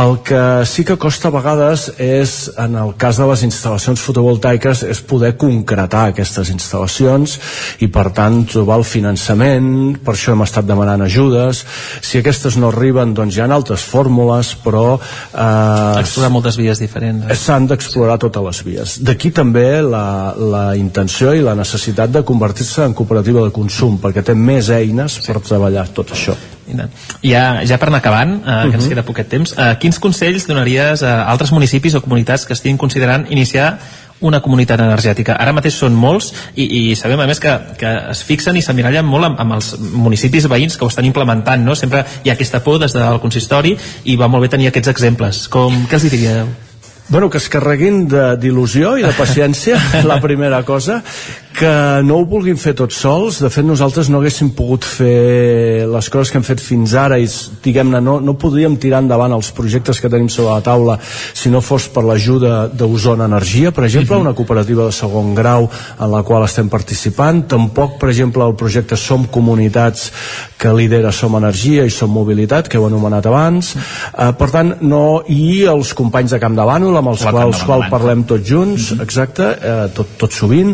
El que sí que costa a vegades és, en el cas de les instal·lacions fotovoltaiques, és poder concretar aquestes instal·lacions i, per tant, trobar el finançament, per això hem estat demanant ajudes. Si aquestes no arriben, doncs hi ha altres fórmules, però... Eh, Explorar moltes vies diferents. Eh? S'han d'explorar totes les vies. D'aquí també la, la intenció i la necessitat de convertir-se en cooperativa de consum, perquè té més eines sí. per treballar tot això. Ja, ja per anar acabant, eh, que uh -huh. ens queda poquet temps, eh, quins consells donaries a altres municipis o comunitats que estiguin considerant iniciar una comunitat energètica. Ara mateix són molts i, i sabem a més que, que es fixen i s'emmirallen molt amb, amb els municipis veïns que ho estan implementant, no? Sempre hi ha aquesta por des del consistori i va molt bé tenir aquests exemples. Com, què els diríeu? Bueno, que es carreguin d'il·lusió i de paciència, la primera cosa, que no ho vulguin fer tots sols. De fet, nosaltres no haguéssim pogut fer les coses que hem fet fins ara i, diguem-ne, no, no podríem tirar endavant els projectes que tenim sobre la taula si no fos per l'ajuda d'Osona Energia, per exemple, una cooperativa de segon grau en la qual estem participant. Tampoc, per exemple, el projecte Som Comunitats, que lidera Som Energia i Som Mobilitat, que heu anomenat abans. Eh, per tant, no... I els companys de Camp de Bànol, amb els quals, quals parlem tots junts, exacte, eh, tot, tot sovint,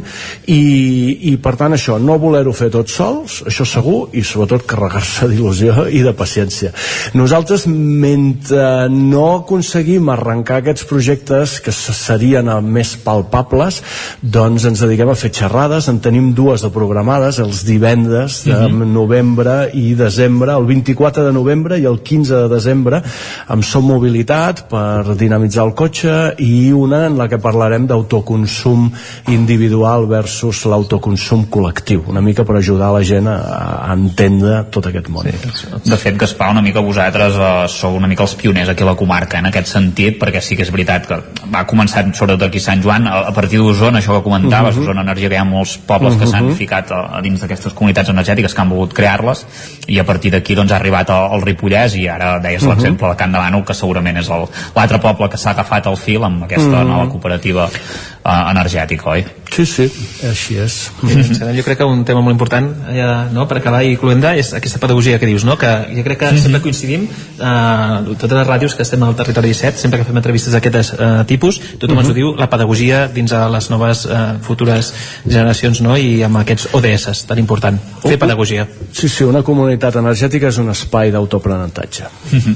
i i, i per tant això, no voler-ho fer tots sols, això segur, i sobretot carregar-se d'il·lusió i de paciència. Nosaltres, mentre no aconseguim arrencar aquests projectes que serien més palpables, doncs ens dediquem a fer xerrades, en tenim dues de programades, els divendres de uh -huh. novembre i desembre, el 24 de novembre i el 15 de desembre, amb Som Mobilitat per dinamitzar el cotxe i una en la que parlarem d'autoconsum individual versus doncs, l'autoconsum col·lectiu, una mica per ajudar la gent a, a entendre tot aquest món. Sí. De fet, Gaspar, una mica vosaltres eh, sou una mica els pioners aquí a la comarca en aquest sentit, perquè sí que és veritat que va començar sobretot aquí a Sant Joan, a, a partir d'Osona, això que comentaves, uh mhm. -huh. Osona Energia, que hi ha molts pobles uh -huh. que s'han mhm. ficat a, a dins d'aquestes comunitats energètiques que han volgut crear-les, i a partir d'aquí doncs, ha arribat al, al Ripollès, i ara deies uh mhm. -huh. l'exemple de Can de Bànol, que segurament és l'altre poble que s'ha agafat el fil amb aquesta uh -huh. nova cooperativa uh, energètica, oi? Sí, sí, així és. Mm -hmm. Jo crec que un tema molt important ja, no, per acabar i cluenda és aquesta pedagogia que dius, no? que jo crec que mm -hmm. sempre coincidim eh, totes les ràdios que estem al territori 17, sempre que fem entrevistes d'aquest eh, tipus, tothom mm -hmm. ens ho diu, la pedagogia dins de les noves eh, futures generacions no? i amb aquests ODS tan important, fer pedagogia. Sí, sí, una comunitat energètica és un espai d'autoaprenentatge. Mm -hmm.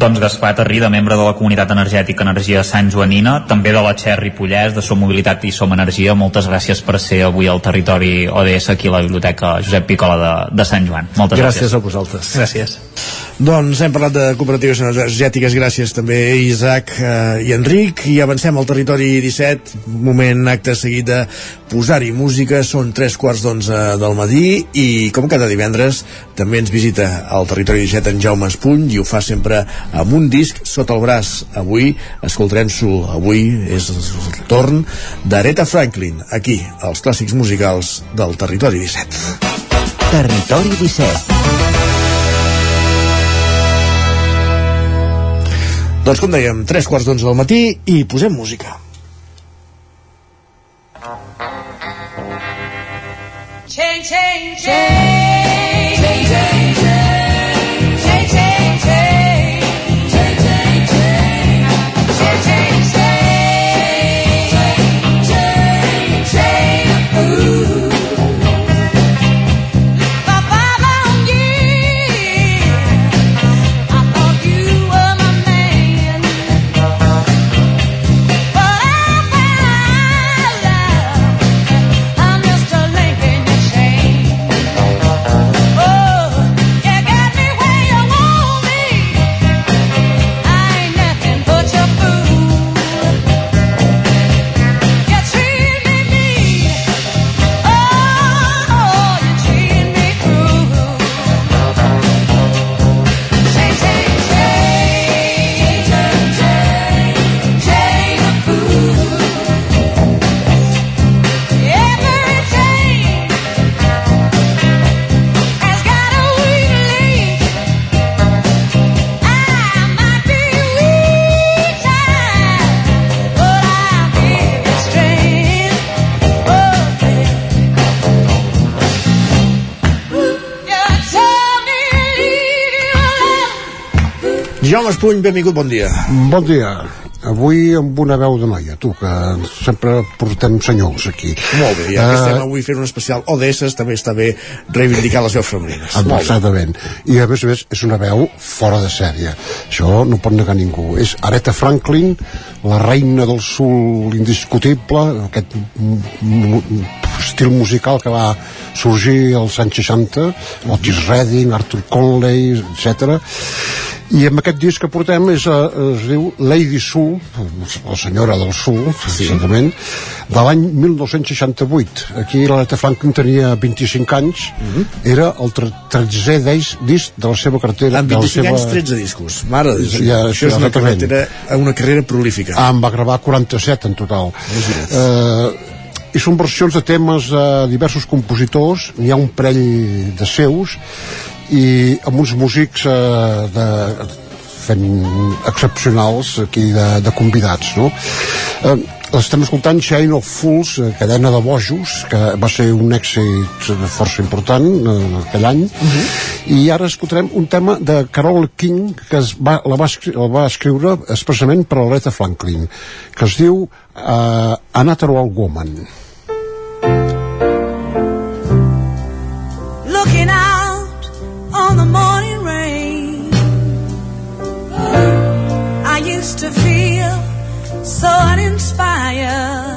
Doncs Gaspar Tarrida, membre de la comunitat energètica Energia Sant Joanina, també de la Xer Ripollès, de Som Mobilitat i Som Energia, moltes gràcies per ser avui al territori ODS aquí a la Biblioteca Josep Picola de, de Sant Joan. Moltes gràcies. Gràcies a vosaltres. Gràcies. Doncs hem parlat de cooperatives energètiques, gràcies també a Isaac eh, i Enric, i avancem al territori 17, moment acte seguit de posar-hi música, són tres quarts d'onze del matí, i com cada divendres també ens visita al territori 17 en Jaume Espuny, i ho fa sempre amb un disc sota el braç. Avui escoltarem-s'ho, avui és el torn d'Aretha Franklin, aquí, als clàssics musicals del territori 17. Territori 17 Doncs com dèiem, tres quarts d'onze del matí i posem música. Change, change, change, Jaume Espuny, benvingut, bon dia. Bon dia. Avui amb una veu de noia, tu, que sempre portem senyors aquí. Molt bé, ja que Eh, estem avui fent un especial ODS, també està bé reivindicar les veus femenines. Exactament. I a més a més és una veu fora de sèrie. Això no pot negar ningú. És Aretha Franklin, la reina del sul indiscutible, aquest estil musical que va sorgir als anys 60, Otis Redding, Arthur Conley, etc. I amb aquest disc que portem és, eh, es diu Lady Soul, la senyora del Sul, sí. de l'any 1968. Aquí l'Aretha Franklin tenia 25 anys, era el tre- 13è dis- disc de la seva cartera. Amb de la 25 seva... anys, 13 discos. Mare de Déu. Ja, Això és una carrera, una carrera prolífica. Ah, en va gravar 47 en total. Eh, i són versions de temes de diversos compositors, n'hi ha un parell de seus, i amb uns músics eh, de, fent excepcionals aquí de, de convidats, no? Eh, estem escoltant Chain of Fools, eh, cadena de bojos, que va ser un èxit força important eh, aquell any, i ara escoltarem un tema de Carole King, que es va, la, va, la va escriure expressament per Aretha Franklin, que es diu uh, A Natural Woman. looking out on the morning fire.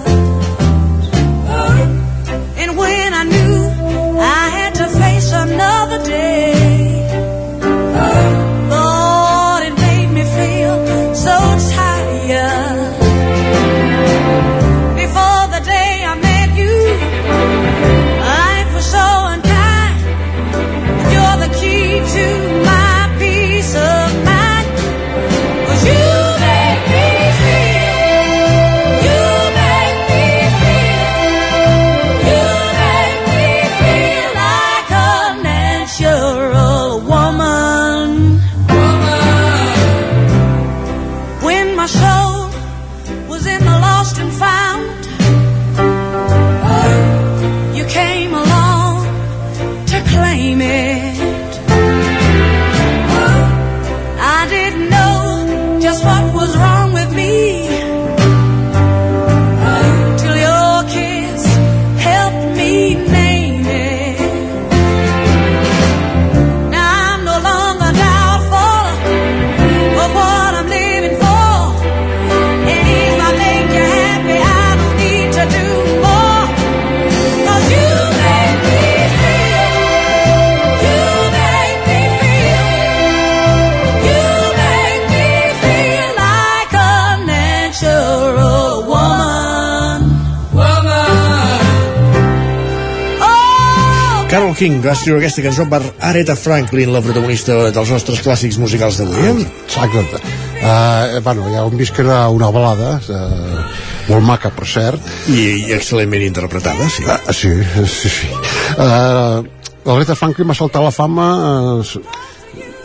King va escriure aquesta cançó per Aretha Franklin, la protagonista dels nostres clàssics musicals d'avui. Eh? Exacte. Uh, bueno, ja hem vist que era una balada, uh, molt maca, per cert. I, i excel·lentment interpretada, sí. Uh, sí, sí, sí. Uh, L'Aretha Franklin va saltar la fama uh,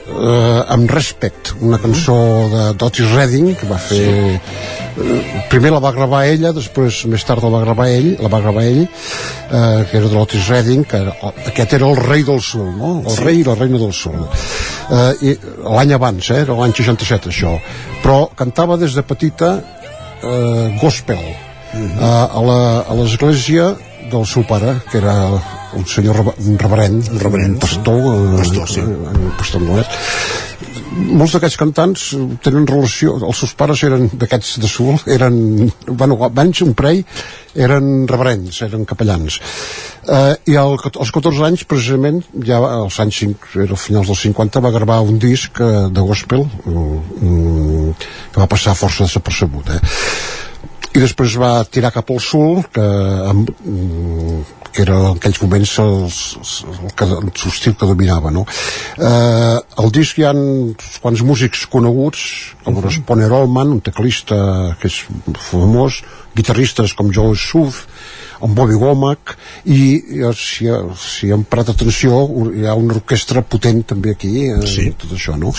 uh, amb Respect, una cançó de d'Otis Redding que va fer eh, primer la va gravar ella després més tard la va gravar ell la va gravar ell eh, que era de l'Otis Redding que era, aquest era el rei del sul no? el Sí. rei i la reina del sul eh, i l'any abans, eh, era l'any 67 això però cantava des de petita eh, gospel Mhm. eh, a la- a l'església del seu pare que era un senyor rebe- un reverend un, reverend, un pastor, sí. pastor, sí. un pastor anglès molts d'aquests cantants eh, tenen relació, els seus pares eren d'aquests de Sul, eren bueno, abans un prei eren reverends, eren capellans eh, i al, als 14 anys precisament, ja als anys 5, era finals dels 50 va gravar un disc eh, de gospel mm, mm, que va passar força desapercebut eh? I després va tirar cap al sul que, amb, mm, que era en aquells moments el, el, que, el estil que dominava no? eh, el disc hi ha uns quants músics coneguts com uh -huh. Poner Allman, un teclista que és famós, guitarristes com Joe Suf en Bobby Womack i si, si hem parat atenció hi ha una orquestra potent també aquí eh, sí. tot això no?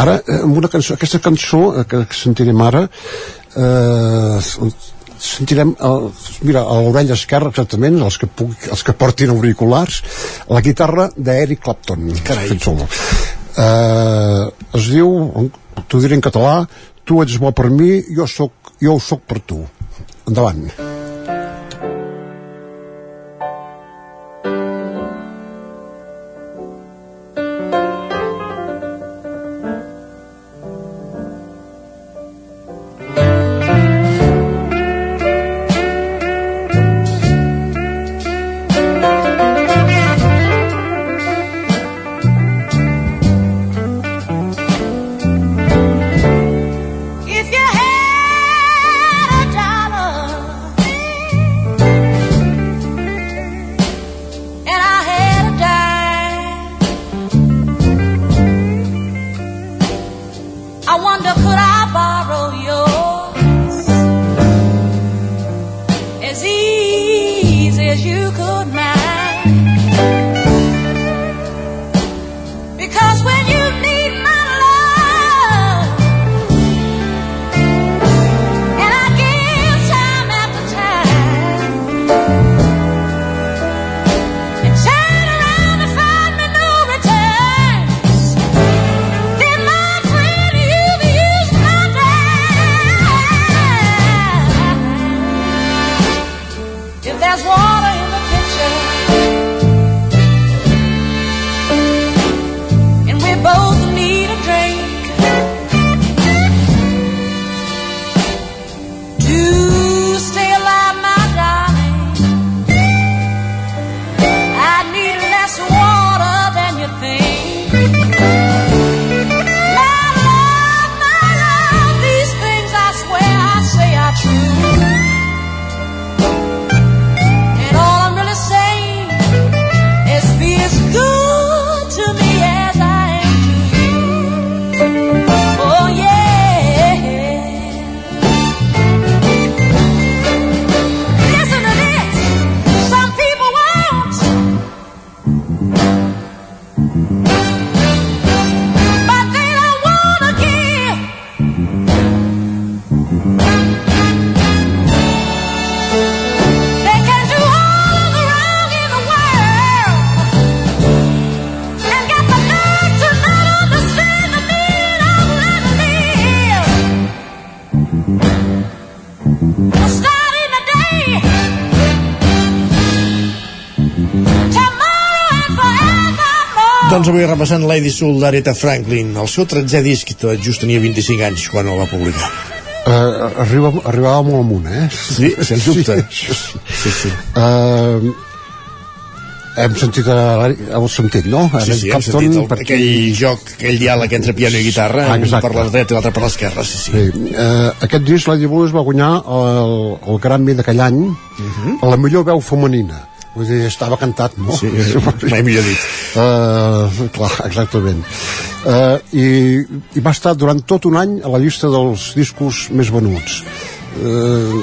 ara eh, amb una cançó, aquesta cançó eh, que, que sentirem ara eh, sentirem el, mira, a l'orella esquerra exactament els que, puc, els que portin auriculars la guitarra d'Eric Clapton Carai. fet solo eh, es diu t'ho diré en català tu ets bo per mi, jo, soc, jo ho soc per tu endavant Doncs avui repassant Lady Soul d'Aretha Franklin. El seu 13è disc, tot just tenia 25 anys quan el va publicar. Uh, arriba, arribava molt amunt, eh? Sí, sens dubte. Sí, sí. sí. Uh, hem sentit a, heu sentit, no? Sí, sí, hem sentit el, aquell joc, aquell diàleg entre piano i guitarra, Ah, un per la dreta i l'altre per l'esquerra, sí, sí. Sí, uh, aquest disc Lady Blues va guanyar el, el Grammy d'aquell any Mhm. a la millor veu femenina vull dir, estava cantat, no? Sí, mai millor dit. Uh, clar, exactament. Uh, i, I va estar durant tot un any a la llista dels discos més venuts. Uh,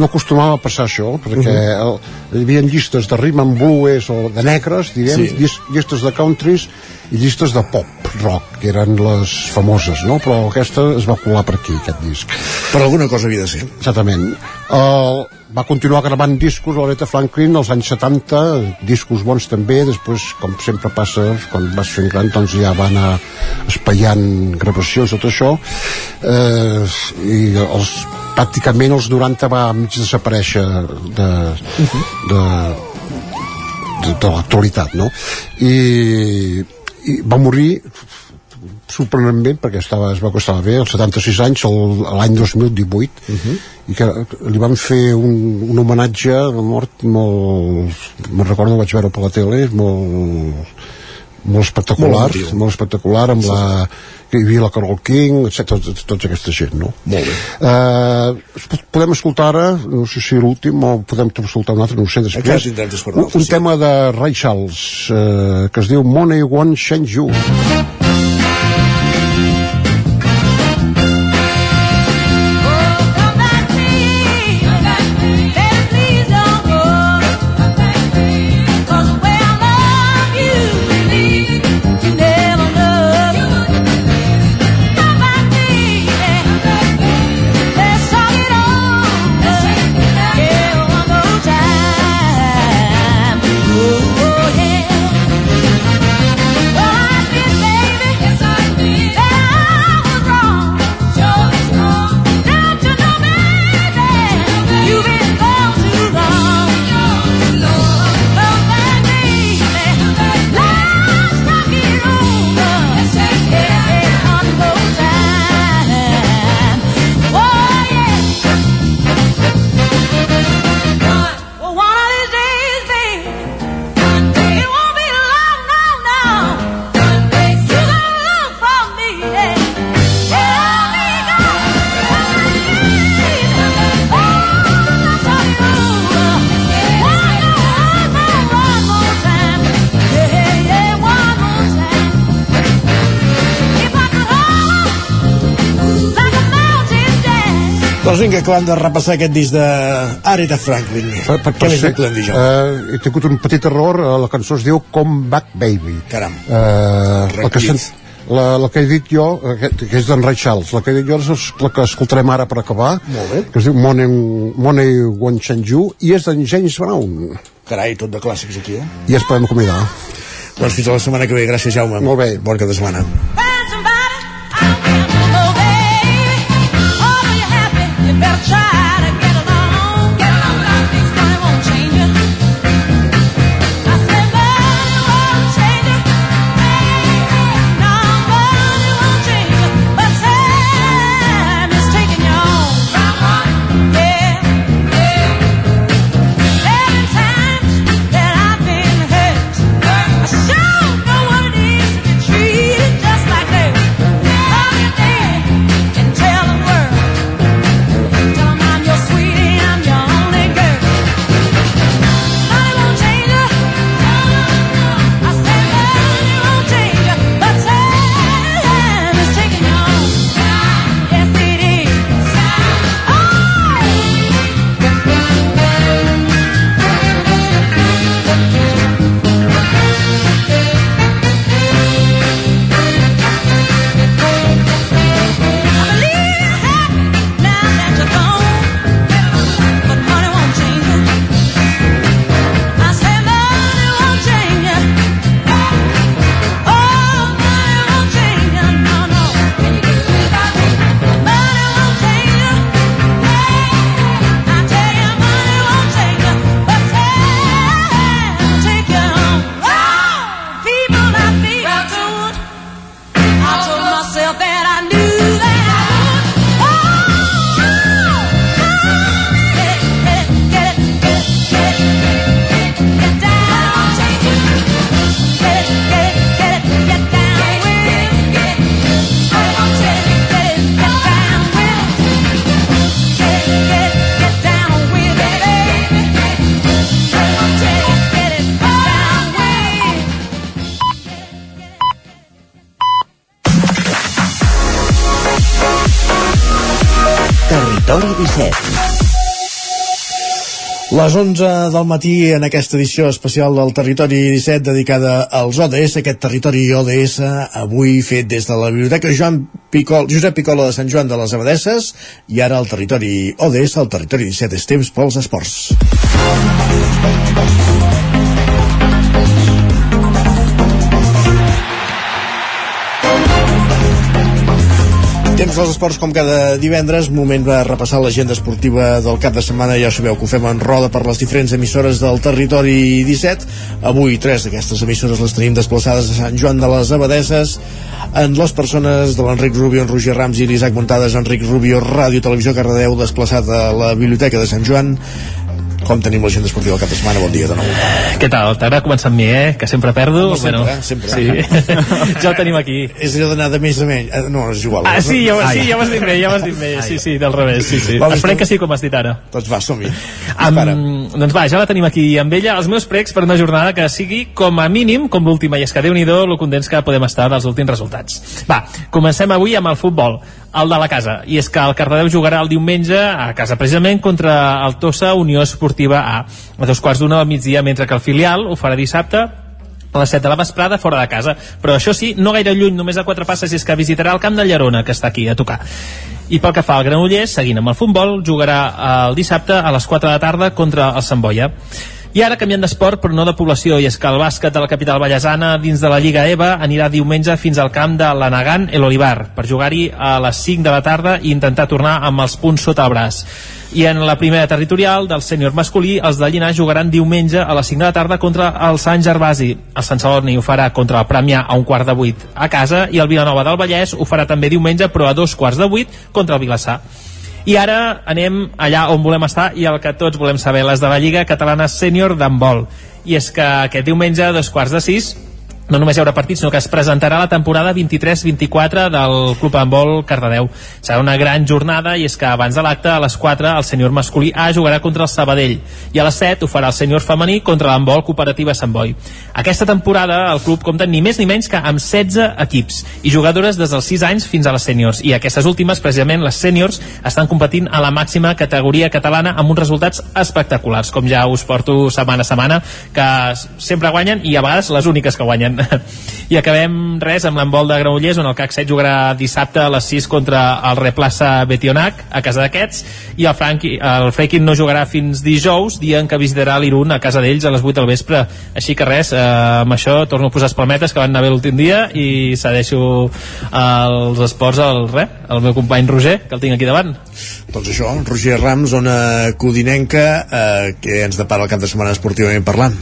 no acostumava a passar això, perquè el, hi havia llistes de rhythm and blues o de negres, diguem, Sí. llis- llistes de countries i llistes de pop, rock, que eren les famoses, no? Però aquesta es va colar per aquí, aquest disc. Per alguna cosa havia de ser. Exactament. Uh, va continuar gravant discos l'Aretha Franklin als anys 70, discos bons també, després, com sempre passa, quan vas fent gran, doncs ja va anar espaiant gravacions, tot això, uh, i els, pràcticament els 90 va mig desaparèixer de, de, de, de l'actualitat, no? I, I va morir sorprenentment perquè estava, es va estava bé, als 76 anys l'any 2018 i que li van fer un, un homenatge la mort molt me'n recordo, vaig veure per la tele molt, molt espectacular Molt molt espectacular amb la que hi havia la Carol King, etc, tots, tots aquesta gent no? Molt bé. Uh, podem escoltar ara, no sé si l'últim o podem escoltar un altre, no ho sé després un un, sí. tema de Ray Charles uh, que es diu Money Won't Change You Doncs vinga, acabem de repassar aquest disc d'Aretha Franklin. Per, per, Què més ser, eh, he tingut un petit error, eh, la cançó es diu Come Back Baby. Caram. Eh, el que sent, la, la que he dit jo, eh, que, que és d'en Ray Charles, la que he dit jo és la que escoltarem ara per acabar, Molt bé. que es diu Money, Money Won't Change You, i és d'en James Brown. Carai, tot de clàssics aquí, eh? I ens podem acomiadar. Doncs fins a la setmana que ve. Gràcies, Jaume. Molt bé. Bon cap de setmana. You better try to Les 11 del matí en aquesta edició especial del Territori 17 dedicada als ODS, aquest Territori ODS avui fet des de la Biblioteca Joan Picol, Josep Picola de Sant Joan de les Abadesses i ara el Territori ODS, el Territori 17 és temps pels esports. Temps dels esports com cada divendres, moment de repassar l'agenda esportiva del cap de setmana. Ja sabeu que ho fem en roda per les diferents emissores del territori 17. Avui tres d'aquestes emissores les tenim desplaçades a Sant Joan de les Abadeses en les persones de l'Enric Rubio, en Roger Rams i l'Isaac Montades, Enric Rubio, Ràdio Televisió Cardedeu, desplaçat a la Biblioteca de Sant Joan. Com tenim l'agenda esportiva del cap de setmana? Bon dia de nou. Què tal? T'agrada començar amb mi, eh? Que sempre perdo. Home, sempre, eh? Sempre. Sí. ja ho tenim aquí. És allò d'anar de més a menys. Eh, No, és igual. Ah, sí, ja, sí, ja m'has dit bé, ja m'has dit bé. Sí, sí, del revés, sí, sí. Va, Esperem doncs- que sí, com has dit ara. Doncs va, som-hi. Um, doncs va, ja la tenim aquí amb ella. Els meus pregs per una jornada que sigui com a mínim com l'última, i és que déu-n'hi-do lo contents que podem estar dels últims resultats. Va, comencem avui amb el futbol, el de la casa. I és que el Cardedeu jugarà el diumenge a casa precisament contra el Tossa Unió Esportiva A, a dos quarts d'una del migdia, mentre que el filial ho farà dissabte a les 7 de la vesprada fora de casa. Però això sí, no gaire lluny, només a quatre passes i és que visitarà el camp de Llerona que està aquí a tocar. I pel que fa al Granollers, seguint amb el futbol jugarà el dissabte a les 4 de la tarda contra el Sant Boia i ara canviant d'esport però no de població i és que el bàsquet de la capital ballesana dins de la Lliga EVA anirà diumenge fins al camp de l'Anagan El Olivar per jugar-hi a les 5 de la tarda i intentar tornar amb els punts sota el braç. I en la primera territorial del sènior masculí els de Llinars jugaran diumenge a les 5 de la tarda contra el Sant Gervasi. El Sant Celoni ho farà contra el Premià a un quart de vuit a casa i el Vilanova del Vallès ho farà també diumenge però a dos quarts de vuit contra el Vilassar i ara anem allà on volem estar i el que tots volem saber, les de la Lliga Catalana Sènior d'handbol. I és que aquest diumenge, a dos quarts de sis, no només hi haurà partits, sinó que es presentarà la temporada 23-24 del Club Handbol Cardedeu. Serà una gran jornada i és que abans de l'acte, a les 4, el sènior masculí A jugarà contra el Sabadell i a les 7 ho farà el sènior femení contra l'handbol cooperativa Sant Boi. Aquesta temporada el club compta ni més ni menys que amb 16 equips i jugadores des dels 6 anys fins a les sèniors i aquestes últimes, precisament les sèniors, estan competint a la màxima categoria catalana amb uns resultats espectaculars, com ja us porto setmana a setmana, que sempre guanyen i a vegades les úniques que guanyen. I acabem res amb l'embol de Granollers, on el CAC 7 jugarà dissabte a les 6 contra el Replaça Betionac, a casa d'aquests, i el, Franqui, el Freikin no jugarà fins dijous, dia en què visitarà l'Irun a casa d'ells a les 8 del vespre. Així que res, eh, amb això torno a posar espalmetes que van anar bé l'últim dia i cedeixo els esports al, re, al meu company Roger, que el tinc aquí davant. Doncs això, Roger Rams, zona codinenca, eh, que ens depara el cap de setmana esportivament parlant.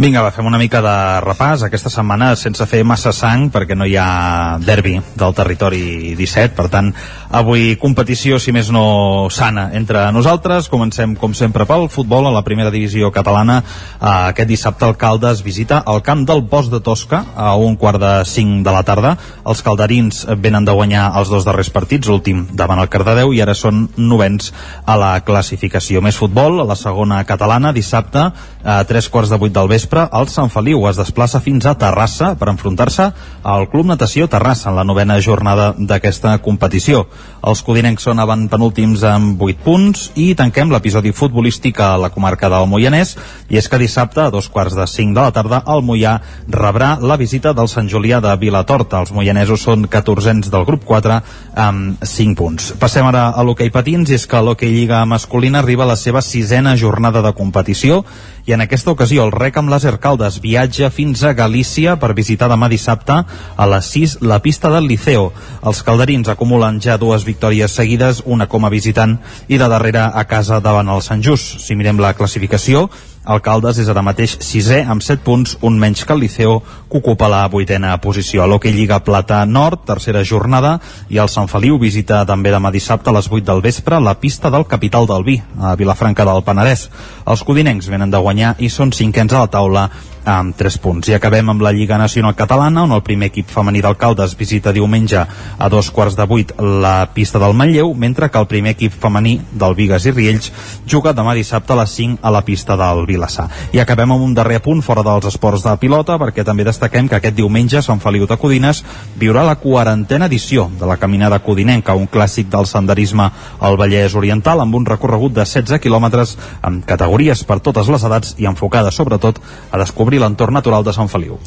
Vinga, va, fem una mica de repàs. Aquesta setmana sense fer massa sang perquè no hi ha derbi del territori 17, per tant avui competició, si més no sana entre nosaltres, comencem com sempre pel futbol a la primera divisió catalana. Eh, aquest dissabte el Caldes visita el camp del Bosc de Tosca a un quart de 5 de la tarda. Els calderins venen de guanyar els dos darrers partits, l'últim davant el Cardedeu i ara són novens a la classificació. Més futbol, a la segona catalana dissabte a tres quarts de vuit del vespre, el Sant Feliu es desplaça fins a Terrassa per enfrontar-se al Club Natació Terrassa en la novena jornada d'aquesta competició. Els codinencs són avant penúltims amb 8 punts i tanquem l'episodi futbolístic a la comarca del Moianès i és que dissabte a dos quarts de 5 de la tarda el Moià rebrà la visita del Sant Julià de Vilatorta. Els moianesos són 14ens del grup 4 amb 5 punts. Passem ara a l'hoquei patins i és que l'hoquei Lliga masculina arriba a la seva sisena jornada de competició i en aquesta ocasió el rec amb Laser Caldes viatja fins a Galícia per visitar demà dissabte a les 6 la pista del Liceo. Els calderins acumulen ja dues victòries seguides, una com a visitant i la darrera a casa davant el Sant Just. Si mirem la classificació, el Caldes és ara mateix sisè amb 7 punts, un menys que el Liceo, que ocupa la vuitena posició. L'Hockey Lliga Plata Nord, tercera jornada, i el Sant Feliu visita també demà dissabte a les 8 del vespre la pista del Capital del Vi, a Vilafranca del Penedès. Els codinencs venen de guanyar i són cinquens a la taula amb 3 punts. I acabem amb la Lliga Nacional Catalana, on el primer equip femení d'Alcaldes visita diumenge a dos quarts de vuit la pista del Manlleu, mentre que el primer equip femení del Vigues i Riells juga demà dissabte a les 5 a la pista del Vilassar. I acabem amb un darrer punt fora dels esports de pilota, perquè també destaquem que aquest diumenge Sant Feliu de Codines viurà la quarantena edició de la Caminada Codinenca, un clàssic del senderisme al Vallès Oriental, amb un recorregut de 16 quilòmetres amb categories per totes les edats i enfocada sobretot a descobrir l'entorn natural de Sant Feliu.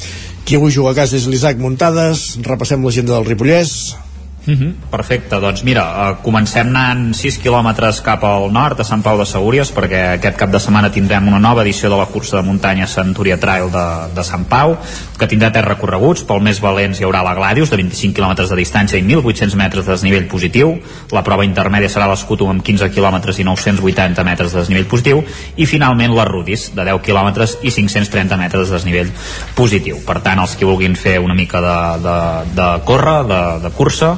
Qui avui juga a casa és l'Isaac Muntades, repassem l'agenda del Ripollès. Mm -hmm. Perfecte, doncs mira, uh, comencem anant 6 quilòmetres cap al nord, a Sant Pau de Segúries, perquè aquest cap de setmana tindrem una nova edició de la cursa de muntanya Centúria Trail de, de Sant Pau, que tindrà tres recorreguts, pel més valents hi haurà la Gladius, de 25 quilòmetres de distància i 1.800 metres de desnivell positiu, la prova intermèdia serà l'Escutum amb 15 quilòmetres i 980 metres de desnivell positiu, i finalment la Rudis, de 10 quilòmetres i 530 metres de desnivell positiu. Per tant, els que vulguin fer una mica de, de, de córrer, de, de cursa,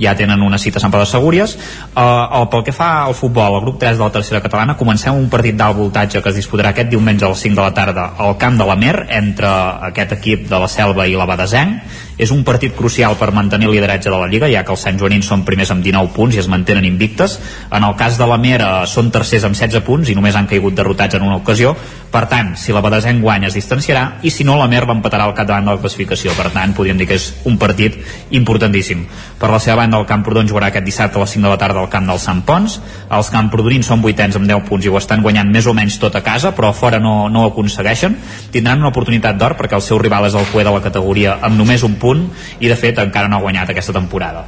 ja tenen una cita a Sant Pau de Segúries. Uh, pel que fa al futbol, el grup 3 de la tercera catalana comencem un partit d'alt voltatge que es disputarà aquest diumenge a les 5 de la tarda al camp de la Mer entre aquest equip de la Selva i la Badesenc. És un partit crucial per mantenir el lideratge de la Lliga ja que els Sant Joanins són primers amb 19 punts i es mantenen invictes. En el cas de la Mer uh, són tercers amb 16 punts i només han caigut derrotats en una ocasió. Per tant, si la Badesenc guanya es distanciarà i si no la Mer l'empatarà al capdavant de la classificació. Per tant, podríem dir que és un partit importantíssim. Per la seva banda el Camprodon jugarà aquest dissabte a les 5 de la tarda al camp del Sant Pons. Els camprodonins són vuitens amb 10 punts i ho estan guanyant més o menys tot a casa però fora no, no ho aconsegueixen. Tindran una oportunitat d'or perquè el seu rival és el cué de la categoria amb només un punt i de fet encara no ha guanyat aquesta temporada.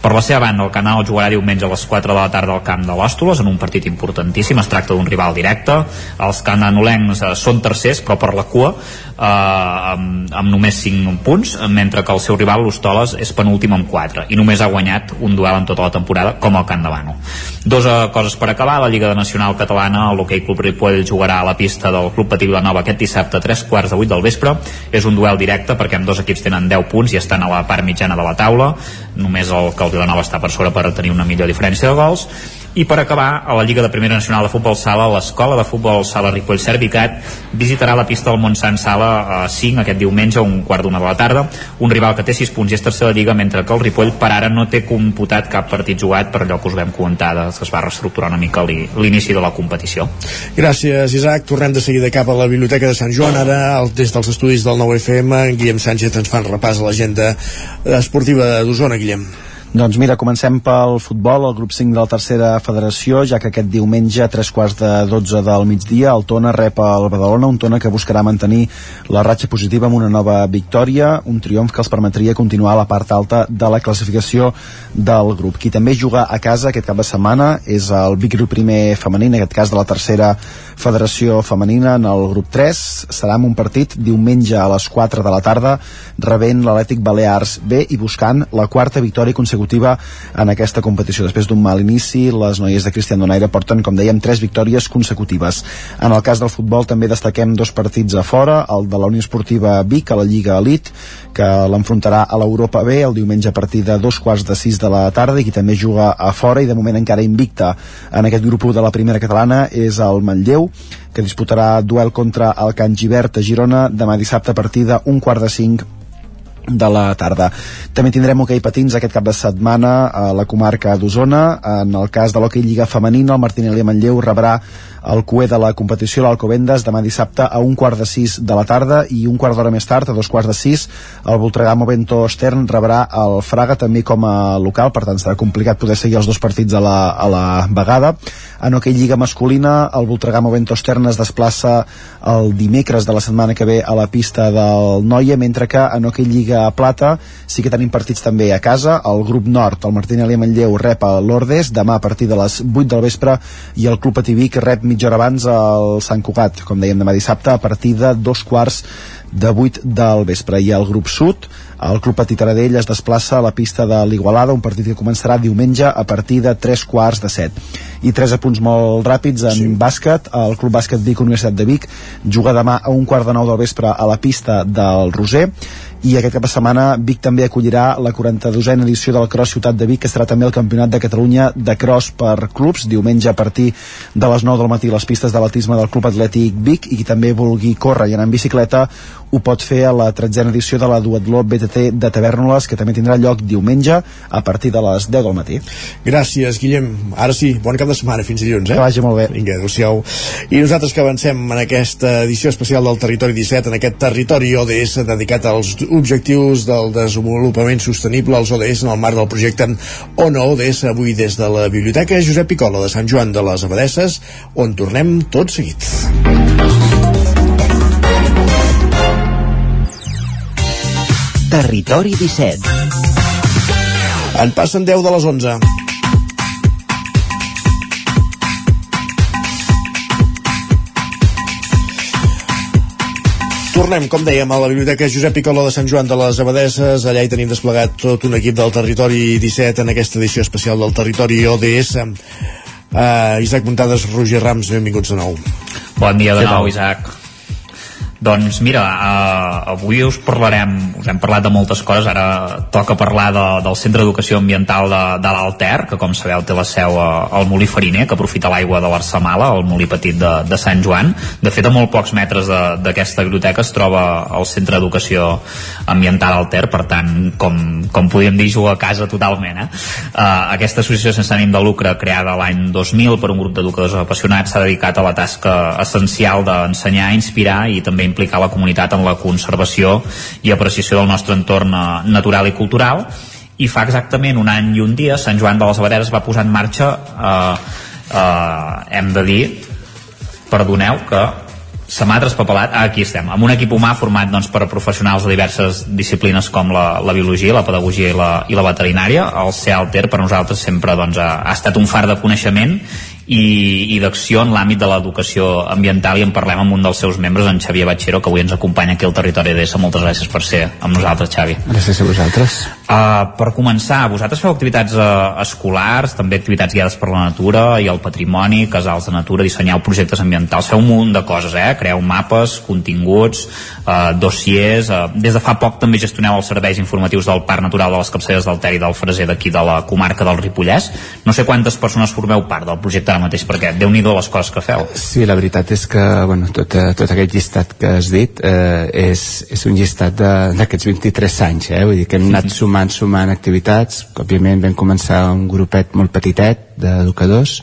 Per la seva banda el canal jugarà diumenge a les 4 de la tarda al camp de l'Òstoles en un partit importantíssim, es tracta d'un rival directe. Els cananolencs eh, són tercers però per la cua eh, amb, amb només 5 punts mentre que el seu rival l'Hostoles és penúltim amb 4 i només ha guanyat un duel en tota la temporada com el Camp de Bano Dos uh, coses per acabar, la Lliga Nacional Catalana l'Hockey Club Ripoll jugarà a la pista del Club Patí Vilanova aquest dissabte a 3 quarts de 8 del vespre. És un duel directe perquè amb dos equips tenen 10 punts i estan a la part mitjana de la taula. Només el que el Vilanova està per sobre per tenir una millor diferència de gols i per acabar a la Lliga de Primera Nacional de Futbol Sala l'escola de futbol Sala Ripoll Servicat visitarà la pista del Montsant Sala a 5 aquest diumenge a un quart d'una de la tarda un rival que té 6 punts i és tercer de Lliga mentre que el Ripoll per ara no té computat cap partit jugat per allò que us vam comentar que es va reestructurar una mica li- l'inici de la competició Gràcies, Isaac. Tornem de seguida cap a la Biblioteca de Sant Joan. Ara, des dels estudis del 9FM, en Guillem Sánchez ens fan repàs a l'agenda esportiva d'Osona, Guillem. Doncs mira, comencem pel futbol, el grup 5 de la tercera federació, ja que aquest diumenge a tres quarts de 12 del migdia el Tona rep el Badalona, un Tona que buscarà mantenir la ratxa positiva amb una nova victòria, un triomf que els permetria continuar a la part alta de la classificació del grup. Qui també juga a casa aquest cap de setmana és el Vic Grup primer femení, en aquest cas de la tercera federació femenina en el grup 3. Serà amb un partit diumenge a les 4 de la tarda rebent l'Atlètic Balears B i buscant la quarta victòria consecutiva en aquesta competició. Després d'un mal inici, les noies de Cristian Donaire porten, com dèiem, tres victòries consecutives. En el cas del futbol també destaquem dos partits a fora, el de la Unió Esportiva Vic a la Lliga Elite, que l'enfrontarà a l'Europa B el diumenge a partir de dos quarts de sis de la tarda i qui també juga a fora i de moment encara invicta en aquest grup 1 de la primera catalana és el Manlleu que disputarà duel contra el Can Givert a Girona demà dissabte a partir d'un quart de cinc de la tarda. També tindrem hoquei patins aquest cap de setmana a la comarca d'Osona. En el cas de l'hoquei Lliga Femenina, el Martinelli Manlleu rebrà el cué de la competició, l'Alcobendes, demà dissabte a un quart de sis de la tarda i un quart d'hora més tard, a dos quarts de sis, el Voltregà Movento Stern rebrà el Fraga també com a local, per tant serà complicat poder seguir els dos partits a la, a la vegada. En hoquei Lliga masculina, el Voltregà Movento Stern es desplaça el dimecres de la setmana que ve a la pista del Noia, mentre que en hoquei Lliga Plata sí que tenim partits també a casa. El grup nord, el Martinelli Manlleu rep a l'Ordes demà a partir de les 8 del vespre i el Club Patí que rep mitja hora abans al Sant Cugat, com dèiem demà dissabte, a partir de dos quarts de 8 del vespre. I el grup sud, el Club Petit Taradell es desplaça a la pista de l'Igualada, un partit que començarà diumenge a partir de 3 quarts de 7. I tres apunts molt ràpids en sí. bàsquet. El Club Bàsquet Vic Universitat de Vic juga demà a un quart de nou del vespre a la pista del Roser i aquest cap de setmana Vic també acollirà la 42a edició del Cross Ciutat de Vic que serà també el Campionat de Catalunya de Cross per clubs, diumenge a partir de les 9 del matí les pistes d'atletisme del Club Atlètic Vic i qui també vulgui córrer i anar en bicicleta ho pot fer a la 13a edició de la Duatló BTT de Tavernoles que també tindrà lloc diumenge a partir de les 10 del matí. Gràcies, Guillem. Ara sí, bon cap de setmana, fins dilluns, eh? Que vagi molt bé. Vinga, adéu-siau. I nosaltres que avancem en aquesta edició especial del Territori 17, en aquest territori ODS dedicat als objectius del desenvolupament sostenible, als ODS, en el marc del projecte ONO ODS, avui des de la Biblioteca Josep Picola de Sant Joan de les Abadesses, on tornem tot seguit. Territori 17. En passen 10 de les 11. Tornem, com dèiem, a la Biblioteca Josep Picola de Sant Joan de les Abadesses. Allà hi tenim desplegat tot un equip del Territori 17 en aquesta edició especial del Territori ODS. Uh, Isaac Muntades, Roger Rams, benvinguts de nou. Bon dia de nou? Isaac. Doncs mira, uh, avui us parlarem, us hem parlat de moltes coses, ara toca parlar de, del Centre d'Educació Ambiental de, de l'Alter, que com sabeu té la seu a- al Molí Fariner, que aprofita l'aigua de l'Arsamala, el molí petit de, de Sant Joan. De fet, a molt pocs metres d'aquesta biblioteca es troba el Centre d'Educació Ambiental Alter, per tant, com, com podríem dir, juga a casa totalment. Eh? Uh, aquesta associació sense ànim de lucre, creada l'any 2000 per un grup d'educadors apassionats, s'ha dedicat a la tasca essencial d'ensenyar, inspirar i també implicar la comunitat en la conservació i apreciació del nostre entorn eh, natural i cultural i fa exactament un any i un dia Sant Joan de les Abaderes va posar en marxa eh, eh, hem de dir perdoneu que se m'ha traspapelat, ah, aquí estem, amb un equip humà format doncs, per professionals de diverses disciplines com la, la biologia, la pedagogia i la, i la veterinària. El CEALTER per nosaltres sempre doncs, ha, ha estat un far de coneixement i, i d'acció en l'àmbit de l'educació ambiental i en parlem amb un dels seus membres, en Xavier Batxero, que avui ens acompanya aquí al territori d'ESA. Moltes gràcies per ser amb nosaltres, Xavi. Gràcies a vosaltres. Uh, per començar, vosaltres feu activitats uh, escolars, també activitats guiades per la natura i el patrimoni, casals de natura, dissenyeu projectes ambientals, feu un munt de coses, eh? Creeu mapes, continguts, uh, dossiers... Uh, des de fa poc també gestioneu els serveis informatius del Parc Natural de les Capçaleres del Ter i del Freser d'aquí de la comarca del Ripollès. No sé quantes persones formeu part del projecte ara mateix, perquè déu nhi les coses que feu. Sí, la veritat és que bueno, tot, tot aquest llistat que has dit eh, és, és un llistat d'aquests 23 anys, eh? vull dir que hem anat sumant, sumant activitats, òbviament vam començar un grupet molt petitet d'educadors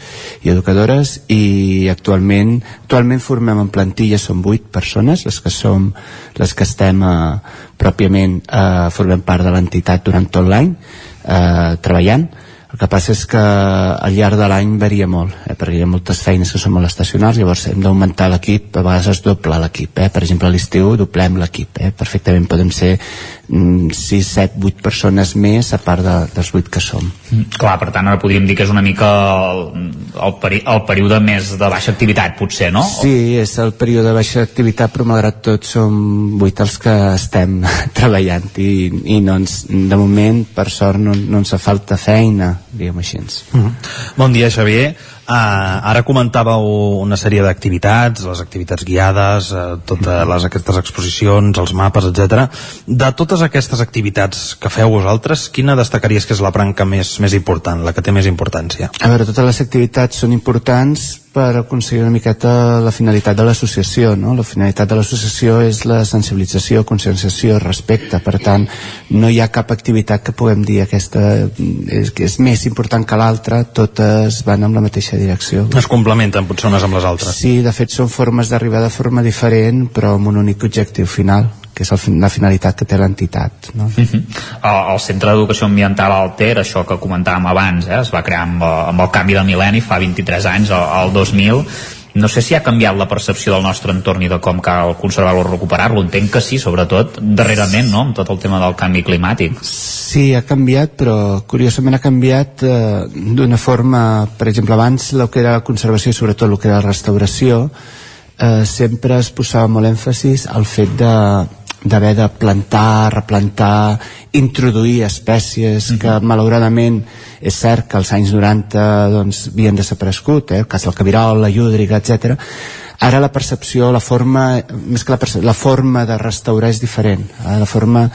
i educadores i actualment, actualment formem en plantilla som 8 persones, les que som les que estem eh, pròpiament eh, formem part de l'entitat durant tot l'any eh, treballant el que passa és que al llarg de l'any varia molt, eh, perquè hi ha moltes feines que són molt estacionals, llavors hem d'augmentar l'equip, a vegades es dobla l'equip, eh? per exemple a l'estiu doblem l'equip, eh? perfectament podem ser 6, 7, 8 persones més a part de, dels 8 que som. Mm, Clar, per tant, ara podríem dir que és una mica el, el, peri el període més de baixa activitat, potser, no? Sí, és el període de baixa activitat, però malgrat tot som 8 els que estem treballant i, i no ens, de moment, per sort, no, no ens fa falta feina, diguem així. Mhm. Bon dia, Xavier. Uh, ara comentàveu una sèrie d'activitats, les activitats guiades, uh, totes les, aquestes exposicions, els mapes, etc. De totes aquestes activitats que feu vosaltres, quina destacaries que és la branca més, més important, la que té més importància? A veure, totes les activitats són importants per aconseguir una miqueta la finalitat de l'associació, no? La finalitat de l'associació és la sensibilització, conscienciació, respecte. Per tant, no hi ha cap activitat que puguem dir aquesta és, és més important que l'altra, totes van en la mateixa direcció. Es complementen potser unes amb les altres. Sí, de fet són formes d'arribar de forma diferent, però amb un únic objectiu final, que és la finalitat que té l'entitat. No? Mhm. El, el Centre d'Educació Ambiental Alter, això que comentàvem abans, eh, es va crear amb, eh, amb el canvi de mil·lenni fa 23 anys, el 2000, no sé si ha canviat la percepció del nostre entorn i de com cal conservar-lo o recuperar-lo. Entenc que sí, sobretot darrerament, no?, amb tot el tema del canvi climàtic. Sí, ha canviat, però curiosament ha canviat eh, d'una forma, per exemple, abans el que era la conservació i sobretot el que era la restauració, eh, sempre es posava molt èmfasis al fet de d'haver de plantar, replantar, introduir espècies que malauradament és cert que als anys 90 doncs, havien desaparegut, eh? el cas del cabirol, la llúdriga, etc. Ara la percepció, la forma, més que la, percep- la forma de restaurar és diferent. Eh? La forma,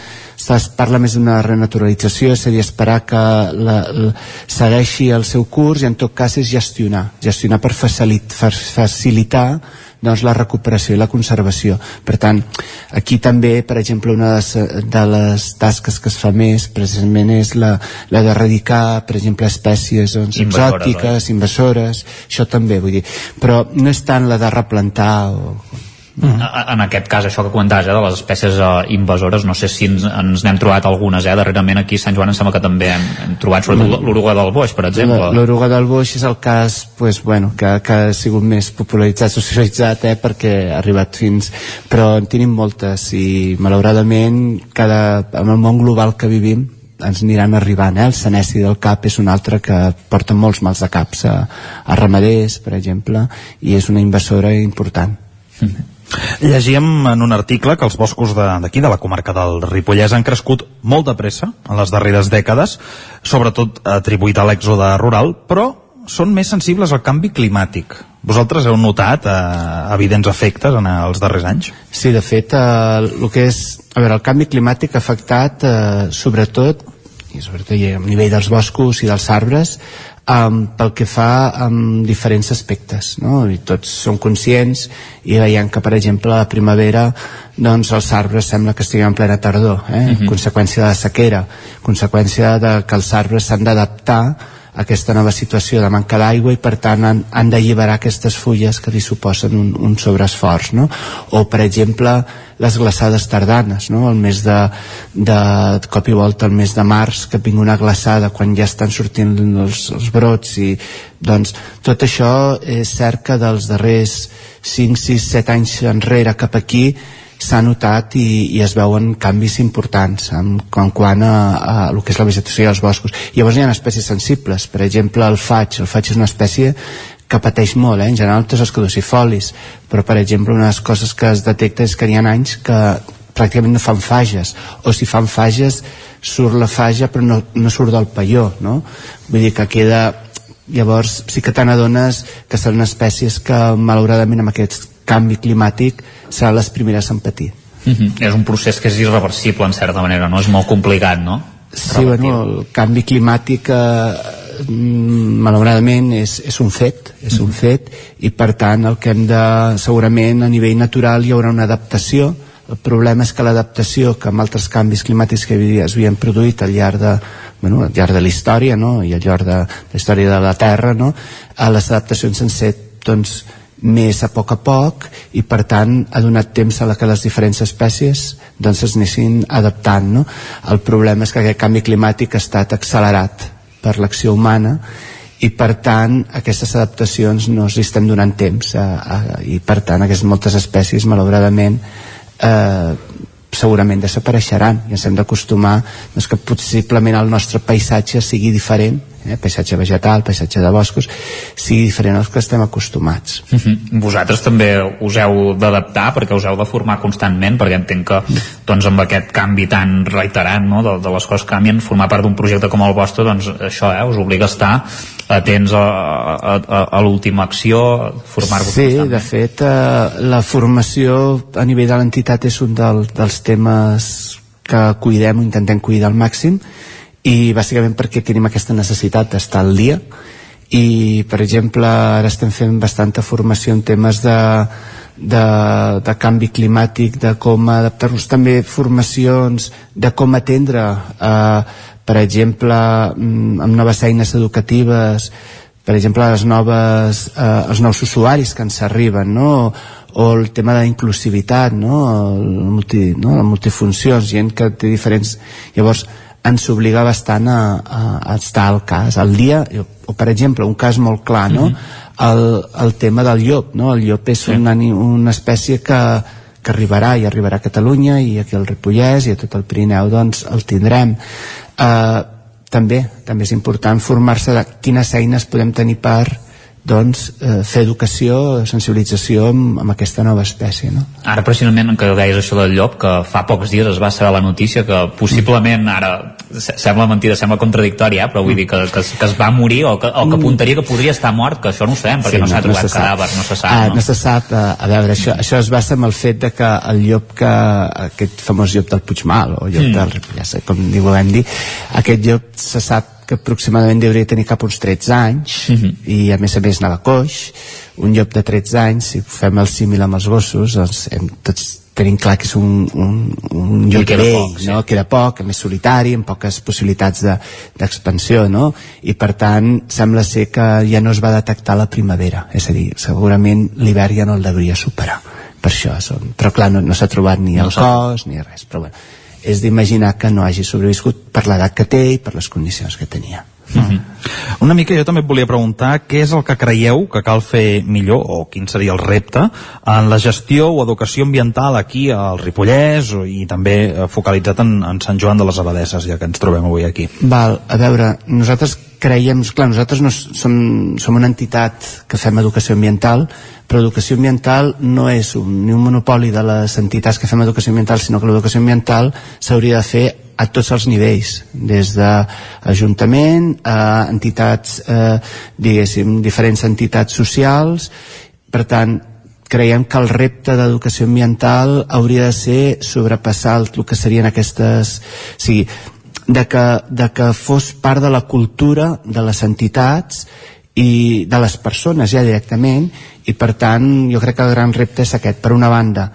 es parla més d'una renaturalització, és a dir, esperar que la, la, segueixi el seu curs i en tot cas és gestionar, gestionar per facilit, fa- facilitar doncs, la recuperació i la conservació. Per tant, aquí també, per exemple, una de les, de les tasques que es fa més precisament és la, la d'erradicar, per exemple, espècies doncs, Invasores, exòtiques, invasores, això també, vull dir. Però no és tant la de replantar o... Mm. En aquest cas, això que comentaves, eh, de les espècies eh, invasores, no sé si ens, ens n'hem trobat algunes, eh? darrerament aquí a Sant Joan em sembla que també hem, hem trobat sobretot l'oruga del boix, per exemple. L'oruga del boix és el cas pues, bueno, que, que ha sigut més popularitzat, socialitzat, eh, perquè ha arribat fins... Però en tenim moltes i malauradament cada, amb el món global que vivim ens aniran arribant, eh? el senesi del cap és un altre que porta molts mals de caps a, a ramaders, per exemple, i és una invasora important. Llegíem en un article que els boscos d'aquí, de, de la comarca del Ripollès, han crescut molt de pressa en les darreres dècades, sobretot atribuït a l'èxode rural, però són més sensibles al canvi climàtic. Vosaltres heu notat eh, evidents efectes en els darrers anys? Sí, de fet, eh, el que és... A veure, el canvi climàtic ha afectat, eh, sobretot, i sobretot a nivell dels boscos i dels arbres, um, pel que fa amb diferents aspectes, no? I tots som conscients i veiem que, per exemple, a la primavera doncs els arbres sembla que estiguin en plena tardor, eh? Mhm. conseqüència de la sequera, conseqüència de que els arbres s'han d'adaptar a aquesta nova situació de manca d'aigua i per tant han, han d'alliberar aquestes fulles que li suposen un, un sobreesforç no? o per exemple les glaçades tardanes no? el mes de, de, de cop i volta el mes de març que vinga una glaçada quan ja estan sortint els, els brots i doncs tot això és cert que dels darrers 5, 6, 7 anys enrere cap aquí s'ha notat i, i es veuen canvis importants en, en quant a, a el que és la vegetació i els boscos. Llavors hi ha espècies sensibles, per exemple el faig. El faig és una espècie que pateix molt, eh? en general tots els caducifolis, però per exemple una de les coses que es detecta és que hi ha anys que pràcticament no fan fages o si fan fages surt la faja però no, no surt del paió no? vull dir que queda llavors sí que te n'adones que són espècies que malauradament amb aquest canvi climàtic seran les primeres en patir Mm -hmm. És un procés que és irreversible en certa manera, no? És molt complicat, no? Sí, bueno, el canvi climàtic eh, mm, malauradament és, és un fet és un fet i per tant el que hem de segurament a nivell natural hi haurà una adaptació el problema és que l'adaptació que amb altres canvis climàtics que es havien produït al llarg de, bueno, al llarg de la història no? i al llarg de la història de la Terra no? a les adaptacions s'han set doncs, més a poc a poc i per tant ha donat temps a la que les diferents espècies doncs es anessin adaptant no? el problema és que aquest canvi climàtic ha estat accelerat per l'acció humana i per tant aquestes adaptacions no els estem donant temps a, a, i per tant aquestes moltes espècies malauradament eh, segurament desapareixeran i ens hem d'acostumar doncs, que possiblement el nostre paisatge sigui diferent eh, paisatge vegetal, paisatge de boscos sigui diferent als que estem acostumats. Uh -huh. Vosaltres també us heu d'adaptar perquè us heu de formar constantment perquè entenc que doncs, amb aquest canvi tan reiterant no, de, de les coses que canvien formar part d'un projecte com el vostre doncs això eh, us obliga a estar atents a, a, a, a l'última acció formar-vos Sí, de fet, eh, la formació a nivell de l'entitat és un del, dels temes que cuidem intentem cuidar al màxim i bàsicament perquè tenim aquesta necessitat d'estar al dia i per exemple ara estem fent bastanta formació en temes de, de, de canvi climàtic de com adaptar-nos també formacions de com atendre eh, per exemple mm, amb noves eines educatives per exemple les noves, eh, els nous usuaris que ens arriben no? o el tema de la inclusivitat no? El multi, no? la multifuncions gent que té diferents llavors ens obliga bastant a, a, a estar al cas al dia, o per exemple un cas molt clar no? el, el tema del llop no? el llop és una, ani- una espècie que, que arribarà i arribarà a Catalunya i aquí al Ripollès i a tot el Pirineu doncs el tindrem eh, també, també és important formar-se de quines eines podem tenir per doncs, eh, fer educació, sensibilització amb, amb aquesta nova espècie. No? Ara precisament que deies això del llop, que fa pocs dies es va saber la notícia que possiblement ara se- sembla mentida, sembla contradictòria, eh? però vull dir que, que, es- que es va morir o que, o que apuntaria que podria estar mort, que això no ho sabem, perquè no s'ha trobat sap. cadàver, no se sap. Ah, no? no se sap, a, a veure, això, això es basa en el fet de que el llop que, aquest famós llop del Puigmal, o llop Mm. mm. del Ripollès, eh, com volem dir, aquest llop se sap que aproximadament hauria tenir cap uns 13 anys Mhm. i a més a més anava coix un llop de 13 anys si fem el símil amb els gossos doncs hem, tots tenim clar que és un, un, un llop queda vell, poc, sí. no? queda poc, més solitari, amb poques possibilitats de- d'expansió, no? I per tant, sembla ser que ja no es va detectar la primavera, és a dir, segurament l'hivern ja no el devia superar. Per això són... Però clar, no, no s'ha trobat ni No el s'ha- cos ni res, però bueno, és d'imaginar que no hagi sobreviscut per l'edat que té i per les condicions que tenia. Una mica jo també et volia preguntar què és el que creieu que cal fer millor o quin seria el repte en la gestió o educació ambiental aquí al Ripollès i també eh, focalitzat en, en Sant Joan de les Abadesses ja que ens trobem avui aquí. Val, a veure, nosaltres creiem, clar, nosaltres no som, som una entitat que fem educació ambiental, però educació ambiental no és un, ni un monopoli de les entitats que fem educació ambiental, sinó que l'educació ambiental s'hauria de fer a tots els nivells, des d'Ajuntament a entitats, eh, diguéssim, diferents entitats socials, per tant, creiem que el repte d'educació ambiental hauria de ser sobrepassar el, el que serien aquestes... O sigui, de que, de que fos part de la cultura de les entitats i de les persones ja directament i per tant jo crec que el gran repte és aquest. Per una banda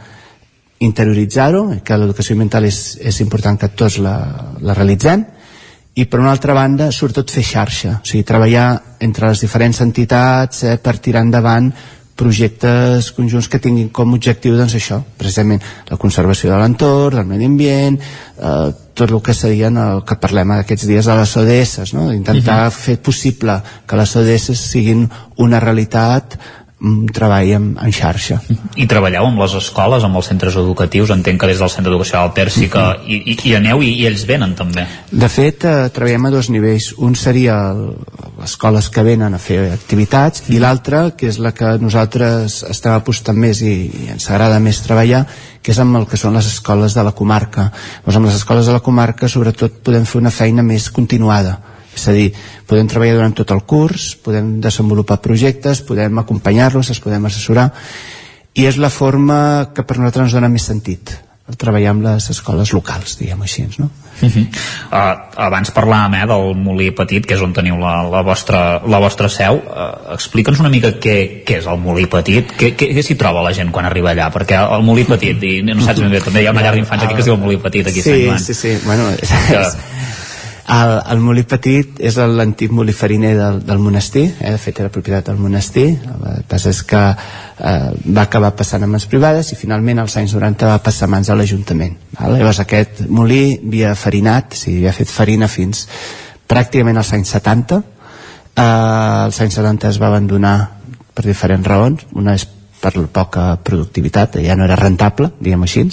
interioritzar-ho que l'educació ambiental és, és important que tots la, la realitzem i per una altra banda, sobretot fer xarxa, o sigui, treballar entre les diferents entitats eh, per tirar endavant projectes conjunts que tinguin com a objectiu doncs això, precisament la conservació de l'entorn, del medi ambient, eh, tot el que serien el que parlem aquests dies de les ODS, no? intentar uh -huh. fer possible que les ODS siguin una realitat treball en, en xarxa. I treballeu amb les escoles, amb els centres educatius, entenc que des del Centre d'Educació del sí que i, i, i aneu i, i ells venen també. De fet, eh, treballem a dos nivells. Un seria les escoles que venen a fer activitats i l'altre, que és la que nosaltres estem apostant més i, i ens agrada més treballar, que és amb el que són les escoles de la comarca. Doncs amb les escoles de la comarca, sobretot, podem fer una feina més continuada. És a dir, podem treballar durant tot el curs, podem desenvolupar projectes, podem acompanyar-los, els podem assessorar, i és la forma que per nosaltres ens dona més sentit, treballar amb les escoles locals, diguem així, no? Uh -huh. uh, abans parlàvem eh, del Molí Petit, que és on teniu la, la, vostra, la vostra seu. Uh, Explica'ns una mica què, què és el Molí Petit, què, què, què s'hi troba la gent quan arriba allà, perquè el Molí Petit, i no saps ben bé, també hi ha una llar d'infants aquí que es diu el Molí Petit, aquí a Sant sí, Joan. sí, sí, bueno, és, Que- és, el, el molí petit és l'antic molí fariner del, del monestir, eh? de fet era propietat del monestir, el que passa és que eh, va acabar passant a mans privades i finalment als anys 90 va passar a mans a l'Ajuntament. Llavors aquest molí havia farinat, o sigui, havia fet farina fins pràcticament als anys 70, eh, als anys 70 es va abandonar per diferents raons, una és per la poca productivitat, ja no era rentable, diguem així,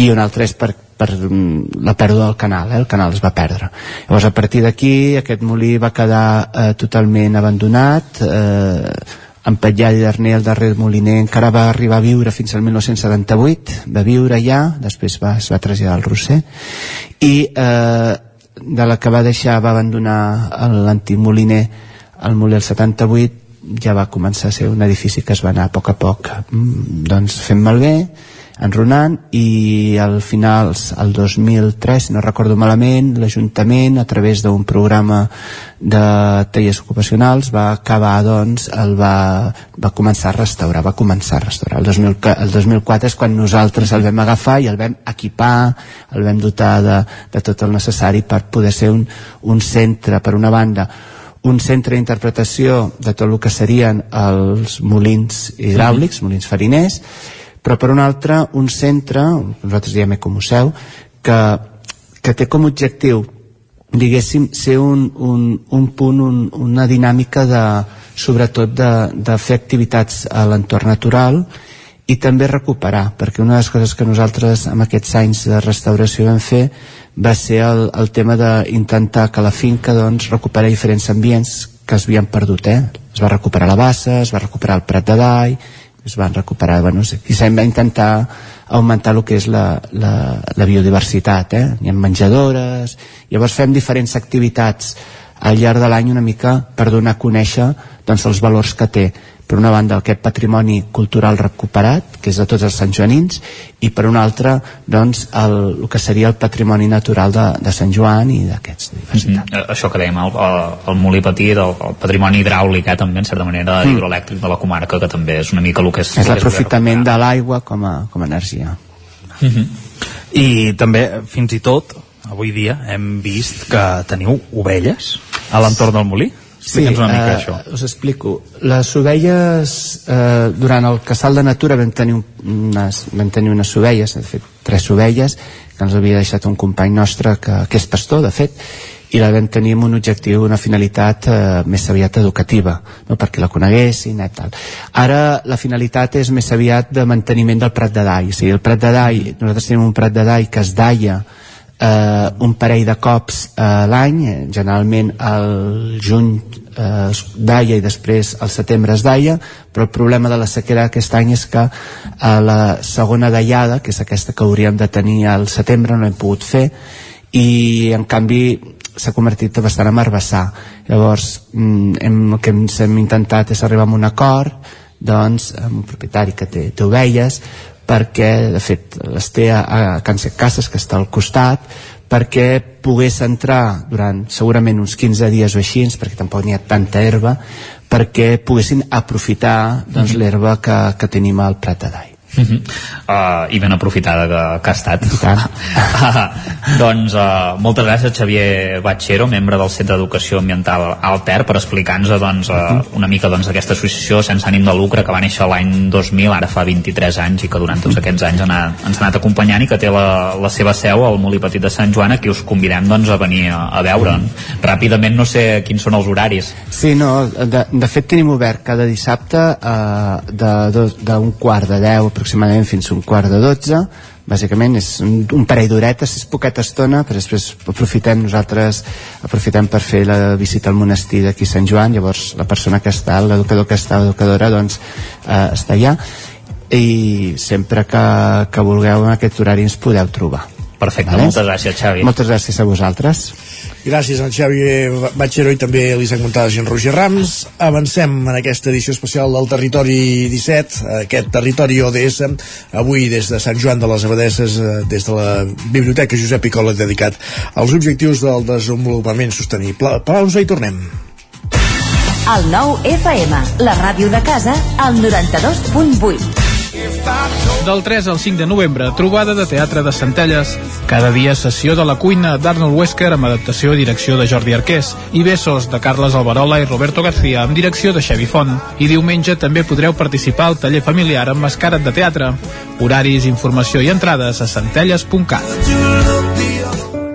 i una altra és per, per mm, la pèrdua del canal, eh? el canal es va perdre. Llavors a partir d'aquí aquest molí va quedar eh, totalment abandonat, eh, en Patllà i Darner, el darrer moliner, encara va arribar a viure fins al 1978, va viure allà, després va, es va traslladar al Roser, i eh, de la que va deixar, va abandonar l'antic moliner, el molí el 78, ja va començar a ser un edifici que es va anar a poc a poc mm, doncs fent malbé enronant i al final el 2003, si no recordo malament l'Ajuntament a través d'un programa de tallers ocupacionals va acabar doncs el va, va començar a restaurar va començar a restaurar. El, 2000, el 2004 és quan nosaltres el vam agafar i el vam equipar el vam dotar de, de tot el necessari per poder ser un, un centre per una banda un centre d'interpretació de tot el que serien els molins hidràulics, molins fariners, però per un altre un centre, nosaltres diem ecomuseu, que, que té com a objectiu diguéssim, ser un, un, un punt, un, una dinàmica de, sobretot de, de fer activitats a l'entorn natural i també recuperar, perquè una de les coses que nosaltres amb aquests anys de restauració vam fer va ser el, el tema d'intentar que la finca doncs, recuperi diferents ambients que es havien perdut. Eh? Es va recuperar la bassa, es va recuperar el Prat de Dai, es van recuperar, bueno, i s'hem d'intentar augmentar el que és la, la, la biodiversitat, eh? hi ha menjadores, llavors fem diferents activitats al llarg de l'any una mica per donar a conèixer doncs, els valors que té per una banda aquest patrimoni cultural recuperat que és de tots els santjoanins i per una altra doncs el, el que seria el patrimoni natural de, de Sant Joan i d'aquests Mm -hmm. Això que dèiem, el, el, el molí petit, el, el patrimoni hidràulic, eh, també, en certa manera, Mm. hidroelèctric de la comarca, que també és una mica el que és... és l'aprofitament de l'aigua com a, com a energia Mm -hmm. I també, fins i tot, avui dia hem vist que teniu ovelles a l'entorn del molí. Explica'ns una mica eh, això. us explico. Les ovelles, eh, durant el casal de natura vam tenir, un- unes, vam tenir unes ovelles, de fet, tres ovelles, que ens havia deixat un company nostre que, que és pastor, de fet, i la vam tenir amb un objectiu, una finalitat eh, més aviat educativa, no? perquè la coneguessin i tal. Ara la finalitat és més aviat de manteniment del Prat de Dai, o sigui, el Prat de Dai, nosaltres tenim un Prat de Dai que es daia eh, un parell de cops a l'any, eh, generalment al juny eh, daia i després al setembre es daia, però el problema de la sequera aquest any és que a la segona daiada, que és aquesta que hauríem de tenir al setembre, no hem pogut fer, i en canvi s'ha convertit bastant en herbassar. Llavors, mm, hem, el que ens hem intentat és arribar a un acord doncs, amb un propietari que té, té ovelles, perquè, de fet, les té a, a Can Cases, que està al costat, perquè pogués entrar durant segurament uns 15 dies o així, perquè tampoc n'hi ha tanta herba, perquè poguessin aprofitar doncs, l'herba que, que tenim al Prat de Dai. Uh, i ben aprofitada que, que ha estat. Uh, doncs uh, moltes gràcies Xavier Batxero, membre del Centre d'Educació Ambiental Alter per explicar-nos doncs, uh, una mica doncs, d'aquesta associació sense ànim de lucre que va néixer l'any 2000, ara fa 23 anys i que durant tots aquests anys ha anat, ens ha anat acompanyant i que té la, la seva seu al Molí Petit de Sant Joan a qui us convidem doncs, a venir a, a veure. Ràpidament no sé quins són els horaris. Sí, no, de, de fet tenim obert cada dissabte de, dos- d'un quart de 10 aproximadament fins a un quart de 12 bàsicament és un, un parell d'horetes és poqueta estona, però després aprofitem nosaltres aprofitem per fer la visita al monestir d'aquí Sant Joan. Llavors la persona que està, l'educador que està l'educadora doncs eh, està allà. I sempre que, que vulgueu en aquest horari ens podeu trobar Perfecte, moltes gràcies Xavi moltes gràcies a vosaltres Gràcies a en Xavi Batxero i també a l'Isaac Montades i en Roger Rams. Avancem en aquesta edició especial del Territori 17, aquest Territori ODS, avui des de Sant Joan de les Abadesses, eh, des de la Biblioteca Josep Picola, dedicat als objectius del desenvolupament sostenible. Pausa i tornem. El nou FM, la ràdio de casa, al 92.8. Del 3 al 5 de novembre, trobada de teatre de Centelles. Cada dia sessió de la cuina d'Arnold Wesker amb adaptació i direcció de Jordi Arqués i Besos de Carles Alberola i Roberto García amb direcció de Xavi Font. I diumenge també podreu participar al taller familiar amb mascarat de teatre. Horaris, informació i entrades a centelles.cat.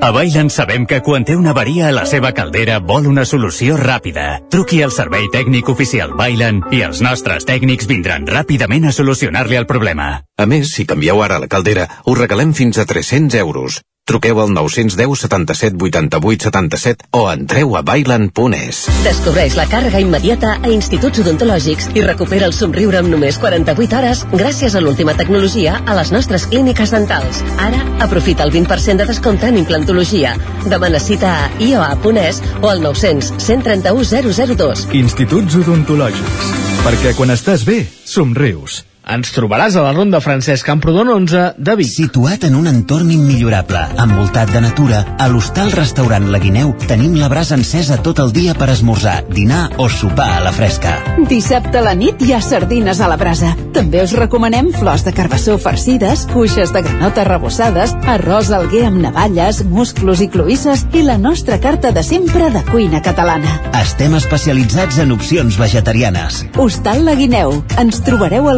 A Bailen sabem que quan té una avaria a la seva caldera vol una solució ràpida. Truqui al servei tècnic oficial Bailen i els nostres tècnics vindran ràpidament a solucionar-li el problema. A més, si canvieu ara la caldera, us regalem fins a 300 euros. Truqueu al 910 77 88 77 o entreu a bailan.es. Descobreix la càrrega immediata a instituts odontològics i recupera el somriure amb només 48 hores gràcies a l'última tecnologia a les nostres clíniques dentals. Ara, aprofita el 20% de descompte en implantologia. Demana cita a ioa.es o al 900 131 002. Instituts odontològics. Perquè quan estàs bé, somrius. Ens trobaràs a la Ronda Francesc Camprodon 11 de Vic. Situat en un entorn immillorable, envoltat de natura, a l'hostal restaurant La Guineu tenim la brasa encesa tot el dia per esmorzar, dinar o sopar a la fresca. Dissabte a la nit hi ha sardines a la brasa. També us recomanem flors de carbassó farcides, cuixes de granota rebossades, arròs alguer amb navalles, musclos i cloïsses i la nostra carta de sempre de cuina catalana. Estem especialitzats en opcions vegetarianes. Hostal La Guineu. Ens trobareu a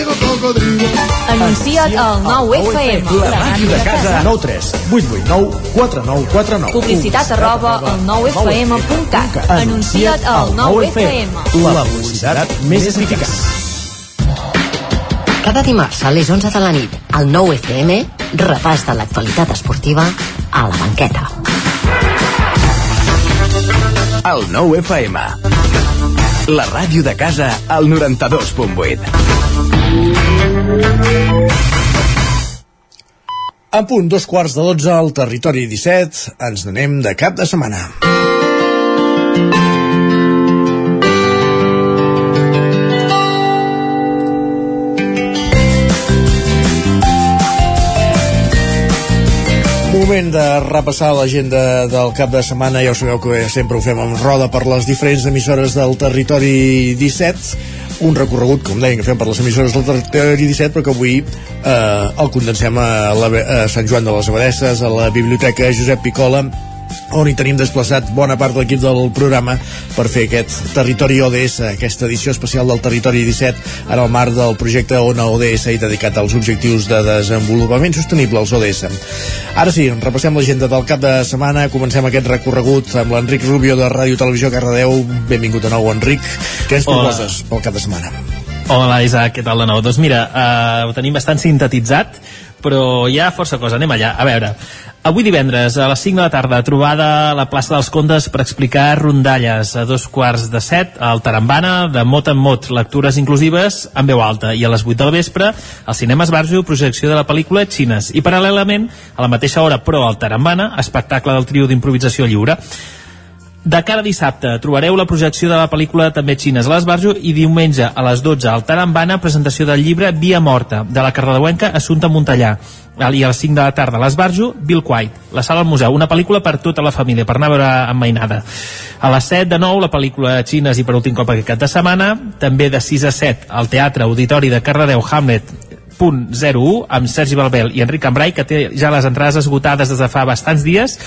Anuncia't al 9FM. La màquina de casa. 9 3 8 8 9 4 9 4 9 Publicitat arroba al 9FM.cat. Anuncia't al 9FM. La publicitat més eficaç. Cada dimarts a les 11 de la nit, al 9 FM, repàs de l'actualitat esportiva a la banqueta. El 9 FM. La ràdio de casa al 92.8. En punt, dos quarts de dotze al territori 17, ens n'anem de cap de setmana. Moment de repassar l'agenda del cap de setmana. Ja ho sabeu que sempre ho fem amb roda per les diferents emissores del territori 17. Un recorregut, com deien, que fem per les emissores del territori 17, però que avui eh, el condensem a, la, a Sant Joan de les Abadesses, a la Biblioteca Josep Picola, on hi tenim desplaçat bona part de l'equip del programa per fer aquest Territori ODS, aquesta edició especial del Territori 17, en el marc del projecte ONA ODS i dedicat als objectius de desenvolupament sostenible, els ODS. Ara sí, repassem l'agenda del cap de setmana, comencem aquest recorregut amb l'Enric Rubio de Ràdio Televisió Cardedeu. Benvingut de nou, Enric. Què ens proposes pel cap de setmana? Hola Isaac, què tal de nou? Doncs mira, uh, ho tenim bastant sintetitzat, però hi ha força cosa, anem allà. A veure, avui divendres a les 5 de la tarda trobada a la plaça dels Condes per explicar rondalles. A dos quarts de set al Tarambana de mot en mot, lectures inclusives en veu alta. I a les 8 del vespre al Cinema Esbarjo projecció de la pel·lícula Xines. I paral·lelament a la mateixa hora però al Tarambana espectacle del trio d'improvisació lliure de cara a dissabte trobareu la projecció de la pel·lícula també xines a l'Esbarjo i diumenge a les 12 al Tarambana presentació del llibre Via Morta de la cardedeuenca Assumpta Montellà. I a les 5 de la tarda a l'Esbarjo Bill White, la sala al museu una pel·lícula per tota la família, per anar a veure amb mainada. A les 7 de nou la pel·lícula xines i per últim cop aquest cap de setmana també de 6 a 7 al Teatre Auditori de Cardedeu Hamlet punt 01 amb Sergi Balbel i Enric Cambrai que té ja les entrades esgotades des de fa bastants dies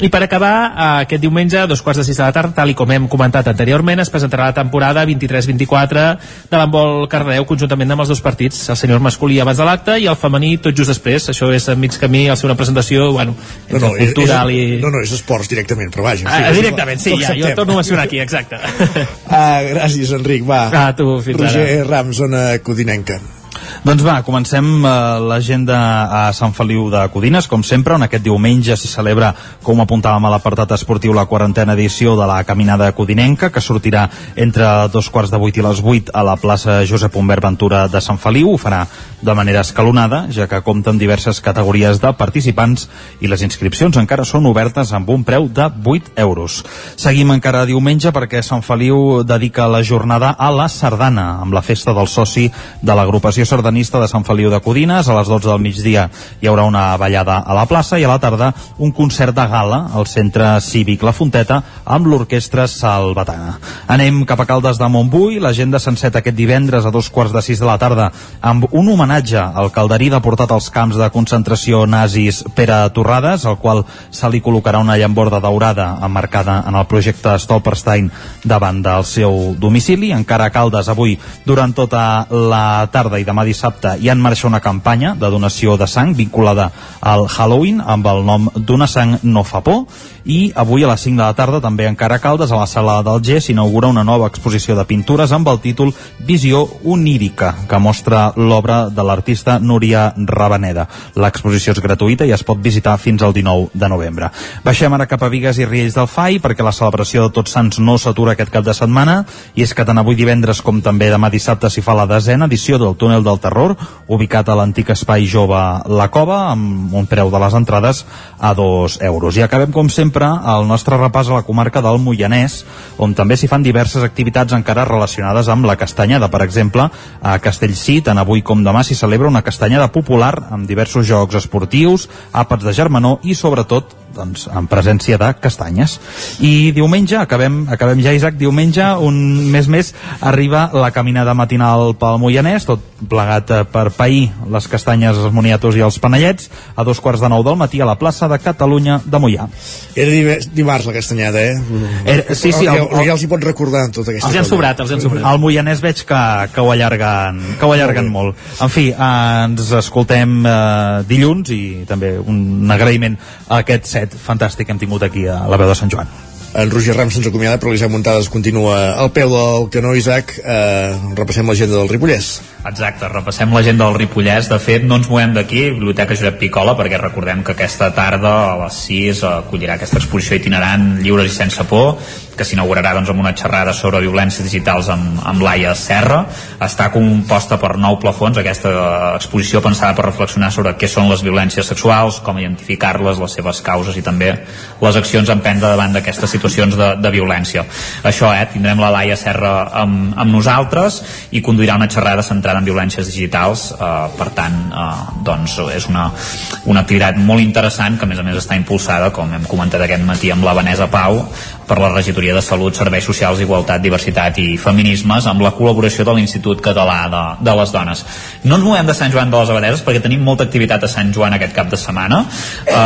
i per acabar, eh, aquest diumenge, a dos quarts de sis de la tarda, tal i com hem comentat anteriorment, es presentarà la temporada 23-24 de l'handbol Cardedeu conjuntament amb els dos partits, el senyor masculí abans de l'acte i el femení tot just després. Això és a mig camí, al ser una presentació, bueno, No, no, és, cultural és, i... no, no, és esports directament, però vaja. Ah, fi, directament, sí, ja, jo torno a mencionar aquí, exacte. Ah, gràcies, Enric, va. Ah, tu, fins Roger ara. Rams, zona codinenca. Doncs va, comencem eh, l'agenda a Sant Feliu de Codines, com sempre, on aquest diumenge s'hi celebra, com apuntàvem a l'apartat esportiu, la quarantena edició de la Caminada Codinenca, que sortirà entre dos quarts de vuit i les vuit a la plaça Josep Humbert Ventura de Sant Feliu. Ho farà de manera escalonada, ja que compta amb diverses categories de participants i les inscripcions encara són obertes amb un preu de 8 euros. Seguim encara diumenge perquè Sant Feliu dedica la jornada a la sardana, amb la festa del soci de l'agrupació sardanista de Sant Feliu de Codines. A les 12 del migdia hi haurà una ballada a la plaça i a la tarda un concert de gala al centre cívic La Fonteta amb l'orquestra Salvatana. Anem cap a Caldes de Montbui, l'agenda s'enceta aquest divendres a dos quarts de sis de la tarda amb un homenatge al calderí deportat als camps de concentració nazis Pere Torrades, al qual se li col·locarà una llamborda daurada emmarcada en el projecte Stolperstein davant del seu domicili. Encara a Caldes avui, durant tota la tarda i demà dissabte, hi ha en marxa una campanya de donació de sang vinculada al Halloween amb el nom D'una sang no fa por i avui a les 5 de la tarda també encara Caldes a la sala del G s'inaugura una nova exposició de pintures amb el títol Visió onírica que mostra l'obra de l'artista Núria Rabaneda. L'exposició és gratuïta i es pot visitar fins al 19 de novembre. Baixem ara cap a Vigues i Riells del FAI perquè la celebració de Tots Sants no s'atura aquest cap de setmana i és que tant avui divendres com també demà dissabte s'hi fa la desena edició del Túnel del Terror ubicat a l'antic espai jove La Cova amb un preu de les entrades a 2 euros. I acabem com sempre el nostre repàs a la comarca del Moianès on també s'hi fan diverses activitats encara relacionades amb la castanyada. Per exemple, a Castellcí, tant avui com demà s'hi celebra una castanyada popular amb diversos jocs esportius, àpats de germanor i sobretot doncs, en presència de castanyes. I diumenge, acabem, acabem ja, Isaac, diumenge, un mes més, arriba la caminada matinal pel Moianès, tot plegat eh, per pair les castanyes, els moniatos i els panellets, a dos quarts de nou del matí a la plaça de Catalunya de Moià. Era dimarts la castanyada, eh? Era- sí, sí, Ja, el- ja els hi pot recordar tota aquesta Els hi han sobrat, els hi han sobrat. Al Moianès veig que, que ho allarguen, que ho allarguen molt. En fi, eh, ens escoltem eh, dilluns i també un agraïment a aquest set fantàstic que hem tingut aquí a la veu de Sant Joan. En Roger Rams se'ns acomiada, però l'Isaac Muntades continua al peu del canó, Isaac. Eh, repassem l'agenda del Ripollès. Exacte, repassem l'agenda del Ripollès. De fet, no ens movem d'aquí, Biblioteca Josep Picola, perquè recordem que aquesta tarda a les 6 acollirà aquesta exposició itinerant Lliures i sense por, que s'inaugurarà doncs, amb una xerrada sobre violències digitals amb, amb Laia Serra. Està composta per nou plafons, aquesta exposició pensada per reflexionar sobre què són les violències sexuals, com identificar-les, les seves causes i també les accions a emprendre davant d'aquestes situacions de, de violència. Això, eh, tindrem la Laia Serra amb, amb nosaltres i conduirà una xerrada centrada en violències digitals, eh, per tant, eh, doncs és una, una activitat molt interessant que a més a més està impulsada, com hem comentat aquest matí amb la Vanessa Pau, per la Regidoria de Salut, Serveis Socials, Igualtat, Diversitat i Feminismes amb la col·laboració de l'Institut Català de, de les Dones. No ens movem de Sant Joan de les Abadeses perquè tenim molta activitat a Sant Joan aquest cap de setmana. Eh,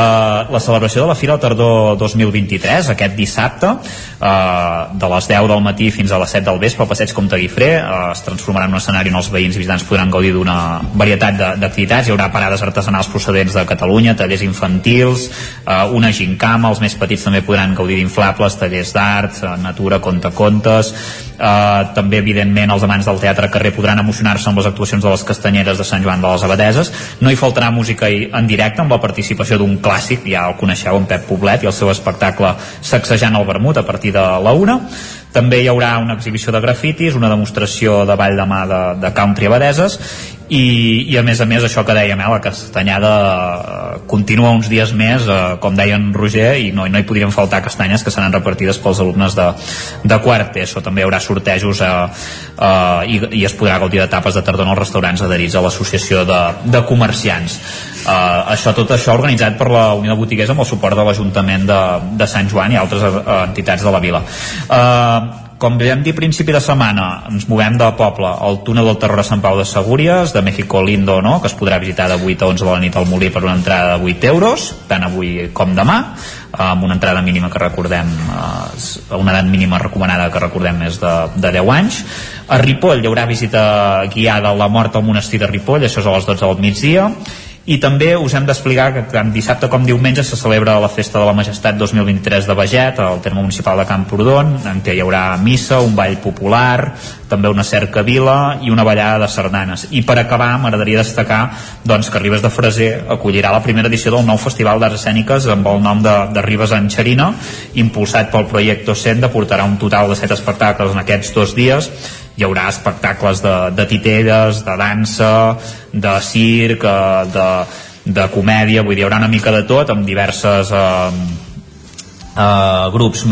la celebració de la Fira Tardor 2023, aquest dissabte, eh, de les 10 del matí fins a les 7 del vespre, al passeig Comte Guifré, eh, es transformarà en un escenari on els veïns i visitants podran gaudir d'una varietat d'activitats. Hi haurà parades artesanals procedents de Catalunya, tallers infantils, eh, una gincama, els més petits també podran gaudir d'inflables, tallers d'art, eh, natura, contacontes, eh, també evidentment els amants del teatre carrer podran emocionar-se amb les actuacions de les castanyeres de Sant Joan de les Abadeses. No hi faltarà música en directe amb la participació d'un clàssic, ja el coneixeu, en Pep Poblet i el seu espectacle Sacsejant el vermut a partir de la una també hi haurà una exhibició de grafitis, una demostració de ball de mà de, de country abadeses i, i a més a més això que dèiem, eh, la castanyada eh, continua uns dies més, eh, com deia en Roger, i no, no hi podrien faltar castanyes que seran repartides pels alumnes de, de quart ESO. També hi haurà sortejos eh, eh, i, i es podrà gaudir d'etapes de tardor en els restaurants adherits a l'associació de, de comerciants. Uh, això tot això organitzat per la Unió de Botiguers amb el suport de l'Ajuntament de, de Sant Joan i altres uh, entitats de la vila. Uh, com vam dir principi de setmana, ens movem de poble al túnel del terror a Sant Pau de Segúries, de México Lindo, no?, que es podrà visitar de 8 a 11 de la nit al Molí per una entrada de 8 euros, tant avui com demà, amb una entrada mínima que recordem, eh, una edat mínima recomanada que recordem és de, de 10 anys. A Ripoll hi haurà visita guiada a la mort al monestir de Ripoll, això és a les 12 del migdia, i també us hem d'explicar que tant dissabte com diumenge se celebra la Festa de la Majestat 2023 de Beget al terme municipal de Camprodon en què hi haurà missa, un ball popular també una cerca vila i una ballada de sardanes. I per acabar m'agradaria destacar doncs, que Ribes de Freser acollirà la primera edició del nou Festival d'Arts Escèniques amb el nom de, de Ribes en Xerina impulsat pel projecte Senda portarà un total de set espectacles en aquests dos dies. Hi haurà espectacles de, de titelles, de dansa, de circ, eh, de, de comèdia, vull dir, hi haurà una mica de tot amb diverses eh, eh, grups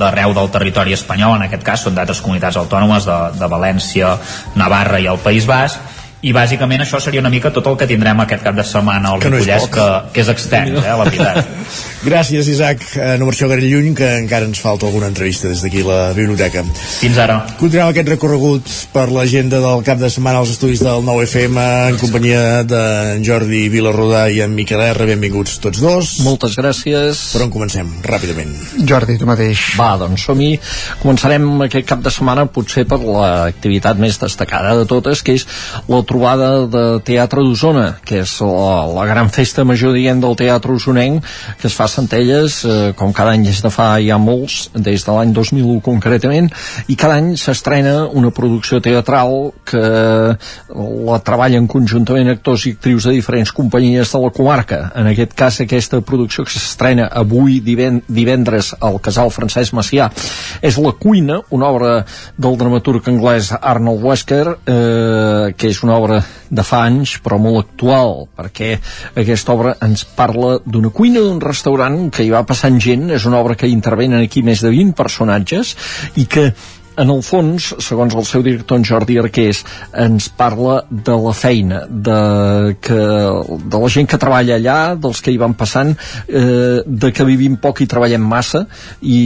d'arreu del territori espanyol, en aquest cas són d'altres comunitats autònomes de, de València, Navarra i el País Basc i bàsicament això seria una mica tot el que tindrem aquest cap de setmana al Ripollès, que, que és extens, eh, la veritat. Gràcies, Isaac. Eh, no marxeu gaire lluny, que encara ens falta alguna entrevista des d'aquí la biblioteca. Fins ara. Continuem aquest recorregut per l'agenda del cap de setmana als estudis del 9FM en companyia d'en Jordi Vilarrodà i en Miquel R. Benvinguts tots dos. Moltes gràcies. Per on comencem? Ràpidament. Jordi, tu mateix. Va, doncs som-hi. Començarem aquest cap de setmana potser per l'activitat més destacada de totes, que és la trobada de Teatre d'Osona, que és la, la gran festa major, diguem, del teatre osonenc, que es fa a Centelles, eh, com cada any des de fa ja molts, des de l'any 2001 concretament, i cada any s'estrena una producció teatral que la treballen conjuntament actors i actrius de diferents companyies de la comarca. En aquest cas, aquesta producció que s'estrena avui divendres al Casal Francesc Macià és La Cuina, una obra del dramaturg anglès Arnold Wesker, eh, que és una obra obra de fa anys però molt actual perquè aquesta obra ens parla d'una cuina d'un restaurant que hi va passant gent. És una obra que intervenen aquí més de 20 personatges i que en el fons, segons el seu director en Jordi Arqués, ens parla de la feina, de, que, de la gent que treballa allà, dels que hi van passant, eh, de que vivim poc i treballem massa, i,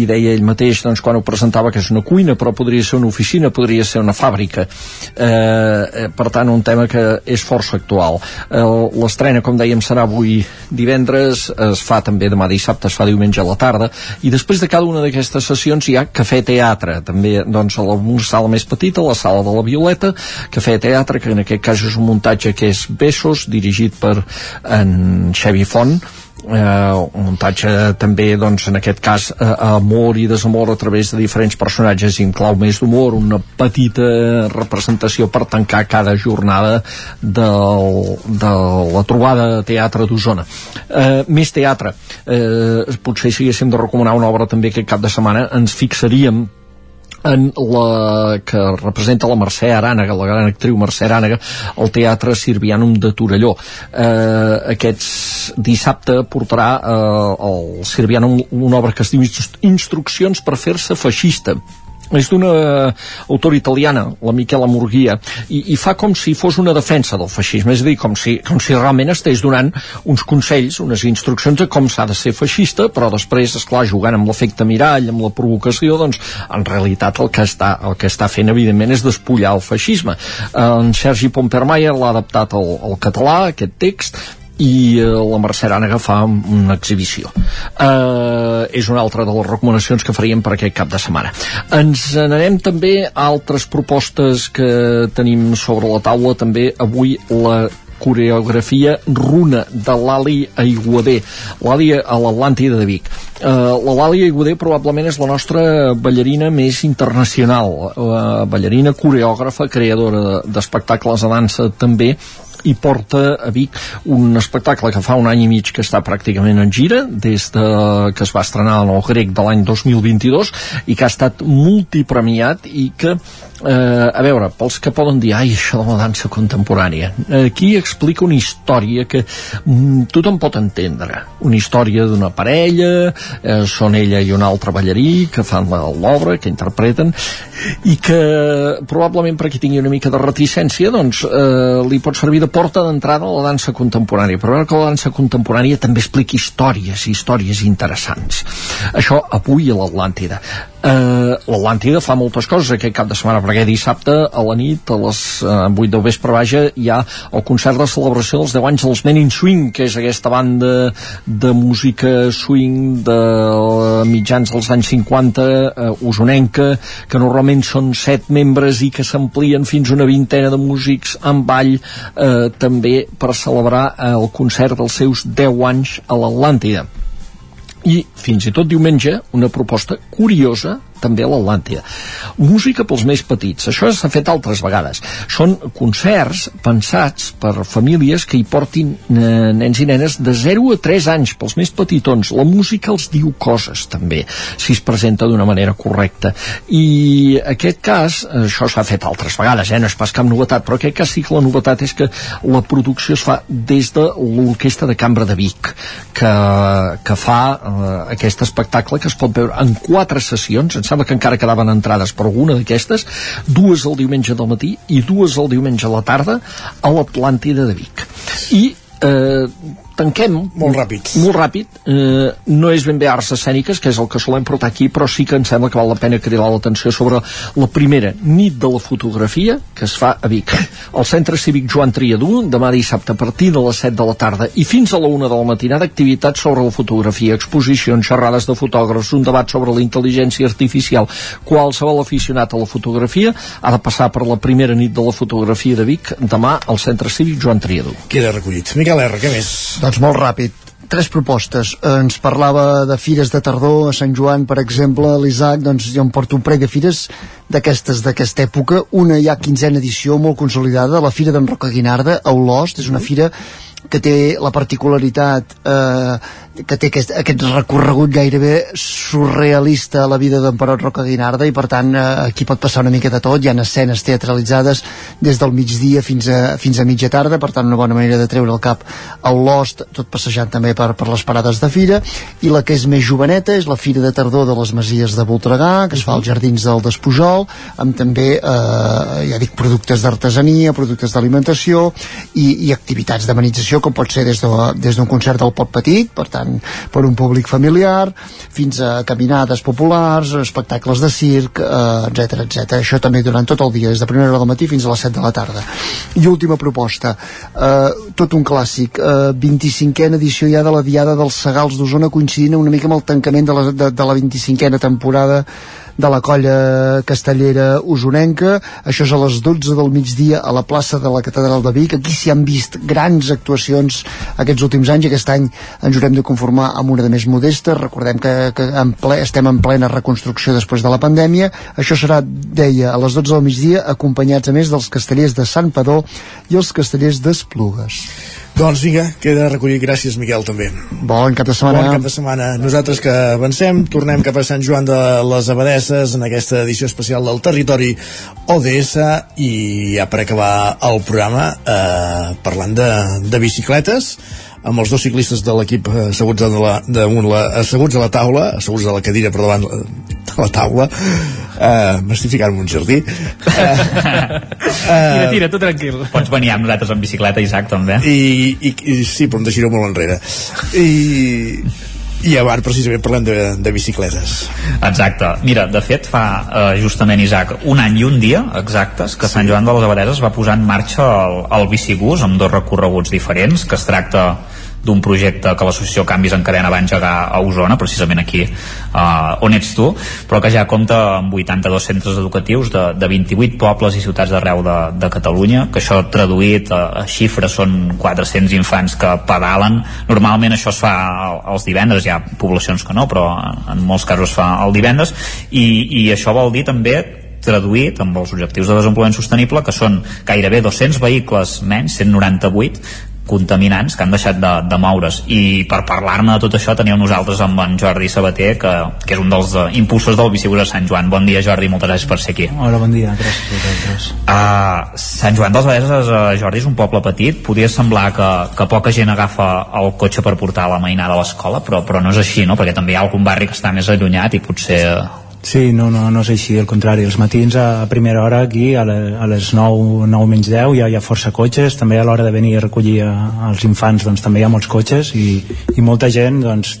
i deia ell mateix, doncs, quan ho presentava, que és una cuina, però podria ser una oficina, podria ser una fàbrica. Eh, eh per tant, un tema que és força actual. Eh, L'estrena, com dèiem, serà avui divendres, es fa també demà dissabte, es fa diumenge a la tarda, i després de cada una d'aquestes sessions hi ha cafè-teatre, també també doncs, a la, sala més petita, la sala de la Violeta, que feia teatre, que en aquest cas és un muntatge que és Besos, dirigit per en Xevi Font, eh, un muntatge també doncs, en aquest cas eh, amor i desamor a través de diferents personatges i clau més d'humor, una petita representació per tancar cada jornada del, de la trobada de teatre d'Osona. Eh, més teatre. Eh, potser si haguéssim de recomanar una obra també aquest cap de setmana ens fixaríem en la que representa la Mercè Arànega, la gran actriu Mercè Arànega, al Teatre Sirvianum de Torelló. Eh, aquests dissabte portarà eh, el Sirvianum una obra que es diu Instruccions per fer-se feixista és d'una autora italiana, la Michela Murguia, i, i fa com si fos una defensa del feixisme, és a dir, com si, com si realment estigués donant uns consells, unes instruccions de com s'ha de ser feixista, però després, és clar jugant amb l'efecte mirall, amb la provocació, doncs, en realitat el que està, el que està fent, evidentment, és despullar el feixisme. En Sergi Pompermayer l'ha adaptat al, al català, aquest text, i eh, la Mercè Arànega fa una exhibició. Eh, és una altra de les recomanacions que faríem per aquest cap de setmana. Ens n'anem també a altres propostes que tenim sobre la taula. També avui la coreografia runa de l'Ali Aiguader. l'Ali a l'Atlàntida de Vic. Uh, la Lali Aiguader probablement és la nostra ballarina més internacional. Uh, ballarina, coreògrafa creadora d'espectacles de dansa també i porta a Vic un espectacle que fa un any i mig que està pràcticament en gira des de que es va estrenar en el grec de l'any 2022 i que ha estat multipremiat i que eh, a veure, pels que poden dir ai, això de la dansa contemporània aquí explica una història que mm, tothom pot entendre. Una història d'una parella eh, són ella i un altre ballarí que fan l'obra, que interpreten i que probablement per qui tingui una mica de reticència doncs eh, li pot servir de porta d'entrada a la dansa contemporània. Però veure que la dansa contemporània també explica històries, històries interessants. Això avui a l'Atlàntida eh, l'Atlàntida fa moltes coses aquest cap de setmana perquè dissabte a la nit a les eh, 8 del vespre vaja hi ha el concert de celebració dels 10 anys dels Men in Swing que és aquesta banda de música swing de mitjans dels anys 50 eh, usonenca que normalment són 7 membres i que s'amplien fins a una vintena de músics en ball eh, també per celebrar eh, el concert dels seus 10 anys a l'Atlàntida i fins i tot diumenge una proposta curiosa també a l'Atlàntida. Música pels més petits, això s'ha fet altres vegades. Són concerts pensats per famílies que hi portin eh, nens i nenes de 0 a 3 anys, pels més petitons. La música els diu coses, també, si es presenta d'una manera correcta. I aquest cas, això s'ha fet altres vegades, eh? no és pas cap novetat, però aquest cas sí que la novetat és que la producció es fa des de l'Orquestra de Cambra de Vic, que, que fa eh, aquest espectacle que es pot veure en quatre sessions, em sembla que encara quedaven entrades per alguna d'aquestes, dues el diumenge del matí i dues el diumenge a la tarda a l'Atlàntida de Vic. I eh, tanquem molt ràpid, molt ràpid. Eh, no és ben bé arts escèniques que és el que solem portar aquí però sí que em sembla que val la pena cridar l'atenció sobre la primera nit de la fotografia que es fa a Vic. Al centre cívic Joan Triadú demà dissabte a partir de les 7 de la tarda i fins a la 1 de la matinada activitats sobre la fotografia, exposicions, xerrades de fotògrafs un debat sobre la intel·ligència artificial. Qualsevol aficionat a la fotografia ha de passar per la primera nit de la fotografia de Vic demà al centre cívic Joan Triadú. Queda recollit. Miquel R, què més? Doncs molt ràpid. Tres propostes. Ens parlava de fires de tardor a Sant Joan, per exemple, l'Isaac, doncs jo em porto un parell de fires d'aquestes d'aquesta època. Una ja quinzena edició molt consolidada, la Fira d'en Roca Guinarda, a Olost, és una fira que té la particularitat eh, que té aquest, aquest recorregut gairebé surrealista a la vida d'en Perot Roca Guinarda i per tant eh, aquí pot passar una mica de tot, hi ha escenes teatralitzades des del migdia fins a, fins a mitja tarda, per tant una bona manera de treure el cap al Lost, tot passejant també per, per les parades de fira, i la que és més joveneta és la Fira de Tardor de les Masies de Voltregà, que es fa als Jardins del Despujol, amb també, eh, ja dic, productes d'artesania, productes d'alimentació i, i activitats d'amenització, com pot ser des d'un de, des concert del Pot Petit, per tant, per un públic familiar, fins a caminades populars, espectacles de circ, eh, etc etc. Això també durant tot el dia, des de primera hora del matí fins a les 7 de la tarda. I última proposta, eh, tot un clàssic, eh, 25a edició ja de la Diada dels Segals d'Osona coincidint una mica amb el tancament de la, de, de la 25a temporada de la colla castellera usonenca. Això és a les 12 del migdia a la plaça de la Catedral de Vic. Aquí s'hi han vist grans actuacions aquests últims anys. I aquest any ens haurem de conformar amb una de més modesta recordem que, que en ple, estem en plena reconstrucció després de la pandèmia. Això serà, deia, a les 12 del migdia acompanyats a més dels castellers de Sant Padó i els castellers d'Esplugues doncs vinga, queda recollit. Gràcies, Miquel, també. Bon cap de setmana. Bon cap de setmana. Nosaltres que avancem, tornem cap a Sant Joan de les Abadesses en aquesta edició especial del territori ODS i ja per acabar el programa eh, parlant de, de bicicletes amb els dos ciclistes de l'equip asseguts, de la, de la, asseguts a la taula, asseguts a la cadira per davant de la taula, uh, m'estic ficant en un jardí. Uh, tira, tira, tu tranquil. Pots venir amb nosaltres en bicicleta, Isaac, també? I, i, i sí, però em deixaré molt enrere. I, i a bar precisament parlem de, de bicicletes. Exacte, mira, de fet fa uh, justament Isaac, un any i un dia exactes que Sant Joan de les Abadeses va posar en marxa el, el bicibús amb dos recorreguts diferents que es tracta d'un projecte que l'associació Canvis en Cadena va engegar a Osona, precisament aquí uh, on ets tu, però que ja compta amb 82 centres educatius de, de 28 pobles i ciutats d'arreu de, de Catalunya, que això traduït a, a xifres són 400 infants que pedalen. Normalment això es fa els divendres, hi ha poblacions que no, però en molts casos es fa el divendres, i, i això vol dir també traduït amb els objectius de desenvolupament sostenible que són gairebé 200 vehicles menys, 198 contaminants que han deixat de, de moure's. I per parlar-ne de tot això teníem nosaltres amb en Jordi Sabater que, que és un dels uh, impulsors del Bicibús de Sant Joan. Bon dia Jordi, moltes gràcies per ser aquí. Hola, bon dia, gràcies a vosaltres. Uh, Sant Joan dels Badeses, uh, Jordi, és un poble petit. Podria semblar que, que poca gent agafa el cotxe per portar la mainada a l'escola però, però no és així, no? perquè també hi ha algun barri que està més allunyat i potser Sí, no, no, no és així, al contrari. Els matins a primera hora aquí, a, le, a les 9, 9 menys 10, hi ha, hi ha força cotxes. També a l'hora de venir a recollir a, als infants doncs, també hi ha molts cotxes i, i molta gent doncs,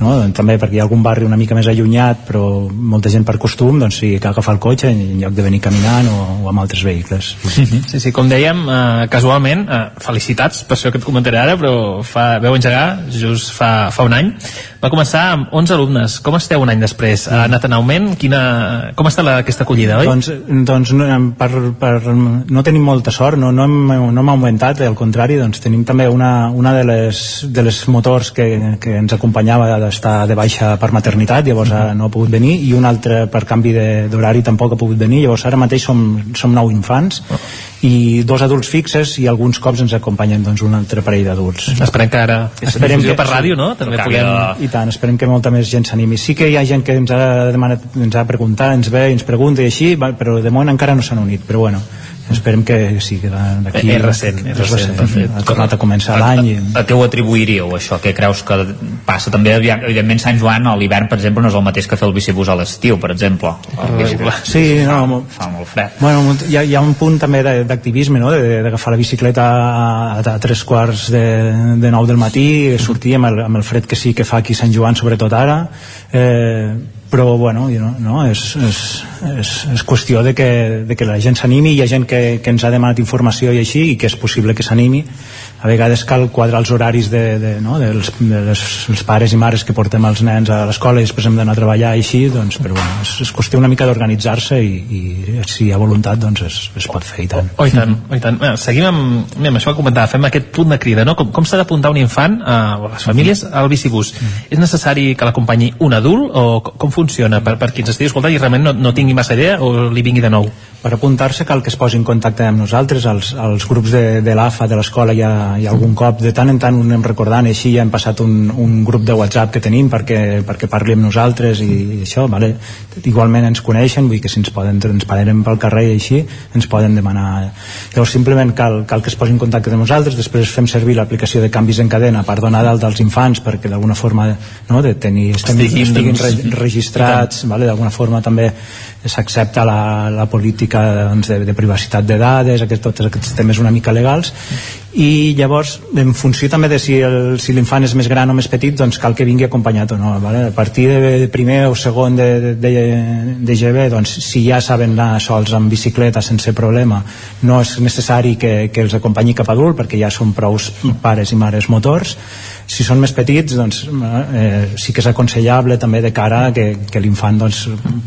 no? també perquè hi ha algun barri una mica més allunyat però molta gent per costum doncs sí, que agafar el cotxe en lloc de venir caminant o, o amb altres vehicles Sí, sí, com dèiem, eh, casualment eh, felicitats per això que et comentaré ara però fa, veu engegar just fa, fa un any va començar amb 11 alumnes com esteu un any després? Ha anat en augment? Quina, com està la, aquesta acollida, oi? Doncs, doncs no, per, per, no tenim molta sort, no, no, hem, no hem augmentat, al contrari, doncs tenim també una, una de, les, de les motors que, que ens acompanyava d'estar de baixa per maternitat, llavors uh -huh. no ha pogut venir, i un altre per canvi d'horari tampoc ha pogut venir, llavors ara mateix som, som nou infants, uh -huh i dos adults fixes i alguns cops ens acompanyen doncs, un altre parell d'adults. Esperem que ara esperem que per ràdio, no? També puguem... I tant, esperem que molta més gent s'animi. Sí que hi ha gent que ens ha demanat, ens ha preguntat, ens ve, ens pregunta i així, però de moment encara no s'han unit, però bueno, esperem que sí, que d'aquí... És recent, és recent, recent ha tornat a començar l'any. I... A, a què ho atribuiríeu, això? Què creus que passa? També, evidentment, Sant Joan a l'hivern, per exemple, no és el mateix que fer el bicibús a l'estiu, per exemple. Sí, no, fa, fa molt fred. Bueno, hi ha, hi ha un punt també d'activisme, no?, d'agafar la bicicleta a, a tres quarts de, de nou del matí, sortir amb el, amb el fred que sí que fa aquí Sant Joan, sobretot ara, eh, però bueno, no, no, és, és, és, és qüestió de que, de que la gent s'animi hi ha gent que, que ens ha demanat informació i així i que és possible que s'animi a vegades cal quadrar els horaris de, de, no, dels, de les, els pares i mares que portem els nens a l'escola i després hem d'anar a treballar i així, doncs, però bueno, és, és qüestió una mica d'organitzar-se i, i si hi ha voluntat doncs es, es pot fer i tant. Oh, i tant, oh, i tant. Bé, seguim amb, bé, amb això que comentava, fem aquest punt de crida, no? Com, com s'ha d'apuntar un infant a les famílies al bicibús? Mm. És necessari que l'acompanyi un adult o com funciona? Per, per qui ens estigui escoltant i realment no, no tingui massa idea o li vingui de nou? Per apuntar-se cal que es posi en contacte amb nosaltres, als, als grups de, de l'AFA de l'escola hi, ha, hi ha algun cop, de tant en tant ho anem recordant, així ja hem passat un, un grup de WhatsApp que tenim perquè, perquè parli amb nosaltres i, i això, vale? igualment ens coneixen, vull que si ens poden ens pararem pel carrer i així, ens poden demanar llavors simplement cal, cal que es posi en contacte amb nosaltres, després fem servir l'aplicació de canvis en cadena per donar dalt als infants perquè d'alguna forma no, de tenir, estem, estiguin, estiguin re, registrats, vale? d'alguna forma també s'accepta la, la política doncs, de, de privacitat de dades, aquest, tots aquests temes una mica legals i llavors en funció també de si el, si l'infant és més gran o més petit doncs cal que vingui acompanyat o no vale? a partir de, primer o segon de, de, de, GB doncs si ja saben anar sols amb bicicleta sense problema no és necessari que, que els acompanyi cap adult perquè ja són prou pares i mares motors si són més petits doncs, eh, sí que és aconsellable també de cara a que, que l'infant doncs,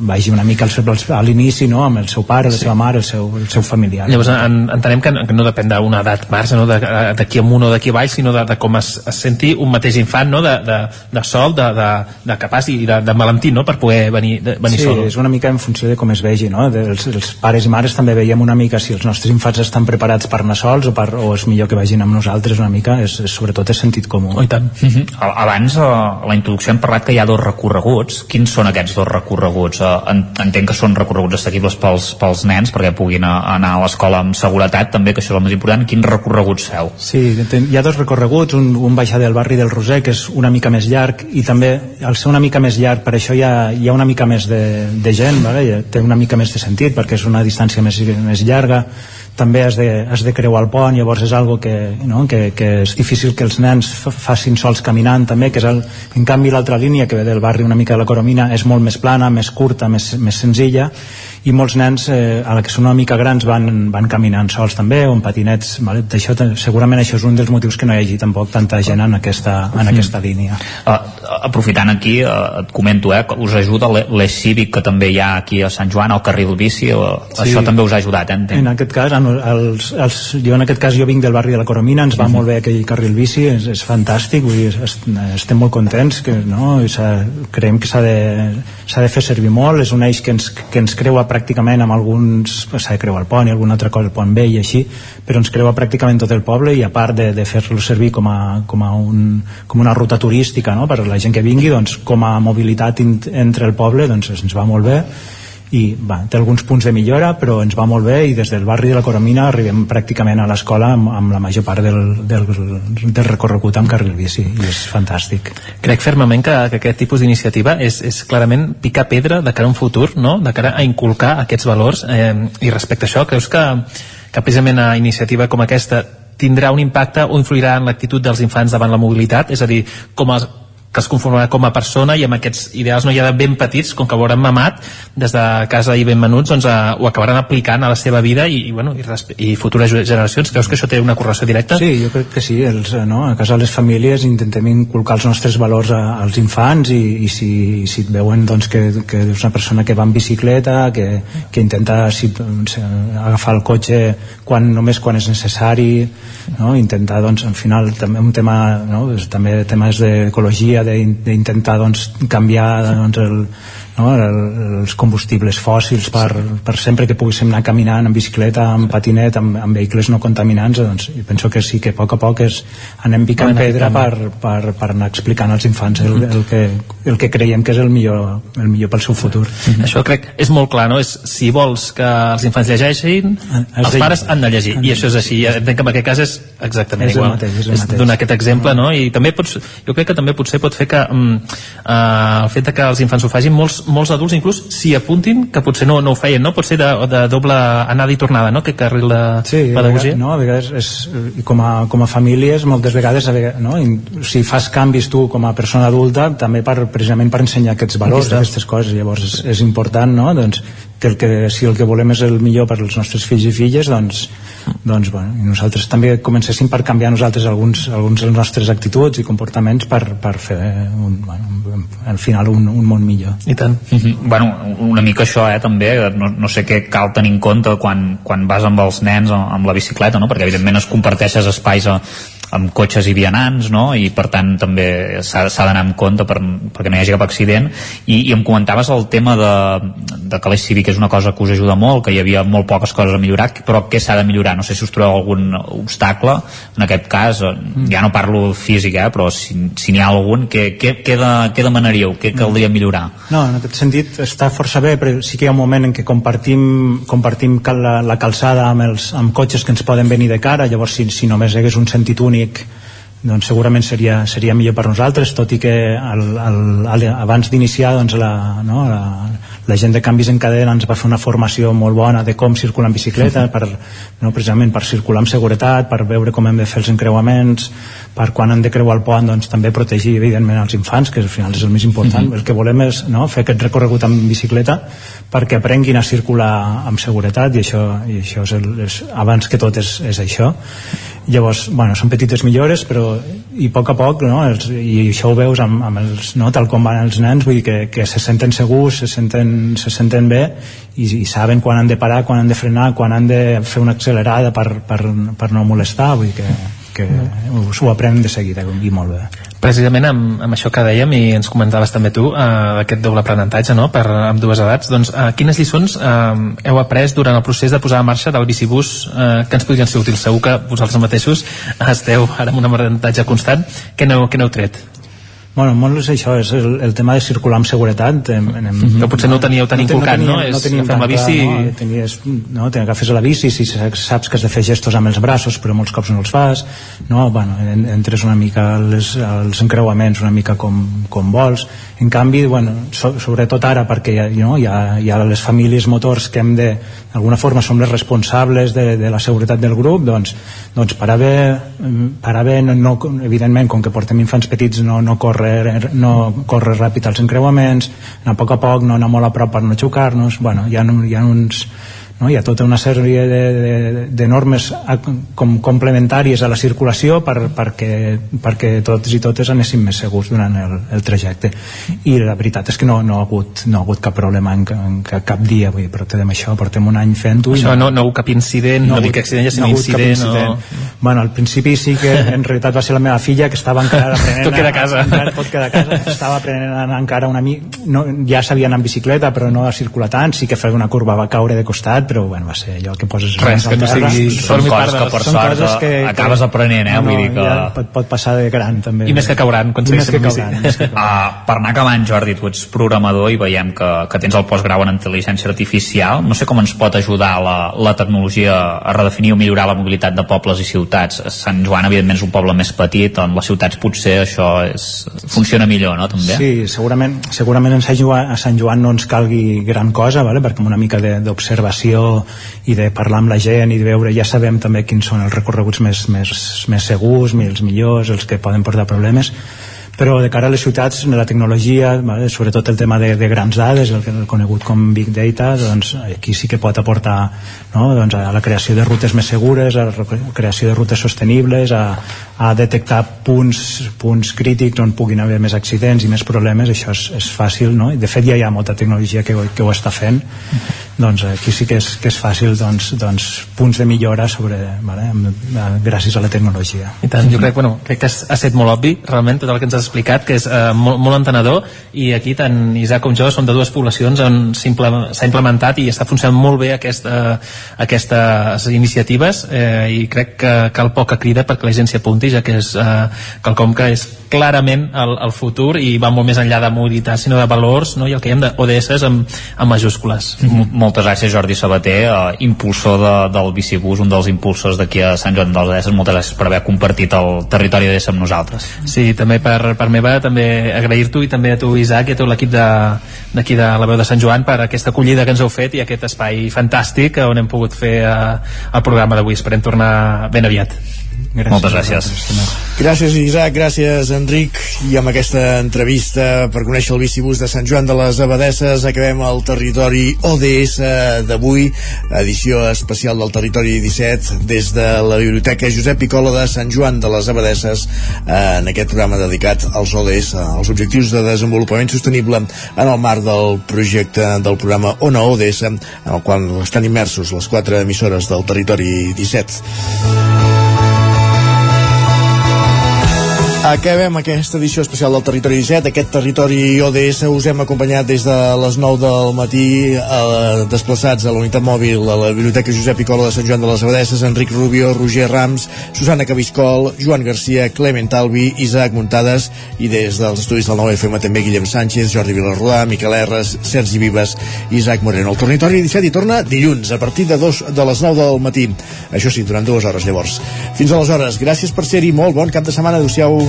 vagi una mica a l'inici no? amb el seu pare, la sí. seva mare, el seu, el seu familiar llavors en, entenem que, no depèn d'una edat marge no? d'aquí amunt o d'aquí baix sinó de, de com es, es senti un mateix infant no? de, de, de sol, de, de, de capaç i de, de malentí no? per poder venir, de, venir sí, sol és una mica en funció de com es vegi no? els, els pares i mares també veiem una mica si els nostres infants estan preparats per anar sols o, per, o és millor que vagin amb nosaltres una mica és, és sobretot és sentit comú oh, tant. Uh -huh. Abans, a la introducció hem parlat que hi ha dos recorreguts. Quins són aquests dos recorreguts? Uh, entenc que són recorreguts assequibles pels, pels nens perquè puguin anar a l'escola amb seguretat, també, que això és el més important. Quins recorreguts feu? Sí, hi ha dos recorreguts, un, un baixar del barri del Roser, que és una mica més llarg, i també, al ser una mica més llarg, per això hi ha, hi ha una mica més de, de gent, vale? té una mica més de sentit, perquè és una distància més, més llarga, també has de, has de creuar el pont llavors és algo que, no? que, que és difícil que els nens facin sols caminant també, que és el, en canvi l'altra línia que ve del barri una mica de la Coromina és molt més plana, més curta, més, més senzilla i molts nens eh, a la que són una mica grans van, van caminant sols també o en patinets, vale? això, segurament això és un dels motius que no hi hagi tampoc tanta gent en aquesta, en mm. aquesta línia uh, aprofitant aquí uh, et comento, eh, us ajuda l'eix cívic que també hi ha aquí a Sant Joan al carril bici, uh, sí. això també us ha ajudat eh, en aquest cas, en els, els, jo en aquest cas jo vinc del barri de la Coromina ens va mm -hmm. molt bé aquell carril bici és, és fantàstic, vull dir, estem molt contents que, no? creiem que s'ha de, de fer servir molt és un eix que ens, que ens creua pràcticament amb alguns, s'ha de creuar el pont i alguna altra cosa el pont vell i així però ens creua pràcticament tot el poble i a part de, de fer-lo servir com, a, com, a un, com una ruta turística no? per a la gent que vingui doncs, com a mobilitat entre el poble doncs ens va molt bé i va, té alguns punts de millora però ens va molt bé i des del barri de la Coromina arribem pràcticament a l'escola amb, amb la major part del, del, del recorregut amb carril bici i és fantàstic Crec fermament que, que aquest tipus d'iniciativa és, és clarament picar pedra de cara a un futur no? de cara a inculcar aquests valors eh, i respecte a això creus que, que precisament a iniciativa com aquesta tindrà un impacte o influirà en l'actitud dels infants davant la mobilitat? És a dir, com els, que es conformarà com a persona i amb aquests ideals no hi ha de ben petits, com que ho hauran mamat des de casa i ben menuts doncs, a, ho acabaran aplicant a la seva vida i, i, bueno, i, i futures generacions creus que això té una correlació directa? Sí, jo crec que sí els, no? a casa les famílies intentem inculcar els nostres valors a, als infants i, i si, si et veuen doncs, que, que és una persona que va en bicicleta que, que intenta si, doncs, agafar el cotxe quan, només quan és necessari no? intentar doncs, al final també un tema no? també temes d'ecologia d'intentar doncs, canviar doncs, el, no? el, els combustibles fòssils per, per sempre que poguéssim anar caminant en bicicleta, en patinet, amb, amb vehicles no contaminants doncs, penso que sí que a poc a poc és, anem picant pedra per, per, per anar explicant als infants el, el, que, el que creiem que és el millor, el millor pel seu futur mm -hmm. això crec és molt clar, no? És, si vols que els infants llegeixin ah, els pares han de llegir, i això és així entenc que en aquest cas és exactament és igual mateix, és, és donar aquest exemple, no? i també pots, jo crec que també potser pot fer que um, uh, el fet que els infants ho facin molts, molts adults inclús s'hi apuntin, que potser no, no ho feien, no? Pot ser de, de doble anada i tornada, no? Que carril de sí, pedagogia. No, a vegades és, i com a, com a famílies moltes vegades, a vegades, no? I, si fas canvis tu com a persona adulta també per, precisament per ensenyar aquests valors, aquestes coses, llavors és, és important, no? Doncs que, el que si el que volem és el millor per als nostres fills i filles doncs, doncs bueno, i nosaltres també comencéssim per canviar nosaltres alguns, alguns dels nostres actituds i comportaments per, per fer un, bueno, al final un, un món millor i tant mhm. -huh. bueno, una mica això eh, també no, no sé què cal tenir en compte quan, quan vas amb els nens amb la bicicleta no? perquè evidentment es comparteixes espais a, amb cotxes i vianants no? i per tant també s'ha d'anar amb compte per, perquè no hi hagi cap accident I, i em comentaves el tema de, de que l'eix cívic és una cosa que us ajuda molt que hi havia molt poques coses a millorar però què s'ha de millorar? No sé si us trobeu algun obstacle en aquest cas mm. ja no parlo físic eh, però si n'hi si ha algun què, què, què, de, què demanaríeu? Què caldria millorar? No, en aquest sentit està força bé però sí que hi ha un moment en què compartim, compartim la, la calçada amb, els, amb cotxes que ens poden venir de cara llavors si, si només hi hagués un sentit únic únic doncs segurament seria, seria millor per nosaltres tot i que el, el, el, abans d'iniciar doncs la, no, la, la gent de canvis en cadena ens va fer una formació molt bona de com circular en bicicleta per, no, precisament per circular amb seguretat per veure com hem de fer els encreuaments per quan han de creuar el pont doncs, també protegir evidentment els infants que al final és el més important uh -huh. el que volem és no, fer aquest recorregut amb bicicleta perquè aprenguin a circular amb seguretat i això, i això és, el, és abans que tot és, és això llavors, bueno, són petites millores però i a poc a poc no, els, i això ho veus amb, amb els, no, tal com van els nens vull dir que, que se senten segurs se senten, se senten bé i, i saben quan han de parar, quan han de frenar quan han de fer una accelerada per, per, per no molestar vull dir que perquè mm. ho aprenen de seguida i molt bé precisament amb, amb això que dèiem i ens comentaves també tu, eh, aquest doble aprenentatge no? per amb dues edats, doncs eh, quines lliçons eh, heu après durant el procés de posar en marxa del bicibús eh, que ens podrien ser útils? Segur que vosaltres mateixos esteu ara amb un aprenentatge constant. Què n'heu, què n'heu tret? Bueno, molt és això, és el, el tema de circular amb seguretat. Em, em, mm -hmm. potser no ho teníeu tan no, inculcat, no? no, no agafem la bici... No, tenies, no, agafes la bici, si saps que has de fer gestos amb els braços, però molts cops no els fas, no? Bueno, entres una mica als, als encreuaments una mica com, com vols. En canvi, bueno, so, sobretot ara, perquè hi ha, no, hi, ha, hi ha les famílies motors que hem de, d'alguna forma, som les responsables de, de la seguretat del grup, doncs, doncs per haver, per haver no, no, evidentment, com que portem infants petits, no, no corre córrer, no córrer ràpid als encreuaments, anar a poc a poc, no anar molt a prop per no xocar-nos, bueno, hi ha, hi ha uns, no? hi ha tota una sèrie de, de, de normes com complementàries a la circulació per, perquè, perquè tots i totes anéssim més segurs durant el, el trajecte i la veritat és que no, no, ha, hagut, no ha hagut cap problema en, en, en cap dia vull dir, portem això, portem un any fent-ho això no, no, no cap incident, no, no dic accident ja no incident, incident. No... bueno, al principi sí que en realitat va ser la meva filla que estava encara aprenent tot queda a casa encara, tot queda a casa estava aprenent encara una mica no, ja sabia anar en bicicleta però no a circular tant, sí que feia una curva va caure de costat però bueno, va ser allò que poses res, que no sigui, són coses que per sort que, acabes aprenent eh? No, Vull dir que... ja pot, pot passar de gran també i més que cauran quan més que cauran, més que cauran. Uh, per anar acabant Jordi, tu ets programador i veiem que, que tens el postgrau en intel·ligència artificial no sé com ens pot ajudar la, la tecnologia a redefinir o millorar la mobilitat de pobles i ciutats Sant Joan evidentment és un poble més petit on les ciutats potser això és, funciona millor, no? També? Sí, segurament, segurament en Sant Joan, a Sant Joan no ens calgui gran cosa, vale? perquè amb una mica d'observació i de parlar amb la gent i de veure, ja sabem també quins són els recorreguts més, més, més segurs, els millors, els que poden portar problemes però de cara a les ciutats, la tecnologia, sobretot el tema de, de grans dades, el, el conegut com Big Data, doncs aquí sí que pot aportar no, doncs, a la creació de rutes més segures, a la creació de rutes sostenibles, a, a detectar punts, punts crítics on puguin haver més accidents i més problemes, això és, és fàcil, no? De fet ja hi ha molta tecnologia que, que ho està fent, doncs aquí sí que és, que és fàcil doncs, doncs, punts de millora sobre, vale, gràcies a la tecnologia. I tant, jo crec, bueno, crec que ha estat molt obvi realment tot el que ens has explicat, que és eh, molt, molt entenedor i aquí tant Isaac com jo som de dues poblacions on s'ha implementat i està funcionant molt bé aquesta, aquestes iniciatives eh, i crec que cal poca crida perquè la gent s'hi apunti ja que és eh, quelcom que és clarament el, el futur i va molt més enllà de mobilitat sinó de valors no? i el que hem d'ODS amb, amb majúscules. Mm -hmm moltes gràcies Jordi Sabater, eh, impulsor de, del bicibús, un dels impulsors d'aquí a Sant Joan dels Esses, moltes gràcies per haver compartit el territori d'Essa amb nosaltres. Sí, també per, per meva, també agrair-t'ho i també a tu Isaac i a tot l'equip d'aquí de, de la veu de Sant Joan per aquesta acollida que ens heu fet i aquest espai fantàstic on hem pogut fer eh, el programa d'avui. Esperem tornar ben aviat. Gràcies Moltes gràcies. Gràcies, Isaac, gràcies, Enric. I amb aquesta entrevista per conèixer el bicibús de Sant Joan de les Abadesses acabem el territori ODS d'avui, edició especial del territori 17 des de la Biblioteca Josep Picola de Sant Joan de les Abadesses en aquest programa dedicat als ODS, als objectius de desenvolupament sostenible en el marc del projecte del programa ONA ODS, en el qual estan immersos les quatre emissores del territori 17. Acabem aquesta edició especial del Territori 17. Aquest territori ODS us hem acompanyat des de les 9 del matí eh, desplaçats a la unitat mòbil a la Biblioteca Josep Picola de Sant Joan de les Abadesses, Enric Rubio, Roger Rams, Susana Cabiscol, Joan Garcia, Clement Albi, Isaac Muntades i des dels estudis del 9FM també Guillem Sánchez, Jordi Vilarrodà, Miquel Erres, Sergi Vives Isaac Moreno. El Territori 17 hi torna dilluns a partir de, dos, de les 9 del matí. Això sí, durant dues hores llavors. Fins aleshores, gràcies per ser-hi, molt bon cap de setmana, adeu-siau.